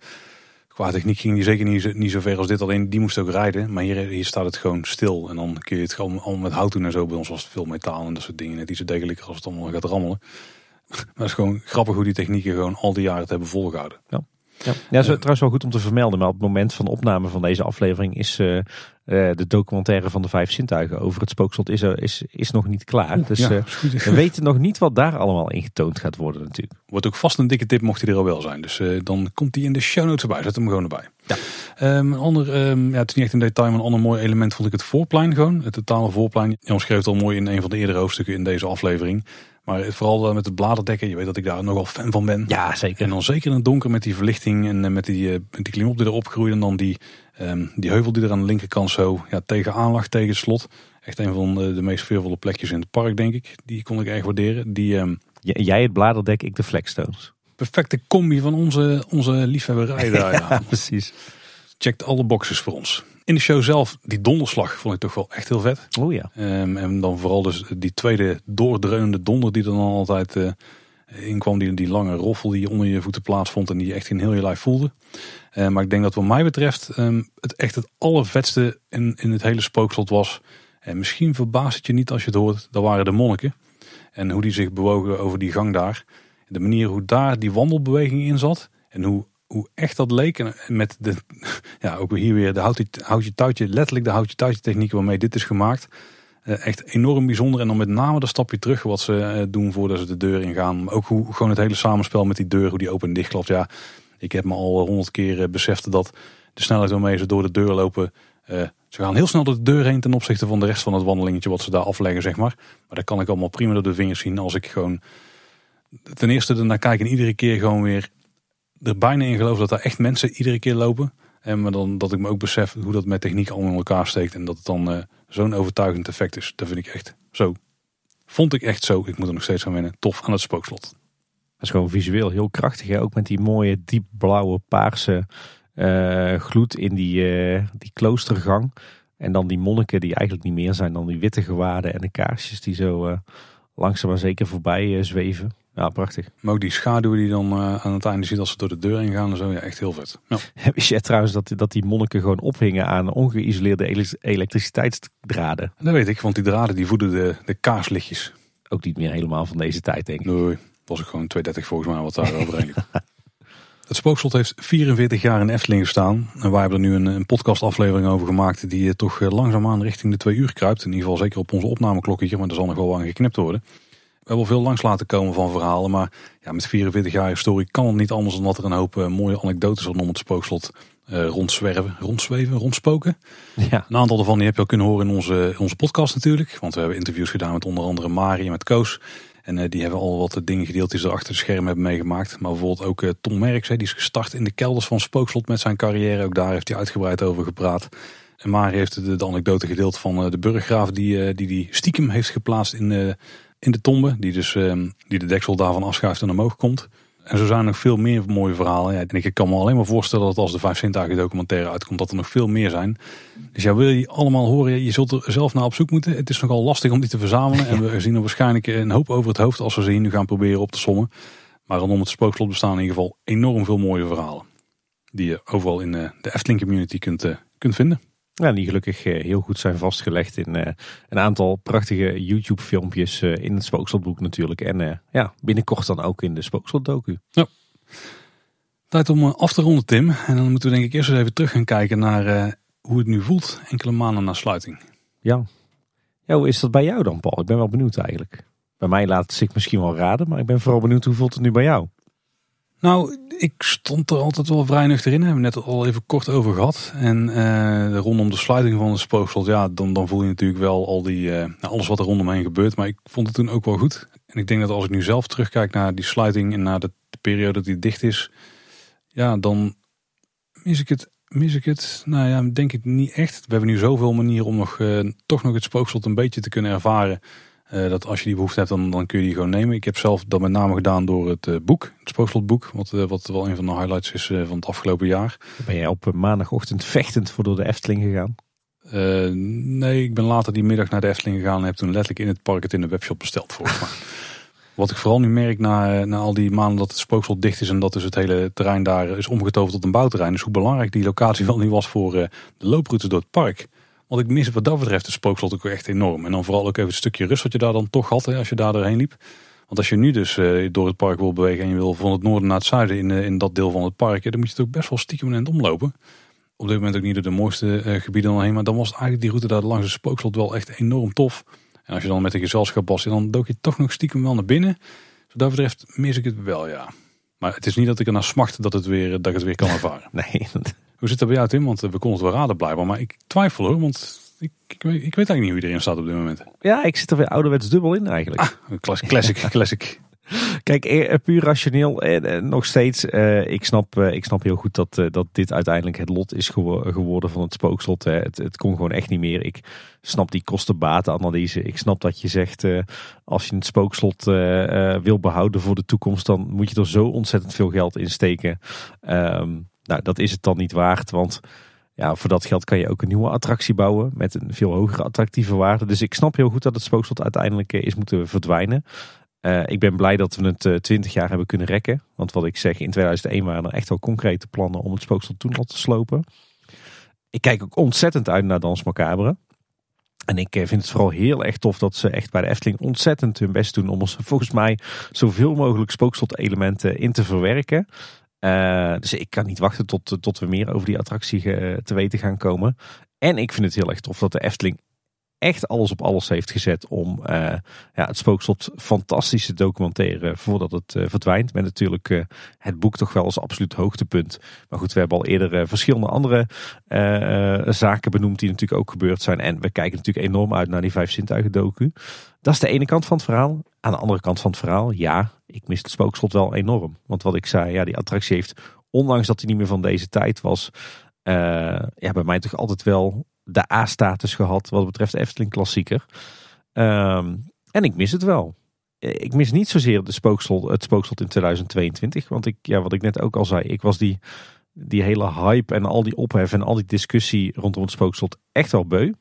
qua techniek ging die zeker niet, niet zo ver als dit. Alleen die moest ook rijden. Maar hier, hier staat het gewoon stil. En dan kun je het gewoon allemaal met hout doen en zo. Bij ons was het veel metaal en dat soort dingen. Net iets degelijker als het allemaal gaat rammelen. Maar het is gewoon grappig hoe die technieken gewoon al die jaren het hebben volgehouden. Ja. Ja, ja is trouwens wel goed om te vermelden, maar op het moment van opname van deze aflevering is de documentaire van de vijf zintuigen over het spookslot is, is, is nog niet klaar. Dus we weten nog niet wat daar allemaal in getoond gaat worden natuurlijk. Wordt ook vast een dikke tip mocht hij er al wel zijn. Dus dan komt hij in de show notes erbij. Zet hem gewoon erbij. Ja. Um, een ander, um, ja, het is niet echt een detail, maar een ander mooi element vond ik het voorplein gewoon. Het totale voorplein. Je omschreef het al mooi in een van de eerdere hoofdstukken in deze aflevering. Maar vooral eh, met het bladerdekken, je weet dat ik daar nogal fan van ben. Ja, zeker. En dan zeker in het donker met die verlichting en eh, met die, met die klimop die erop groeit. En dan die, um, die heuvel die er aan de linkerkant zo ja, tegenaan lag, tegen het slot. Echt een van de, de meest veelvolle plekjes in het park, denk ik. Die kon ik erg waarderen. Die, um, Jij het bladerdek, ik de Flexstones. Perfecte combi van onze, onze liefhebberij daar. ja precies checkt alle boxes voor ons. In de show zelf, die donderslag vond ik toch wel echt heel vet. Oh ja. Um, en dan vooral dus die tweede doordreunende donder die er dan altijd uh, in kwam. Die, die lange roffel die je onder je voeten plaatsvond en die je echt in heel je lijf voelde. Uh, maar ik denk dat wat mij betreft um, het echt het allervetste in, in het hele spookslot was. En misschien verbaast het je niet als je het hoort, dat waren de monniken. En hoe die zich bewogen over die gang daar. De manier hoe daar die wandelbeweging in zat. En hoe hoe echt dat leek. En met de, ja, ook hier weer de houtje, houtje touwtje, letterlijk de houtje touwtje techniek waarmee dit is gemaakt. Uh, echt enorm bijzonder. En dan met name dat stapje terug wat ze uh, doen voordat ze de deur ingaan. Ook hoe gewoon het hele samenspel met die deur, hoe die open en dicht klopt. Ja, ik heb me al honderd keer uh, beseft dat de snelheid waarmee ze door de deur lopen. ze gaan heel snel door de deur heen ten opzichte van de rest van het wandelingetje wat ze daar afleggen, zeg maar. Maar dat kan ik allemaal prima door de vingers zien als ik gewoon ten eerste ernaar kijk en iedere keer gewoon weer er bijna in geloof dat daar echt mensen iedere keer lopen. En maar dan dat ik me ook besef hoe dat met techniek allemaal in elkaar steekt. En dat het dan uh, zo'n overtuigend effect is. Dat vind ik echt zo. Vond ik echt zo. Ik moet er nog steeds aan wennen. Tof aan het spookslot. Dat is gewoon visueel heel krachtig. Hè? Ook met die mooie diepblauwe paarse uh, gloed in die, uh, die kloostergang. En dan die monniken die eigenlijk niet meer zijn dan die witte gewaden en de kaarsjes die zo langzaam maar zeker voorbij zweven. Ja, prachtig. Maar ook die schaduwen die dan uh, aan het einde ziet als ze door de deur ingaan en zo. Ja, echt heel vet. Ja. Wist je trouwens dat, dat die monniken gewoon ophingen aan ongeïsoleerde elektriciteitsdraden? Dat weet ik, want die draden die voeden de, de kaarslichtjes. Ook niet meer helemaal van deze tijd, denk ik. Nee, was ik gewoon 230 volgens mij wat daar overheen. Het spookslot heeft 44 jaar in Efteling gestaan. En wij hebben er nu een, een podcastaflevering over gemaakt die uh, toch uh, langzaamaan richting de twee uur kruipt. In ieder geval zeker op onze opnameklokketje, maar er zal nog wel lang geknipt worden. We hebben al veel langs laten komen van verhalen. Maar ja, met 44 jaar historie kan het niet anders dan dat er een hoop uh, mooie anekdotes rondom het spookslot uh, rondzwerven, rondzweven, rondspoken. Ja. Een aantal daarvan die heb je al kunnen horen in onze, onze podcast natuurlijk. Want we hebben interviews gedaan met onder andere Mari en met Koos. En uh, die hebben al wat dingen gedeeld die ze achter de schermen hebben meegemaakt. Maar bijvoorbeeld ook uh, Tom Merks, die is gestart in de kelders van Spookslot met zijn carrière. Ook daar heeft hij uitgebreid over gepraat. En Mari heeft de, de anekdote gedeeld van de burggraaf die, die die stiekem heeft geplaatst in in de tombe. Die, dus, ehm, die de deksel daarvan afschuift en omhoog komt. En zo zijn er nog veel meer mooie verhalen. Ja, en ik kan me alleen maar voorstellen dat als de Vijf Zintuigen documentaire uitkomt, dat er nog veel meer zijn. Dus ja, wil je allemaal horen, je zult er zelf naar op zoek moeten. Het is nogal lastig om die te verzamelen. En we zien er waarschijnlijk een hoop over het hoofd als we ze hier nu gaan proberen op te sommen. Maar rondom het spookslot bestaan in ieder geval enorm veel mooie verhalen. Die je overal in eh, de Efteling community kunt, eh, kunt vinden. Ja, die gelukkig eh, heel goed zijn vastgelegd in eh, een aantal prachtige YouTube filmpjes eh, in het Spookslotboek natuurlijk. En ja, binnenkort dan ook in de Spookslotdocu. Ja. Tijd om af te ronden Tim. En dan moeten we denk ik eerst eens even terug gaan kijken naar hoe het nu voelt enkele maanden na sluiting. Ja. ja, hoe is dat bij jou dan Paul? Ik ben wel benieuwd eigenlijk. Bij mij laat het zich misschien wel raden, maar ik ben vooral benieuwd hoe voelt het nu bij jou? Nou, ik stond er altijd wel vrij nuchter in. Hebben we net al even kort over gehad. En uh, rondom de sluiting van het spookslot, ja, dan, dan voel je natuurlijk wel al die, uh, alles wat er rondomheen gebeurt. Maar ik vond het toen ook wel goed. En ik denk dat als ik nu zelf terugkijk naar die sluiting en naar de, de periode die dicht is. Ja, dan mis ik het. Mis ik het? Nou ja, denk ik niet echt. We hebben nu zoveel manieren om nog, uh, toch nog het spookslot een beetje te kunnen ervaren. Uh, dat als je die behoefte hebt, dan, dan kun je die gewoon nemen. Ik heb zelf dat met name gedaan door het uh, boek, het Spookslotboek. Wat, uh, wat wel een van de highlights is van het afgelopen jaar. Ben jij op maandagochtend vechtend voor door de Efteling gegaan? nee, ik ben later die middag naar de Efteling gegaan en heb toen letterlijk in het park het in de webshop besteld voor Wat ik vooral nu merk na, na al die maanden dat het spookslot dicht is en dat dus het hele terrein daar is omgetoverd tot een bouwterrein. Dus hoe belangrijk die locatie wel niet was voor de looproutes door het park. Want ik mis wat dat betreft de spookslot ook echt enorm. En dan vooral ook even het stukje rust wat je daar dan toch had als je daar doorheen liep. Want als je nu dus door het park wil bewegen en je wil van het noorden naar het zuiden in, in dat deel van het park, dan moet je het ook best wel stiekem in omlopen. Op dit moment ook niet door de mooiste gebieden heen, maar dan was eigenlijk die route daar langs de spookslot wel echt enorm tof. En als je dan met een gezelschap was, dan dook je toch nog stiekem wel naar binnen. Wat dat betreft mis ik het wel, ja. Maar het is niet dat ik er naar smacht dat, het weer, dat ik het weer kan ervaren. nee. Hoe zit dat bij jou, Tim? Want we konden het wel raden blijven, Maar ik twijfel hoor, want ik, ik, weet, ik weet eigenlijk niet hoe iedereen staat op dit moment. Ja, ik zit er weer ouderwets dubbel in eigenlijk. Ah, classic, classic. Kijk, eh, puur rationeel, eh, eh, nog steeds, ik, snap, ik snap heel goed dat, dat dit uiteindelijk het lot is geworden van het spookslot. Het, het kon gewoon echt niet meer. Ik snap die kosten-batenanalyse. Ik snap dat je zegt, als je het spookslot wil behouden voor de toekomst, dan moet je er zo ontzettend veel geld in steken. Ehm, nou, dat is het dan niet waard, want ja, voor dat geld kan je ook een nieuwe attractie bouwen met een veel hogere attractieve waarde. Dus ik snap heel goed dat het spookslot uiteindelijk is moeten verdwijnen. Uh, ik ben blij dat we het uh, eh, 20 jaar hebben kunnen rekken. Want wat ik zeg, in 2001 waren er echt wel concrete plannen om het spooksel toen al te slopen. Ik kijk ook ontzettend uit naar Dans Macabre. En ik eh, vind het vooral heel erg tof dat ze echt bij de Efteling ontzettend hun best doen om ons volgens mij zoveel mogelijk spookslot-elementen in te verwerken. Dus ik kan niet wachten tot, tot we meer over die attractie te weten gaan komen. En ik vind het heel erg tof dat de Efteling echt alles op alles heeft gezet om uh, ja, het spookslot fantastisch te documenteren voordat het uh, verdwijnt. Met natuurlijk uh, het boek toch wel als absoluut hoogtepunt. Maar goed, we hebben al eerder verschillende andere zaken benoemd die natuurlijk ook gebeurd zijn. En we kijken natuurlijk enorm uit naar die vijf zintuigen docu. Dat is de ene kant van het verhaal. Aan de andere kant van het verhaal, ja, ik mis het spookslot wel enorm. Want wat ik zei, ja, die attractie heeft, ondanks dat hij niet meer van deze tijd was, ja, bij mij toch altijd wel de A-status gehad wat betreft Efteling klassieker. Ehm, en ik mis het wel. Ik mis niet zozeer de spookslot, het spookslot in 2022. Want ik, ja, wat ik net ook al zei, ik was die, die hele hype en al die ophef en al die discussie rondom het spookslot echt wel beu.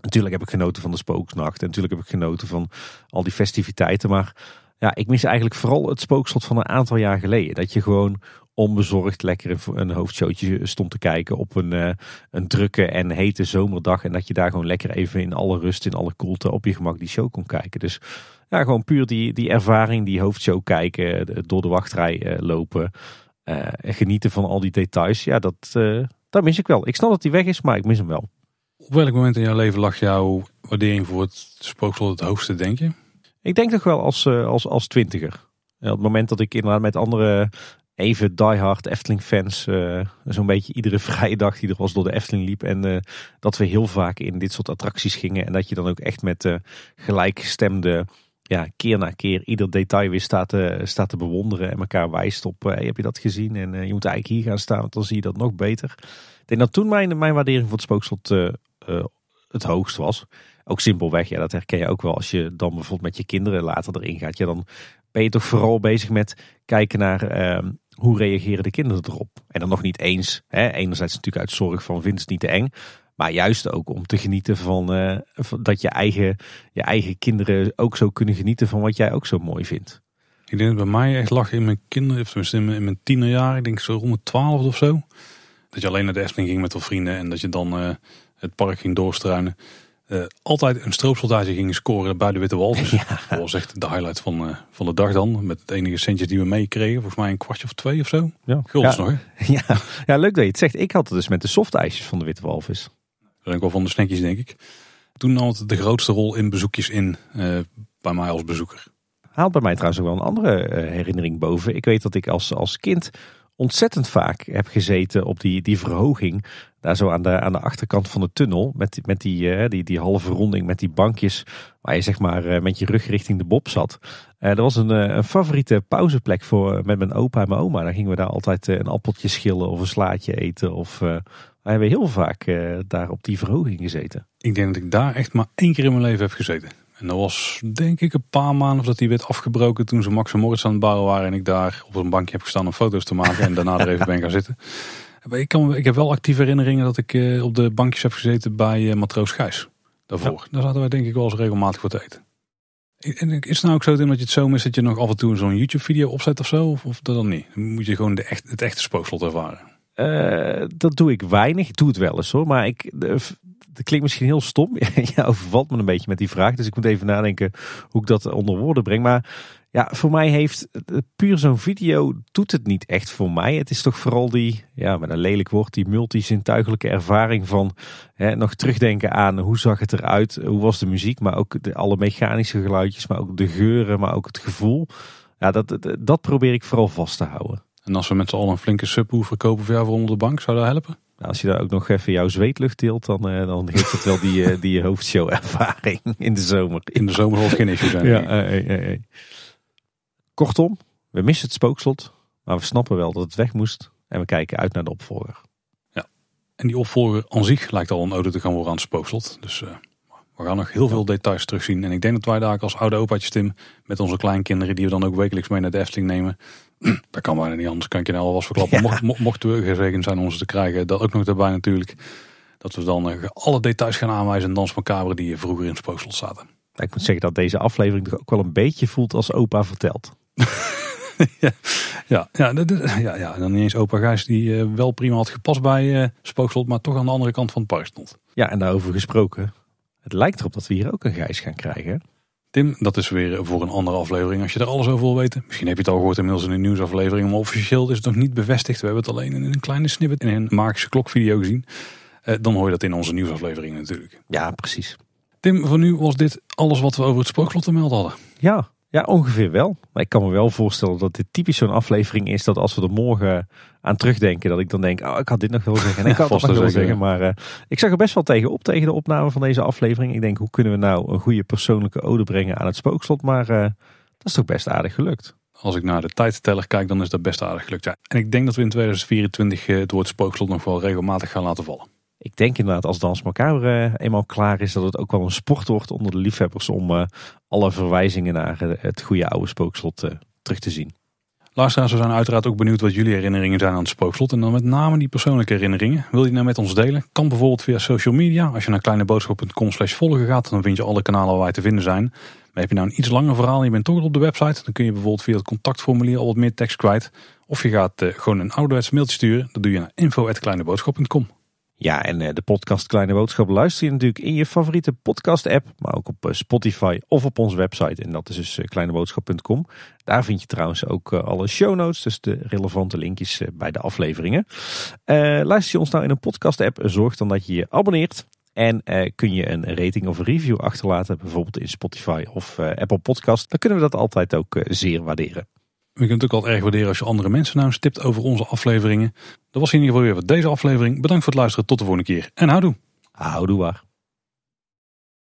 Natuurlijk heb ik genoten van de spooksnacht. En natuurlijk heb ik genoten van al die festiviteiten. Maar ja, ik mis eigenlijk vooral het spookslot van een aantal jaar geleden. Dat je gewoon onbezorgd lekker een hoofdshowtje stond te kijken op een, uh, een drukke en hete zomerdag. En dat je daar gewoon lekker even in alle rust, in alle koelte op je gemak die show kon kijken. Dus ja, gewoon puur die, die ervaring, die hoofdshow kijken, door de wachtrij uh, lopen. Uh, genieten van al die details. Ja, dat, dat mis ik wel. Ik snap dat die weg is, maar ik mis hem wel. Op welk moment in jouw leven lag jouw waardering voor het spookslot het hoogste, denk je? Ik denk toch wel als, als, als twintiger. Op het moment dat ik inderdaad met andere even diehard Efteling fans uh, zo'n beetje iedere vrije dag die er was door de Efteling liep. En uh, dat we heel vaak in dit soort attracties gingen. En dat je dan ook echt met uh, gelijkgestemde, ja, keer na keer ieder detail weer staat te, staat te bewonderen. En elkaar wijst op, heb je dat gezien? En je moet eigenlijk hier gaan staan, want dan zie je dat nog beter. Ik denk dat toen mijn, mijn waardering voor het spookslot het hoogst was. Ook simpelweg, ja, dat herken je ook wel als je dan bijvoorbeeld met je kinderen later erin gaat. Ja, dan ben je toch vooral bezig met kijken naar ehm, hoe reageren de kinderen erop? En dan nog niet eens, hè, enerzijds natuurlijk uit zorg van vindt het niet te eng. Maar juist ook om te genieten van, uh, dat je eigen, je eigen kinderen ook zo kunnen genieten van wat jij ook zo mooi vindt. Ik denk dat bij mij echt lag in mijn kinderen, of tenminste in mijn, in mijn ik denk zo rond de twaalf of zo. Dat je alleen naar de Efteling ging met wat vrienden en dat je dan uh, het park ging doorstruinen. Uh, altijd een stroopsoldaatje gingen scoren bij de Witte Walvis. Ja. Dat was echt de highlight van, uh, van de dag dan. Met het enige centjes die we meekregen. Volgens mij een kwartje of twee of zo. Ja. Guldens nog hè? Ja. ja, leuk dat je het zegt. Ik had het dus met de softijsjes van de Witte Walvis. Dat ik wel van de snackjes denk ik. Toen nam het de grootste rol in bezoekjes in uh, bij mij als bezoeker. Haalt bij mij trouwens ook wel een andere herinnering boven. Ik weet dat ik als, als kind ontzettend vaak heb gezeten op die, die verhoging. Daar zo aan de, aan de achterkant van de tunnel. Met, met die, uh, die, die halve ronding met die bankjes. Waar je zeg maar uh, met je rug richting de bob zat. Uh, dat was een, een favoriete pauzeplek voor met mijn opa en mijn oma. Daar gingen we daar altijd een appeltje schillen of een slaatje eten. Of we hebben heel vaak daar op die verhoging gezeten. Ik denk dat ik daar echt maar één keer in mijn leven heb gezeten. En dat was denk ik een paar maanden dat die werd afgebroken toen ze Max en Moritz aan het bouwen waren. En ik daar op een bankje heb gestaan om foto's te maken en daarna er even ben gaan zitten. Ik, kan, ik heb wel actieve herinneringen dat ik eh, op de bankjes heb gezeten bij eh, Matroos Gijs. Daarvoor. Daar zaten wij denk ik wel eens regelmatig voor te eten. En is het nou ook zo dat je het zo is dat je nog af en toe zo'n YouTube video opzet of zo? Of, of dat dan niet? Dan moet je gewoon de echt, het echte spookslot ervaren. Dat doe ik weinig. Ik doe het wel eens hoor. Maar ik, dat klinkt misschien heel stom. ja, overvalt me een beetje met die vraag. Dus ik moet even nadenken hoe ik dat onder woorden breng. Maar ja, voor mij heeft puur zo'n video doet het niet echt voor mij. Het is toch vooral die, ja, met een lelijk woord, die multisintuigelijke ervaring van hè, nog terugdenken aan hoe zag het eruit, hoe was de muziek, maar ook de, alle mechanische geluidjes, maar ook de geuren, maar ook het gevoel. Ja, dat, dat, probeer ik vooral vast te houden. En als we met z'n allen een flinke subwoofer kopen voor jou voor onder de bank, zou dat helpen? Nou, als je daar ook nog even jouw zweetlucht deelt, dan, uh, dan geeft het wel die, uh, die hoofdshow ervaring in de zomer. In de zomer zal het geen issue zijn. ja, uh, Kortom, we missen het spookslot, maar we snappen wel dat het weg moest en we kijken uit naar de opvolger. Ja, en die opvolger aan zich lijkt al een ode te gaan worden aan het spookslot. Dus uh, we gaan nog heel veel details terugzien. En ik denk dat wij daar als oude opaatjes Tim, met onze kleinkinderen die we dan ook wekelijks mee naar de Efteling nemen. dat kan bijna niet anders, kan ik je nou al was verklappen. Ja. Mocht, mochten we gezegend zijn om ze te krijgen, dat ook nog daarbij natuurlijk. Dat we dan uh, alle details gaan aanwijzen en dans macabre die vroeger in het spookslot zaten. Ik moet zeggen dat deze aflevering toch ook wel een beetje voelt als opa vertelt. ja, ja, ja, ja, ja, dan niet eens opa Gijs die uh, wel prima had gepast bij uh, Spookslot, maar toch aan de andere kant van het park stond. Ja, en daarover gesproken. Het lijkt erop dat we hier ook een Gijs gaan krijgen. Tim, dat is weer voor een andere aflevering. Als je er alles over wil weten. Misschien heb je het al gehoord inmiddels in een nieuwsaflevering. Maar officieel is het nog niet bevestigd. We hebben het alleen in een kleine snippet in een magische klokvideo gezien. Uh, dan hoor je dat in onze nieuwsaflevering natuurlijk. Ja, precies. Tim, voor nu was dit alles wat we over het spookslot te melden hadden. Ja, ja, ongeveer wel. Maar ik kan me wel voorstellen dat dit typisch zo'n aflevering is dat als we er morgen aan terugdenken, dat ik dan denk, oh, ik had dit nog willen zeggen en ik had dat nog willen zeggen. Maar uh, ik zag er best wel tegen op tegen de opname van deze aflevering. Ik denk, hoe kunnen we nou een goede persoonlijke ode brengen aan het spookslot? Maar uh, dat is toch best aardig gelukt. Als ik naar de tijdteller kijk, dan is dat best aardig gelukt. Ja. En ik denk dat we in 2024 uh, het woord spookslot nog wel regelmatig gaan laten vallen ik denk inderdaad als Dans Macabre eh, eenmaal klaar is, dat het ook wel een sport wordt onder de liefhebbers om uh, alle verwijzingen naar uh, het goede oude spookslot terug te zien. Luisteraars, we zijn uiteraard ook benieuwd wat jullie herinneringen zijn aan het spookslot. En dan met name die persoonlijke herinneringen. Wil je nou met ons delen? Kan bijvoorbeeld via social media. Als je naar kleineboodschap.com slash volgen gaat, dan vind je alle kanalen waar wij te vinden zijn. Maar heb je nou een iets langer verhaal en je bent toch op de website, dan kun je bijvoorbeeld via het contactformulier al wat meer tekst kwijt. Of je gaat gewoon een ouderwets mailtje sturen. Dat doe je naar info.kleineboodschap.com. Ja, en eh, de podcast Kleine Boodschap luister je natuurlijk in je favoriete podcast app. Maar ook op eh, Spotify of op onze website. En dat is dus eh, kleineboodschap.com. Daar vind je trouwens ook alle show notes. Dus de relevante linkjes bij de afleveringen. luister je ons nou in een podcast app. Zorg dan dat je je abonneert. En kun je een rating of review achterlaten. Bijvoorbeeld in Spotify of Apple Podcast. Dan kunnen we dat altijd ook zeer waarderen. Je kunt het ook altijd erg waarderen als je andere mensen nou stipt over onze afleveringen. Dat was in ieder geval weer voor deze aflevering. Bedankt voor het luisteren. Tot de volgende keer. En houdoe. Houdoe waar.